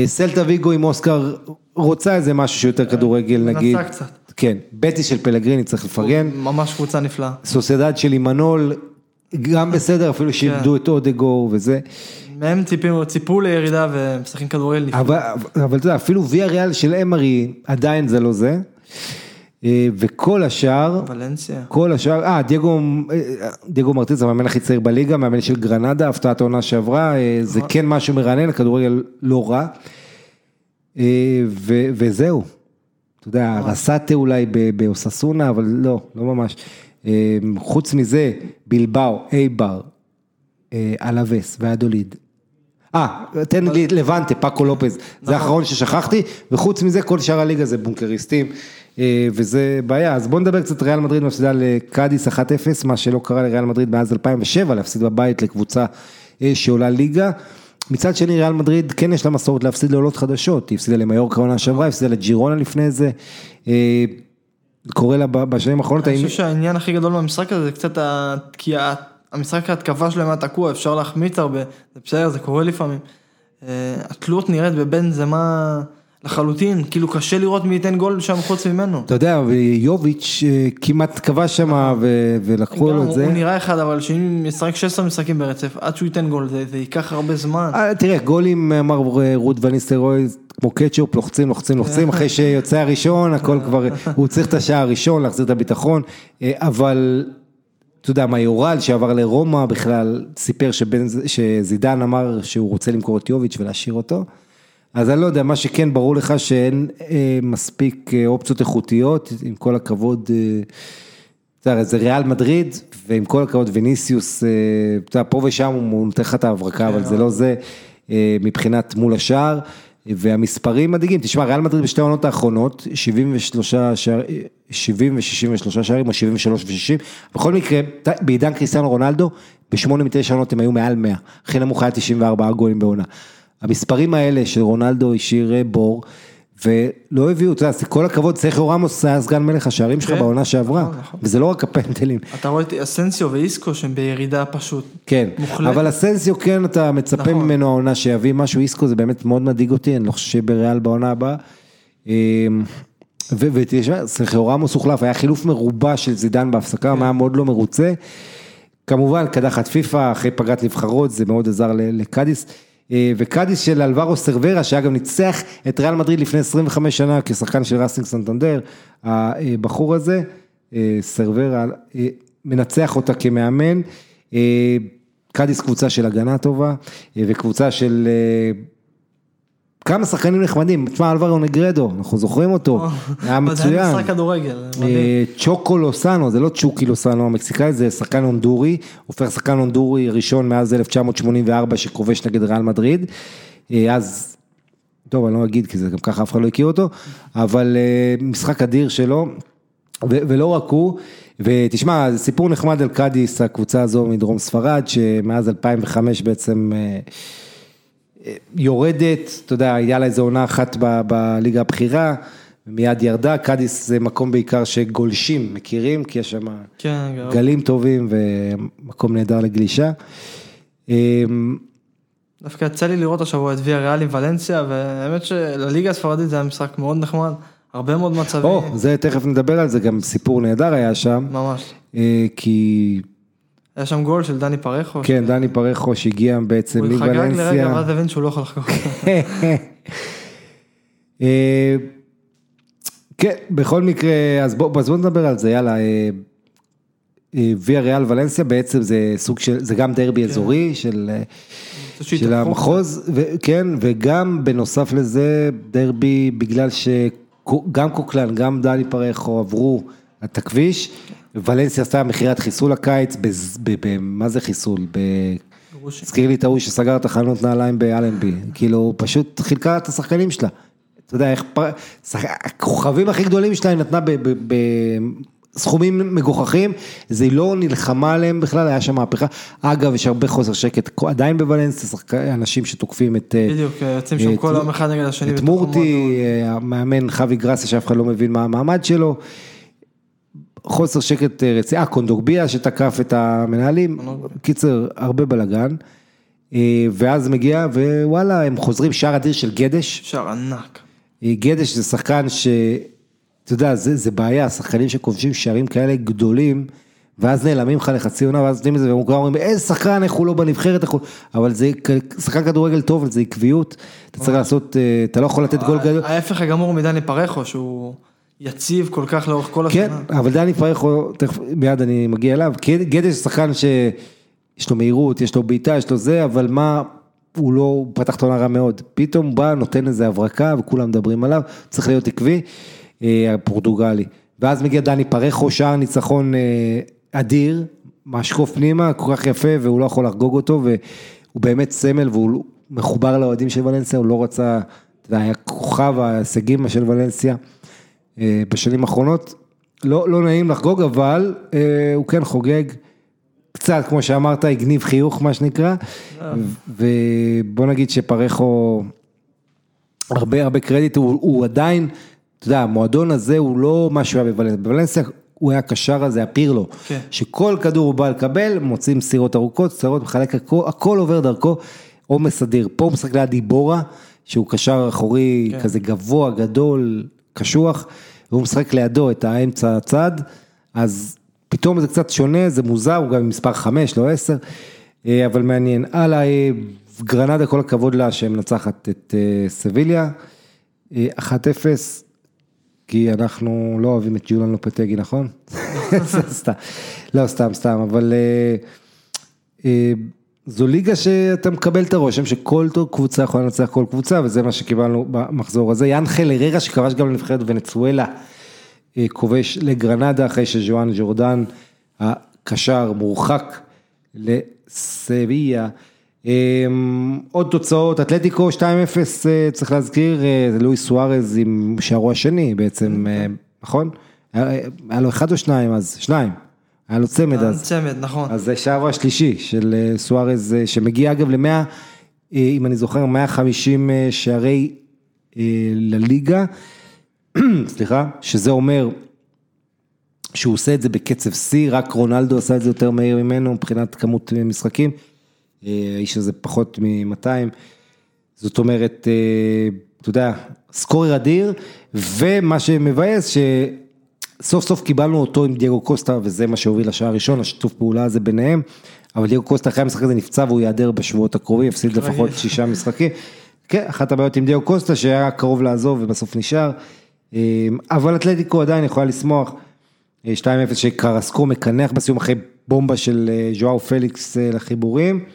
סלטה ויגו עם אוסקר רוצה איזה משהו שיותר כדורגל נגיד. קצת. כן, בטי של פלגריני צריך לפרגן. ממש קבוצה נפלאה. סוסיידד של אימנול, גם בסדר, אפילו שאיבדו את אודגו וזה. מהם ציפו, ציפו לירידה ומשחקים כדורגל נפלא. אבל, אבל אתה יודע, אפילו ויה ריאל של אמרי, עדיין זה לא זה. אה, וכל השאר, ולנסיה. כל השאר, אה, דייגו, אה, דייגו מרטיז, המאמן הכי צעיר בליגה, מאמן של גרנדה, הפתעת העונה שעברה, אה, זה כן משהו מרענן, הכדורגל לא רע. ו- וזהו, אתה יודע, רסאטה אולי ב- באוססונה, אבל לא, לא ממש. אה, חוץ מזה, בלבאו, אייבר, אה, אלווס ואדוליד. אה, תן לי לבנטה, פאקו לופז, זה האחרון ששכחתי, וחוץ מזה כל שאר הליגה זה בונקריסטים, אה, וזה בעיה, אז בוא נדבר קצת, ריאל מדריד מפסידה לקאדיס 1-0, מה שלא קרה לריאל מדריד מאז 2007, להפסיד בבית לקבוצה אה, שעולה ליגה. מצד שני ריאל מדריד כן יש לה מסורת להפסיד לעולות חדשות, היא הפסידה למיורקה העונה שעברה, הפסידה לג'ירונה לפני זה, אה, קורה לה בשנים האחרונות, אני חושב שהעניין הכי גדול במשחק הזה זה קצת ה... כי המשחק ההתקפה שלהם היה תקוע, אפשר להחמיץ הרבה, זה בסדר, זה קורה לפעמים. אה, התלות נראית בבנזמה לחלוטין, כאילו קשה לראות מי ייתן גול שם חוץ ממנו. אתה יודע, ויוביץ' אה, כמעט כבש שם ו- ולקחו לו את זה. הוא נראה אחד, אבל שאם ישחק 16 משחקים ברצף, עד שהוא ייתן גול, זה זה ייקח הרבה זמן. אה, תראה, גולים, אמר רות וניסטרוי, כמו קטשופ, לוחצים, לוחצים, לוחצים, אחרי שיוצא הראשון, הכל כבר, הוא צריך את השער הראשון, להחזיר את הביטחון, אה, אבל, אתה יודע, מיורל שעבר לרומא בכלל, סיפר שבן, שזידן אמר שהוא רוצה למכור את יוביץ' ולהשאיר אותו, אז אני לא יודע, מה שכן ברור לך שאין אה, מספיק אה, אופציות איכותיות, עם כל הכבוד, אה, אתה יודע, זה ריאל מדריד, ועם כל הכבוד ויניסיוס, אה, אתה יודע, פה ושם הוא נותן לך את ההברקה, אבל זה לא זה אה, מבחינת מול השער, והמספרים מדאיגים, תשמע, ריאל מדריד בשתי העונות האחרונות, 73 שער, 70 ו-63 שערים, או 73 ו-60, בכל מקרה, בעידן קריסטיאנו רונלדו, בשמונה מתשע עונות הם היו מעל 100, הכי נמוך היה 94 גולים בעונה. המספרים האלה של רונלדו השאיר בור, ולא הביאו, אתה יודע, כל הכבוד, סרחיו רמוס היה סגן מלך השערים שלך כן, בעונה שעברה, נכון, נכון. וזה לא רק הפנדלים. אתה רואה את אסנסיו ואיסקו שהם בירידה פשוט. כן. אבל אסנסיו כן, אתה מצפה נכון. ממנו העונה שיביא משהו, איסקו זה באמת מאוד מדאיג אותי, אני לא חושב שיהיה בריאל בעונה הבאה. אמ, ותשמע, סרחיו רמוס הוחלף, היה חילוף מרובע של זידן בהפסקה, היה מאוד לא מרוצה. כמובן, קדחת פיפא, אחרי פגרת נבחרות, זה מאוד עזר לקאדיס. אה, וקאדיס של אלבארו סרברה, שאגב ניצח את ריאל מדריד לפני 25 שנה כשחקן של ראסינג סנטנדר, הבחור הזה, אה, סרברה, אה, מנצח אותה כמאמן. קאדיס קבוצה של הגנה טובה, וקבוצה של כמה שחקנים נחמדים, תשמע אלבארו נגרדו, אנחנו זוכרים אותו, היה מצוין. אה, צ'וקו לוסאנו, זה לא צ'וקי לוסאנו המקסיקאי, זה שחקן הונדורי, הופך שחקן הונדורי ראשון מאז 1984 שכובש נגד ריאל מדריד, אה, אז, טוב אני לא אגיד כי זה גם ככה אף אחד לא הכיר אותו, אבל אה, משחק אדיר שלו, ו- ולא רק הוא, ותשמע, זה סיפור נחמד על קאדיס, הקבוצה הזו מדרום ספרד, שמאז 2005 בעצם יורדת, אתה יודע, היה לה איזו עונה אחת ב- בליגה הבכירה, מיד ירדה, קאדיס זה מקום בעיקר שגולשים, מכירים? כי יש שם כן. גלים טובים ומקום נהדר לגלישה. אה, דווקא יצא לי לראות השבוע את ויה ריאל עם ולנסיה, והאמת שלליגה הספרדית זה היה משחק מאוד נחמד, הרבה מאוד מצבים, או, זה תכף נדבר על זה, גם סיפור נהדר היה שם, ממש. אה, כי היה שם גול של דני פרחו, כן, דני פרחו שהגיע בעצם הוא חגג לרגע מוולנסיה. ואז הבין שהוא לא יכול לחגוג. אה, כן, בכל מקרה, אז בוא, אז בוא נדבר על זה, יאללה. אה, אה, ויה ריאל ולנסיה בעצם זה סוג של, זה גם דרבי אזורי של, של. המחוז, ו- כן, וגם בנוסף לזה דרבי בגלל שגם קוקלן, גם דני פרחו עברו את הכביש, ולנסיה עשתה מכירת חיסול הקיץ, מה זה חיסול? הזכיר לי את ההוא שסגר את החנות נעליים באלנבי, כאילו פשוט חילקה את השחקנים שלה. אתה יודע איך. הכוכבים הכי גדולים שלה היא נתנה ב... ב... ב... סכומים מגוחכים, זה היא לא נלחמה עליהם בכלל, היה שם מהפכה. אגב, יש הרבה חוסר שקט, עדיין בוולנסיה, אנשים שתוקפים את, אה, בדיוק, יוצאים שם כל יום אחד נגד השני. את מורטי, אה, המאמן חווי גרסיה, שאף אחד לא מבין מה המעמד שלו. חוסר שקט אה, רציני, אה, קונדורביה שתקף את המנהלים, קיצר, הרבה בלאגן. אה, ואז מגיע, ווואלה, הם חוזרים שער אדיר של גדש. שער ענק. אה, גדש זה שחקן ש... אתה יודע, זה, זה בעיה, שחקנים שכובשים שערים כאלה גדולים, ואז נעלמים לך לחצי עונה, ואז נותנים את זה, והם כבר אומרים, איזה שחקן, איך הוא לא בנבחרת, איך הוא... אבל זה שחקן כדורגל טוב, זה עקביות, אתה צריך לעשות, אתה לא יכול לתת גול גדול. ההפך הגמור מדני פרחו, שהוא יציב כל כך לאורך כל כן, השנה. אבל דני פרחו, תכף, מיד אני מגיע אליו, גדש זה שחקן שיש לו מהירות, יש לו בעיטה, יש לו זה, אבל מה, הוא לא, הוא פתח את העונה רע מאוד, פתאום בא, נותן איזה הברקה וכולם מדברים עליו, צריך להיות עקבי, אה, הפורטוגלי. ואז מגיע דני פרחו, שער ניצחון אה, אדיר, משקוף פנימה, כל כך יפה, והוא לא יכול לחגוג אותו, והוא באמת סמל, והוא מחובר לאוהדים של ולנסיה, הוא לא רצה, יודע, היה כוכב ההישגים של ולנסיה. אה, בשנים האחרונות. לא, לא נעים לחגוג, אבל אה, הוא כן חוגג קצת, כמו שאמרת, הגניב חיוך, מה שנקרא. ובוא נגיד שפרחו, הרבה הרבה קרדיט, הוא, הוא עדיין, אתה יודע, המועדון הזה הוא לא מה שהוא היה בוולנסיה. בוולנסיה הוא היה קשר הזה, הפירלו, כן. שכל כדור הוא בא לקבל, מוצאים סירות ארוכות, סירות, מחלק הכל, הכל עובר דרכו, עומס אדיר. פה הוא משחק ליד דיבורה, שהוא קשר אחורי כן. כזה גבוה, גדול, קשוח, והוא משחק לידו את האמצע הצד, אז פתאום זה קצת שונה, זה מוזר, הוא גם מספר 5, לא 10, אה, אבל מעניין. הלאה, אה, גרנדה, כל הכבוד לה שמנצחת את אה, סביליה, אה, 1-0, כי אנחנו לא אוהבים את ג'ולן לופטגי, נכון? סתם, לא, סתם, סתם, אבל זו ליגה שאתה מקבל את הרושם שכל קבוצה יכולה לנצח כל קבוצה, וזה מה שקיבלנו במחזור הזה. יאנחל הררה שכבש גם לנבחרת ונצואלה, אה, כובש לגרנדה אחרי שז'ואן ג'ורדן, הקשר, מורחק לסביה. אה, עוד תוצאות, אתלטיקו 2-0, אה, צריך להזכיר, אה, זה לואיס סוארז עם שערו השני בעצם, נכון? היה לו אחד או שניים אז? שניים. היה לו צמד אז. צמד, נכון. אז זה שער השלישי של אה, סוארז, אה, שמגיע אגב ל-100, אם אני זוכר, 150 אה, שערי לליגה, סליחה, שזה אומר שהוא עושה את זה בקצב שיא, רק רונלדו עשה את זה יותר מהיר ממנו מבחינת כמות משחקים, האיש הזה פחות מ-200, זאת אומרת, אתה יודע, סקורר אדיר, ומה שמבאס שסוף סוף קיבלנו אותו עם דייגו קוסטה, וזה מה שהוביל לשער הראשון, השיתוף פעולה הזה ביניהם, אבל דייגו קוסטה אחרי המשחק הזה נפצע והוא ייעדר בשבועות הקרובים, הפסיד לפחות שישה משחקים. כן, אחת הבעיות עם דייגו קוסטה שהיה קרוב לעזוב ובסוף נשאר, אבל אתלטיקו עדיין יכולה לשמוח, 2-0 שקרסקו מקנח בסיום אחרי בומבה של ז'ואר פליקס לחיבורים,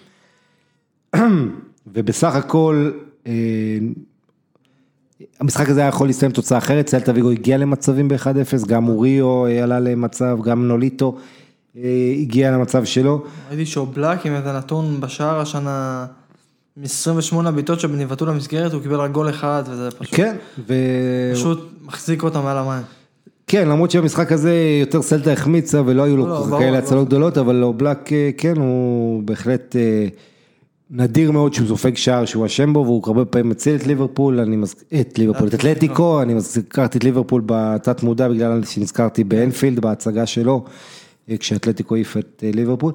ובסך הכל, המשחק הזה היה יכול להסתיים תוצאה אחרת, סלטה ויגו הגיע למצבים ב-1-0, גם אוריו עלה למצב, גם נוליטו הגיע למצב שלו. ראיתי שאובלק עם איזה נתון בשער השנה, מ-28 בעיטות שנבעטו למסגרת, הוא קיבל רק גול אחד, וזה פשוט, כן, ו... פשוט מחזיק אותם מעל המים. כן, למרות שבמשחק הזה יותר סלטה החמיצה ולא היו לו לא, כאלה ברור, הצלות גדולות, אבל אובלק כן, הוא בהחלט נדיר מאוד שהוא סופג שער שהוא אשם בו, והוא הרבה פעמים מציל את ליברפול, אני מזכיר, את ליברפול, את אתלטיקו, אני הזכרתי את ליברפול בתת מודע בגלל שנזכרתי באנפילד בהצגה שלו, כשאתלטיקו העיף את ליברפול.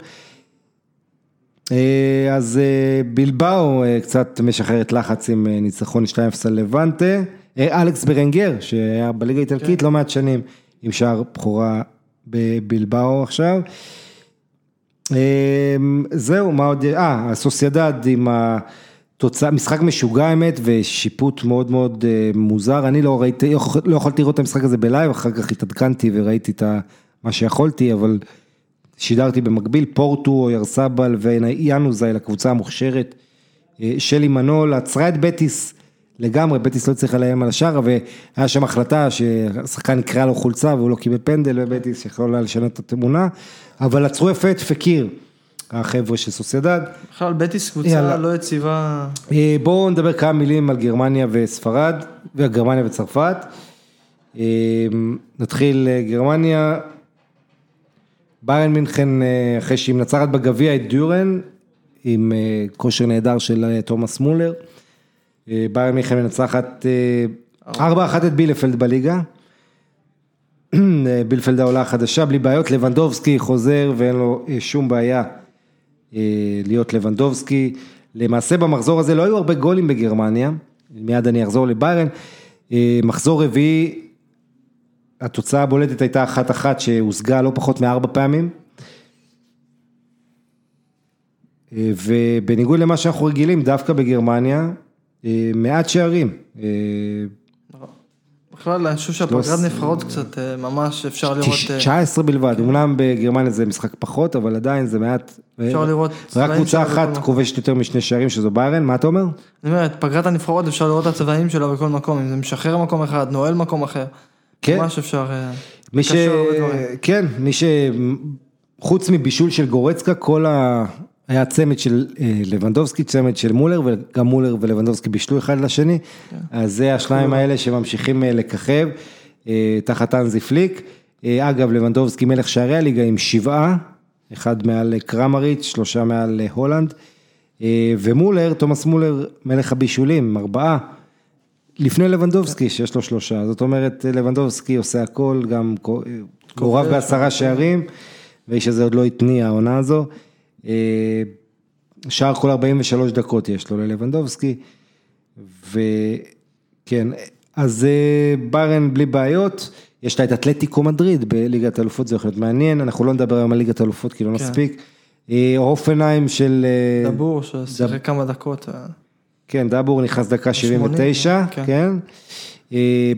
אז בלבאו קצת משחררת לחץ עם ניצחון 2-0 על לבנטה, אלכס ברנגר שהיה בליגה האיטלקית לא מעט שנים עם שער בכורה בבלבאו עכשיו. זהו, מה עוד, אה, הסוסיידד עם התוצאה, משחק משוגע האמת ושיפוט מאוד מאוד מוזר, אני לא ראיתי, לא יכולתי לראות את המשחק הזה בלייב, אחר כך התעדכנתי וראיתי את מה שיכולתי, אבל שידרתי במקביל, פורטו, אויארסבל ויאנוזה, לקבוצה המוכשרת, של אימנול, עצרה את בטיס לגמרי, בטיס לא הצליחה לאיים על השער, והיה שם החלטה ששחקן נקרעה לו חולצה והוא לא קיבל פנדל, ובטיס יכולה לשנות את התמונה, אבל עצרו יפה את פקיר, החבר'ה של סוסיידד. בכלל בטיס קבוצה לא יציבה. בואו נדבר כמה מילים על גרמניה וספרד, וגרמניה וצרפת. נתחיל גרמניה, ביירן מינכן אחרי שהיא מנצחת בגביע את דיורן, עם כושר נהדר של תומאס מולר. ביירן מינכן מנצחת 4-1 את בילפלד בליגה. בילפלד העולה החדשה, בלי בעיות, לבנדובסקי חוזר ואין לו שום בעיה להיות לבנדובסקי. למעשה במחזור הזה לא היו הרבה גולים בגרמניה, מיד אני אחזור לביירן. מחזור רביעי, התוצאה הבולטת הייתה אחת אחת שהושגה לא פחות מארבע פעמים. ובניגוד למה שאנחנו רגילים, דווקא בגרמניה, מעט שערים. בכלל, אני חושב שהפגרת נבחרות קצת ממש אפשר לראות... 19 בלבד, אמנם בגרמניה זה משחק פחות, אבל עדיין זה מעט. אפשר לראות... רק קבוצה אחת כובשת יותר משני שערים, שזו ביירן, מה אתה אומר? אני אומר, פגרת הנבחרות אפשר לראות את הצבעים שלה בכל מקום, אם זה משחרר מקום אחד, נועל מקום אחר. כן. ממש אפשר... מי ש... כן, מי ש... חוץ מבישול של גורצקה, כל ה... היה צמד של לבנדובסקי, צמד של מולר, וגם מולר ולבנדובסקי בישלו אחד לשני, אז זה השניים האלה שממשיכים לככב, תחת אנזי פליק. אגב, לבנדובסקי מלך שערי הליגה עם שבעה, אחד מעל קרמריץ', שלושה מעל הולנד, ומולר, תומאס מולר, מלך הבישולים, ארבעה, לפני לבנדובסקי שיש לו שלושה, זאת אומרת לבנדובסקי עושה הכל, גם מעורב בעשרה שערים, והאיש הזה עוד לא התניע העונה הזו. שער כל 43 דקות יש לו ללבנדובסקי, וכן, אז ביירן בלי בעיות, יש לה את אתלטיקו מדריד בליגת האלופות, זה יכול להיות מעניין, אנחנו לא נדבר היום על ליגת האלופות כי לא נספיק, אופנהיים של... דבור ששיחק כמה דקות. כן, דבור נכנס דקה 79, כן.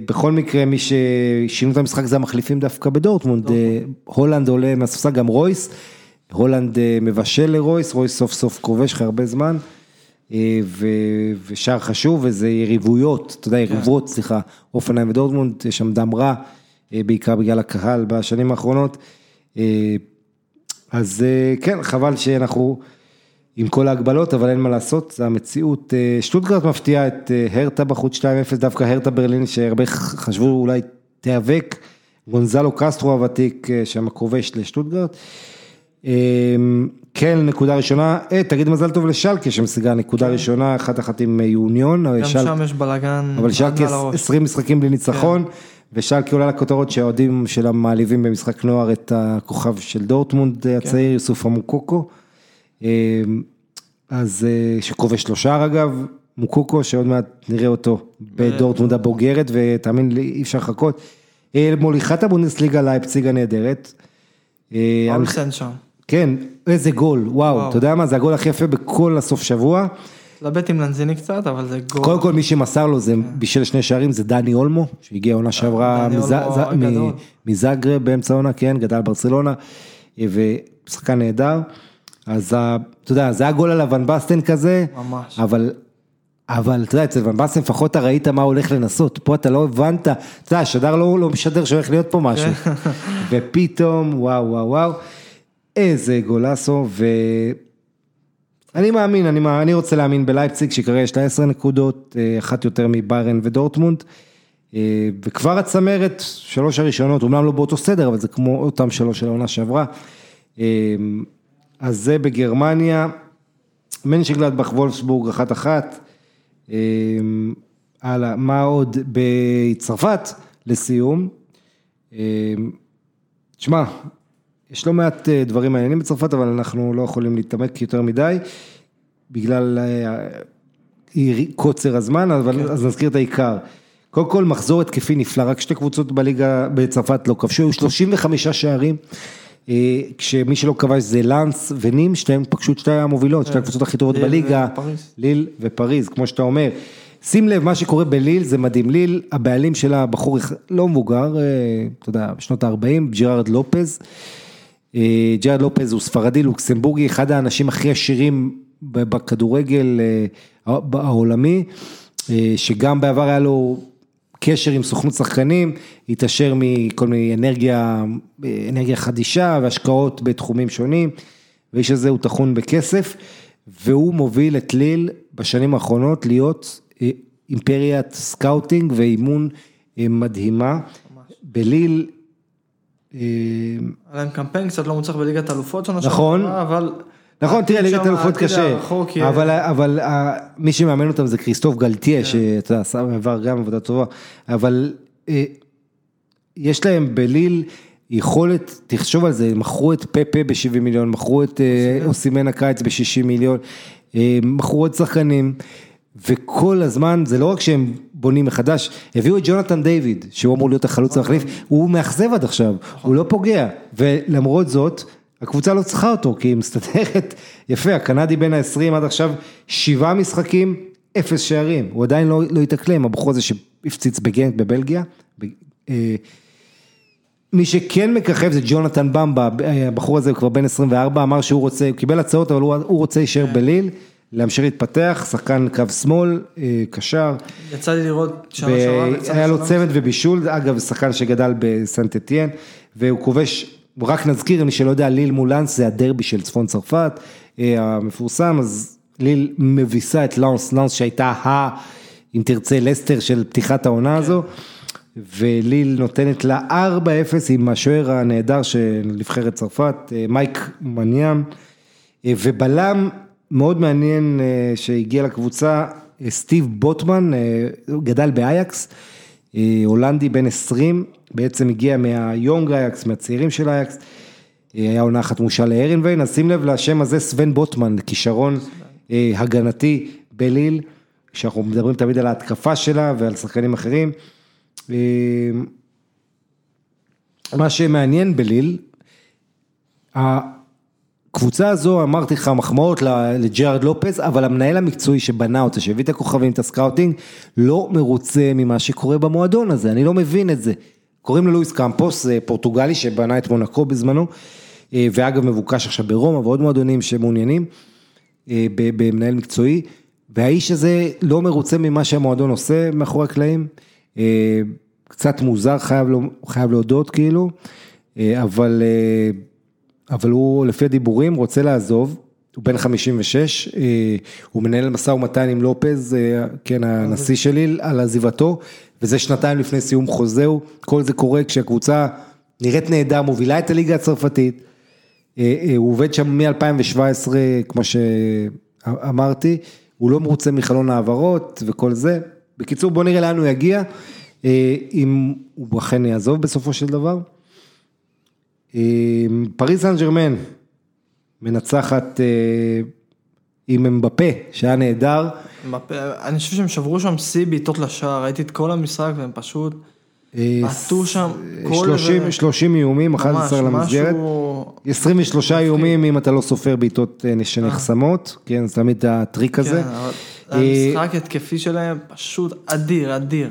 בכל מקרה, מי ששינו את המשחק זה המחליפים דווקא בדורטמונד, הולנד עולה מהספסל, גם רויס. הולנד מבשל לרויס, רויס סוף סוף כובש אחרי הרבה זמן, ושער חשוב, וזה יריבויות, אתה יודע, יריבות, סליחה, אופנהיים ודורטמונד, יש שם דם רע, בעיקר בגלל הקהל בשנים האחרונות, אז כן, חבל שאנחנו עם כל ההגבלות, אבל אין מה לעשות, זה המציאות, שטוטגרט מפתיעה את הרטה בחוץ 2-0, דווקא הרטה ברלין, שהרבה חשבו אולי תיאבק, גונזלו קסטרו הוותיק, שם הכובש לשטוטגרט. כן, נקודה ראשונה, אה, תגיד מזל טוב לשלקה שמשיגה נקודה ראשונה, אחת אחת עם יוניון. גם שם יש בלאגן. אבל שלקה מעל הראש. 20 משחקים בלי ניצחון, ושלקה עולה לכותרות שהאוהדים שלה מעליבים במשחק נוער את הכוכב של דורטמונד הצעיר, יוסוף המוקוקו. אה, אז אה, שכובש שלושה אגב, מוקוקו שעוד מעט נראה אותו בדורטמונד הבוגרת, ותאמין לי אי אפשר לחכות. אה, מוליכת הבונדסליגה לייפציג הנהדרת. אה, אולסן שם. כן, איזה גול, וואו, וואו. אתה יודע מה, זה הגול הכי יפה בכל הסוף שבוע. התלבט עם לנזיני קצת, אבל זה גול. קודם כל מי שמסר לו זה בישל שני שערים, זה דני אולמו, שהגיע עונה שעברה דני מז- אולמו ז- מ- הגדול. מזאגרב באמצע העונה, כן, גדל ברצלונה, אה, ושחקן נהדר. אז אתה יודע, זה היה גול על הוון בסטן כזה, ממש. אבל, אבל אתה יודע, אצל ון בסטן לפחות אתה ראית מה הולך לנסות, פה אתה לא הבנת, אתה יודע, השדר לא, לא משדר שהולך להיות פה משהו. כן. ופתאום, וואו, וואו, וואו, איזה גולסו, ו... אני מאמין, אני, מא- אני רוצה להאמין בלייפציג, שכרגע יש לה 10 נקודות, אה, אחת יותר מביירן ודורטמונד, אה, וכבר הצמרת, שלוש הראשונות, אומנם לא באותו סדר, אבל זה כמו אותם שלוש של העונה שעברה. אה, אז זה בגרמניה, מנשגלדבך וולפסבורג אחת אחת. אה, הלאה, מה עוד? בצרפת, לסיום. תשמע, יש לא מעט אה, דברים מעניינים בצרפת, אבל אנחנו לא יכולים להתעמק יותר מדי, בגלל אה, קוצר הזמן, אבל אז נזכיר את העיקר. קודם כל, מחזור התקפי נפלא, רק שתי קבוצות בליגה בצרפת לא כבשו, היו 35 שערים, אה, כשמי שלא כבש זה לאנס ונים, שתיהן פגשו את שתי המובילות, שתי הקבוצות הכי טובות בליגה, ופריז. ליל ופריז, כמו שאתה אומר. שים לב, מה שקורה בליל זה מדהים, ליל, הבעלים שלה בחור לא מבוגר, אתה יודע, בשנות ה-40, ג'רארד לופז. אה, ג'רארד לופז הוא ספרדי לוקסמבורגי, אחד האנשים הכי עשירים בכדורגל אה, העולמי, אה, שגם בעבר היה לו קשר עם סוכנות שחקנים, התעשר מכל מיני אנרגיה, אנרגיה חדישה והשקעות בתחומים שונים, והאיש הזה הוא טחון בכסף, והוא מוביל את ליל בשנים האחרונות להיות אימפריית סקאוטינג ואימון מדהימה. בליל היה להם קמפיין קצת לא מוצלח בליגת האלופות שנה נכון. אבל... נכון, תראה, ליגת אלופות קשה, אבל, אבל אה, מי שמאמן אותם זה כריסטוף גלטיה, שאתה יודע, עשה בעבר גם עבודה טובה, אבל אה, יש להם בליל יכולת, תחשוב על זה, הם מכרו את פפה ב-70 מיליון, מכרו את אה, אוסימן. הקיץ ב-60 מיליון, אה, מכרו עוד שחקנים, וכל הזמן, זה לא רק שהם בונים מחדש, הביאו את ג'ונתן דיוויד, שהוא אמור להיות החלוץ המחליף, הוא מאכזב עד עכשיו, הוא לא פוגע, ולמרות זאת, הקבוצה לא צריכה אותו, כי היא מסתדרת יפה, הקנדי בין ה-20 עד עכשיו, שבעה משחקים, אפס שערים, הוא עדיין לא, לא התאקלם, הבחור הזה שהפציץ בגנט בבלגיה. ב- אה, מי שכן מככב זה ג'ונתן במבה, הבחור הזה הוא כבר בן 24, אמר שהוא רוצה, הוא קיבל הצעות, אבל הוא, הוא רוצה להישאר בליל, להמשיך להתפתח, שחקן קו שמאל, אה, קשר, יצא לי לראות שנה שעברה. והיה לו. צמד ובישול, אגב, שחקן שגדל בסנט אתיין, והוא כובש, רק נזכיר, מי שלא יודע, ליל מולאנס זה הדרבי של צפון צרפת, אה, המפורסם, אז ליל מביסה את לאנס, לאנס שהייתה ה, אם תרצה, לסטר של פתיחת העונה הזו, וליל נותנת לה 4-0 עם השוער הנהדר של נבחרת צרפת, אה, מייק מניאם, ובלם מאוד מעניין אה, שהגיע לקבוצה, אה, סטיב בוטמן, אה, הוא גדל באייקס, הולנדי בן 20, בעצם הגיע מהיונג אייקס, מהצעירים של אייקס, היה עונה אחת מושל לארנביין, אז שים לב לשם הזה סוון בוטמן, כישרון הגנתי בליל, שאנחנו מדברים תמיד על ההתקפה שלה ועל שחקנים אחרים. מה שמעניין בליל, הקבוצה הזו, אמרתי לך, מחמאות לג'ארד לופז, אבל המנהל המקצועי שבנה אותה, שהביא את הכוכבים, את הסקאוטינג, לא מרוצה ממה שקורה במועדון הזה, אני לא מבין את זה. קוראים לו לואיס קמפוס, זה פורטוגלי שבנה את מונקו בזמנו, אה, ואגב מבוקש עכשיו ברומא ועוד מועדונים שמעוניינים אה, במנהל מקצועי, והאיש הזה לא מרוצה ממה שהמועדון עושה מאחורי הקלעים, אה, קצת מוזר, חייב, חייב להודות כאילו, אה, אבל... אה, אבל הוא לפי הדיבורים רוצה לעזוב, הוא בן 56, אה, הוא מנהל משא ומתן עם לופז, אה, כן, הנשיא שלי, על עזיבתו, וזה שנתיים לפני סיום חוזהו, כל זה קורה כשהקבוצה נראית נהדר, מובילה את הליגה הצרפתית, אה, אה, הוא עובד שם מ-2017, כמו שאמרתי, הוא לא מרוצה מחלון העברות וכל זה. בקיצור, בוא נראה לאן הוא יגיע, אה, אם הוא אכן יעזוב בסופו של דבר. פריס סן ג'רמן, מנצחת אה, עם אמבפה, שהיה נהדר. אני חושב שהם שברו שם שיא בעיטות לשער, ראיתי את כל המשחק והם פשוט אה, בעטו שם גול 30, ו- 30 איומים, 11 ממש, למסגרת. משהו- 23 איומים אם אתה לא סופר בעיטות אה, שנחסמות, כן, זה תמיד הטריק הזה. כן, אה, המשחק התקפי שלהם פשוט אדיר, אדיר.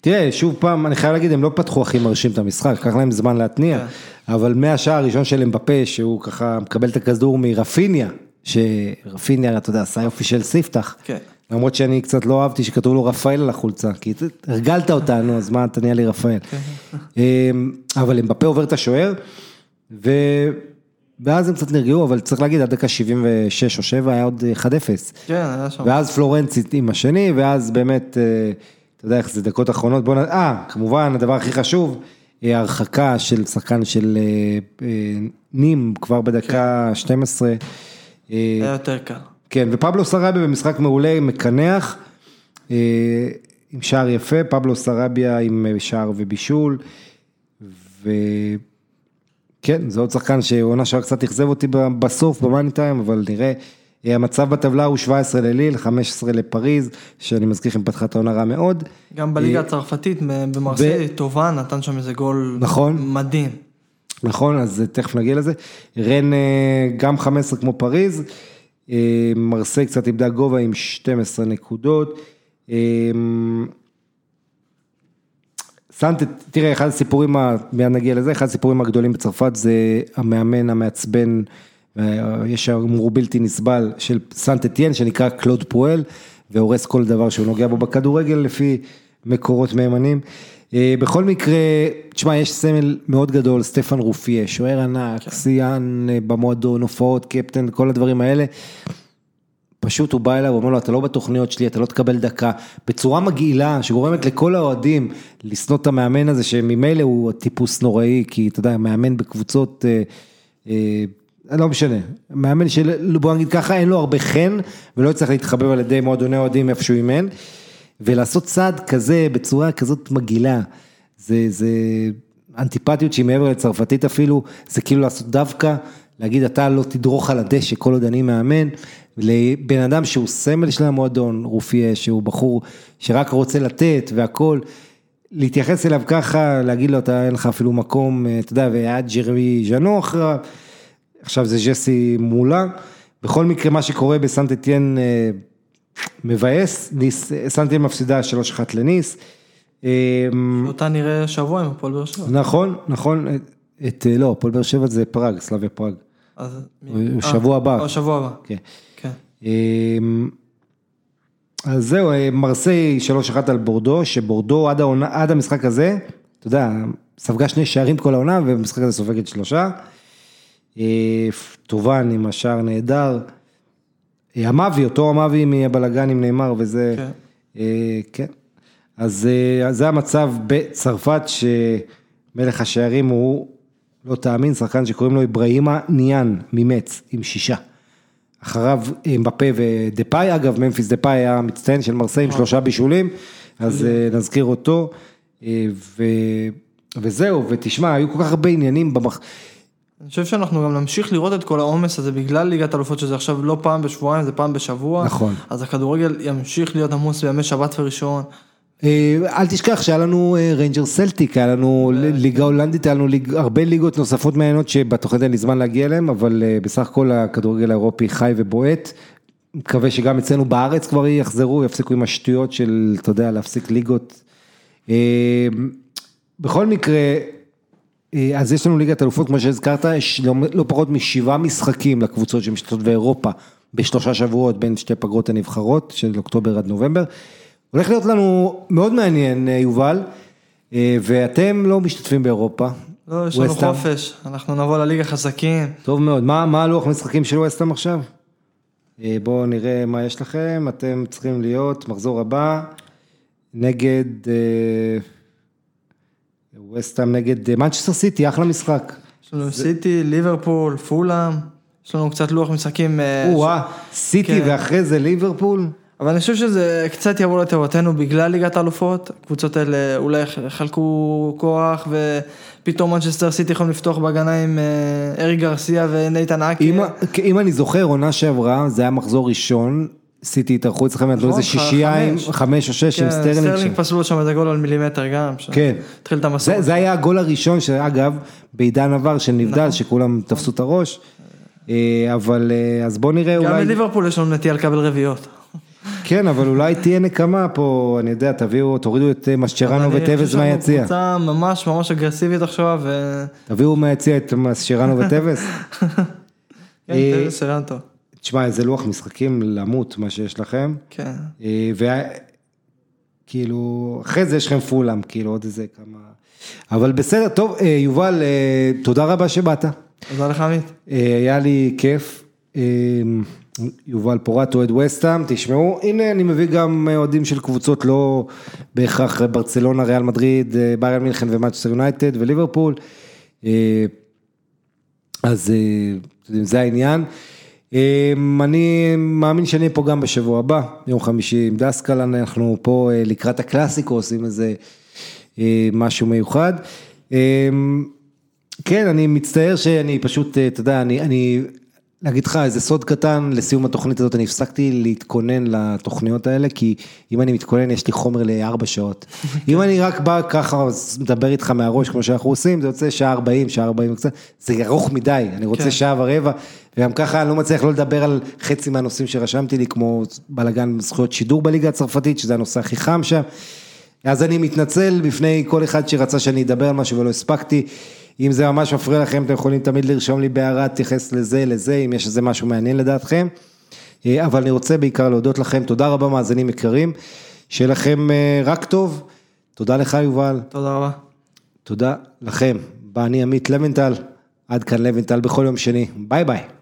תראה, שוב פעם, אני חייב להגיד, הם לא פתחו הכי מרשים את המשחק, לקח להם זמן להתניע, אבל מהשער הראשון של אמבפה, שהוא ככה מקבל את הכדור מרפיניה, שרפיניה, אתה יודע, עשה יופי של ספתח. כן. למרות שאני קצת לא אהבתי שכתוב לו רפאל על החולצה, כי הרגלת אותנו, אז מה אתה נהיה לי רפאל. אמ, אבל אמבפה עובר את השוער, ו... ואז הם קצת נרגעו, אבל צריך להגיד, עד דקה 76 או 7 היה עוד 1-0. כן, היה שם. ואז פלורנצי עם השני, ואז באמת, אה, אתה יודע איך זה דקות אחרונות, בוא נ... אה, כמובן, הדבר הכי חשוב, אה, הרחקה של שחקן של אה, אה, נים כבר בדקה 12. אה, היה יותר קל. כן, ופבלו סרביה במשחק מעולה, מקנח, אה, עם שער יפה, פבלו סרביה עם שער ובישול, וכן, זה עוד שחקן שעונה שער קצת אכזב אותי בסוף, במאני טיים, אבל נראה. אה, המצב בטבלה הוא 17 לליל, 15 לפריז, שאני מזכיר לכם פתחה את העונה רע מאוד. גם בליגה הצרפתית, במרסיי, טובה, נתן שם איזה גול נכון. מדהים. נכון, אז תכף נגיע לזה. רן אה, גם 15 כמו פריז, אה, מרסיי קצת איבדה גובה עם 12 נקודות. אה, סנטה, תראה, אחד הסיפורים, מיד נגיע לזה, אחד הסיפורים הגדולים בצרפת זה המאמן המעצבן, אה, יש אמרו בלתי נסבל של סנט אתיין שנקרא קלוד פואל, והורס כל דבר שהוא נוגע בו בכדורגל לפי מקורות מהימנים. אה, בכל מקרה, תשמע, יש סמל מאוד גדול, סטפן רופיה, שוער ענק, שיאן אה, במועדון, הופעות, קפטן, כל הדברים האלה. פשוט הוא בא אליו, הוא אומר לו, אתה לא בתוכניות שלי, אתה לא תקבל דקה, בצורה מגעילה, שגורמת לכל האוהדים לשנוא את המאמן הזה, שממילא הוא טיפוס נוראי, כי אתה יודע, מאמן בקבוצות, אה, אה, לא משנה, מאמן של, בוא נגיד ככה, אין לו הרבה חן, ולא צריך להתחבב על ידי מועדוני אוהדים איפה שהוא אימן, ולעשות צעד כזה, בצורה כזאת מגעילה, זה, זה אנטיפטיות שהיא מעבר לצרפתית אפילו, זה כאילו לעשות דווקא, להגיד אתה לא תדרוך על הדשא כל עוד אני מאמן, לבן אדם שהוא סמל של המועדון, רופיה, שהוא בחור שרק רוצה לתת והכל, להתייחס אליו ככה, להגיד לו אתה אין לך אפילו מקום, אתה יודע, והיה ג'רמי ז'אנו אחריו, עכשיו זה ג'סי מולה, בכל מקרה מה שקורה בסנט אטיין אה, מבאס, ניס, סנט אטיין מפסידה 3-1 לניס. אה, אותה נראה שבוע עם הפועל באר שבע. נכון, נכון, את, לא, הפועל באר שבע זה פראג, סלאביה פראג. אז אה, שבוע הבא. או שבוע הבא. כן. כן. אז זהו, אה, מרסיי 3-1 על בורדו, שבורדו עד, העונה, עד המשחק הזה, אתה יודע, ספגה שני שערים כל העונה, ובמשחק הזה סופגת שלושה. אה, טובן עם השער נהדר. אה, המאבי, אותו המאבי מהבלגן עם נאמר וזה, כן. אה, כן. אז אה, זה המצב בצרפת, שמלך השערים הוא, לא תאמין, שחקן שקוראים לו אברהימה ניאן ממץ, עם שישה. אחריו אמבפה ודפאי, אגב ממפיס דפאי היה מצטיין של מרסיי עם שלושה בישולים, אז אה, נזכיר אותו, אה, ו... וזהו, ותשמע, היו כל כך הרבה עניינים במח... אני חושב שאנחנו גם נמשיך לראות את כל העומס הזה בגלל ליגת אלופות שזה עכשיו לא פעם בשבועיים זה פעם בשבוע. נכון. אז הכדורגל ימשיך להיות עמוס בימי שבת וראשון. אה, אל תשכח שהיה לנו אה, ריינג'רס סלטיק, היה לנו ליגה הולנדית, היה לנו ליג, הרבה ליגות נוספות מעניינות שבתוכנית אין לי זמן להגיע אליהן, אבל אה, בסך הכל הכדורגל האירופי חי ובועט. מקווה שגם אצלנו בארץ כבר יחזרו, יפסיקו עם השטויות של, אתה יודע, להפסיק ליגות. בכל מקרה, אז יש לנו ליגת אלופות, כמו שהזכרת, יש לא, לא פחות משבעה משחקים לקבוצות שמשתתפות באירופה בשלושה שבועות בין שתי פגרות הנבחרות, של אוקטובר עד נובמבר. הולך להיות לנו מאוד מעניין, אה, יובל, אה, ואתם לא משתתפים באירופה. לא, יש לנו? חופש, אנחנו נבוא לליגה חזקים. טוב מאוד, מה, מה הלוח משחקים של ווסטהאם עכשיו? אה, בואו נראה מה יש לכם, אתם צריכים להיות, מחזור הבא, נגד, אה, ווסטהאם נגד מנצ'סטר סיטי, אחלה משחק. יש לנו סיטי, ליברפול, פולאם, יש לנו קצת לוח משחקים. אה, או-אה, סיטי כן. ואחרי זה ליברפול. אבל אני חושב שזה קצת יבוא לטובתנו בגלל ליגת האלופות, הקבוצות האלה אולי חלקו כוח ופתאום מנצ'סטר סיטי יכולים לפתוח בהגנה עם אה, אריק גרסיה ונייתן אקה. אם, אם אני זוכר, עונה שעברה, זה היה מחזור ראשון, סיטי התארחו אצלכם, נתנו איזה נכון, שישייה עם חמש. או שש עם כן, סטרלינג. סטרלינג. פסלו שם את הגול על מילימטר גם. כן. התחיל את המסורת. זה, היה הגול הראשון, שאגב, בעידן ה-VAR של נבדל, נכון. שכולם תפסו את הראש. אה, אבל אה, אז בוא נראה גם אולי, בליברפול יש לנו נטייה לקבל רביעיות. כן, אבל אולי תהיה נקמה פה, אני יודע, תביאו, תורידו את אה, מסצ'רנו אני וטבס חושב שאנחנו מהיציע. קבוצה ממש ממש אגרסיבית עכשיו, ו... תביאו מהיציע את מסצ'רנו וטבס. כן, שחקן טוב. תשמע, איזה לוח משחקים למות מה שיש לכם. כן. וכאילו, אחרי זה יש לכם פולאם, כאילו עוד איזה כמה... אבל בסדר, טוב, אה, יובל, אה, תודה רבה שבאת. תודה לך עמית. אה, היה לי כיף. אה, יובל פורט, אוהד ווסטהאם, תשמעו, הנה אני מביא גם אוהדים של קבוצות לא בהכרח ברצלונה, ריאל מדריד, אה, ביירן מינכן ומנצ'סטר יונייטד וליברפול. אה, אז אה, זה העניין. אה, אני מאמין שאני אהיה פה גם בשבוע הבא, יום חמישי עם דסקל, אנחנו פה אה, לקראת הקלאסיקו עושים איזה אה, משהו מיוחד. אה, כן, אני מצטער שאני פשוט, אה, אתה יודע, אני, אני, להגיד לך איזה סוד קטן לסיום התוכנית הזאת, אני הפסקתי להתכונן לתוכניות האלה, כי אם אני מתכונן יש לי חומר לארבע שעות. אם אני רק בא ככה, מדבר איתך מהראש כמו שאנחנו עושים, זה יוצא שעה ארבעים, שעה ארבעים וקצת, זה ארוך מדי, אני רוצה כן. שעה ורבע, וגם ככה אני לא מצליח לא לדבר על חצי מהנושאים שרשמתי לי, כמו בלאגן זכויות שידור בליגה הצרפתית, שזה הנושא הכי חם שם. אז אני מתנצל בפני כל אחד שרצה שאני אדבר על משהו ולא הספקתי. אם זה ממש מפריע לכם, אתם יכולים תמיד לרשום לי בהערה, תתייחס לזה, לזה, אם יש איזה משהו מעניין לדעתכם. אה, אבל אני רוצה בעיקר להודות לכם, תודה רבה מאזינים יקרים, שיהיה לכם אה, רק טוב. תודה לך יובל, תודה רבה. תודה לכם. בא אני עמית לבנטל, עד כאן לבנטל בכל יום שני, ביי ביי.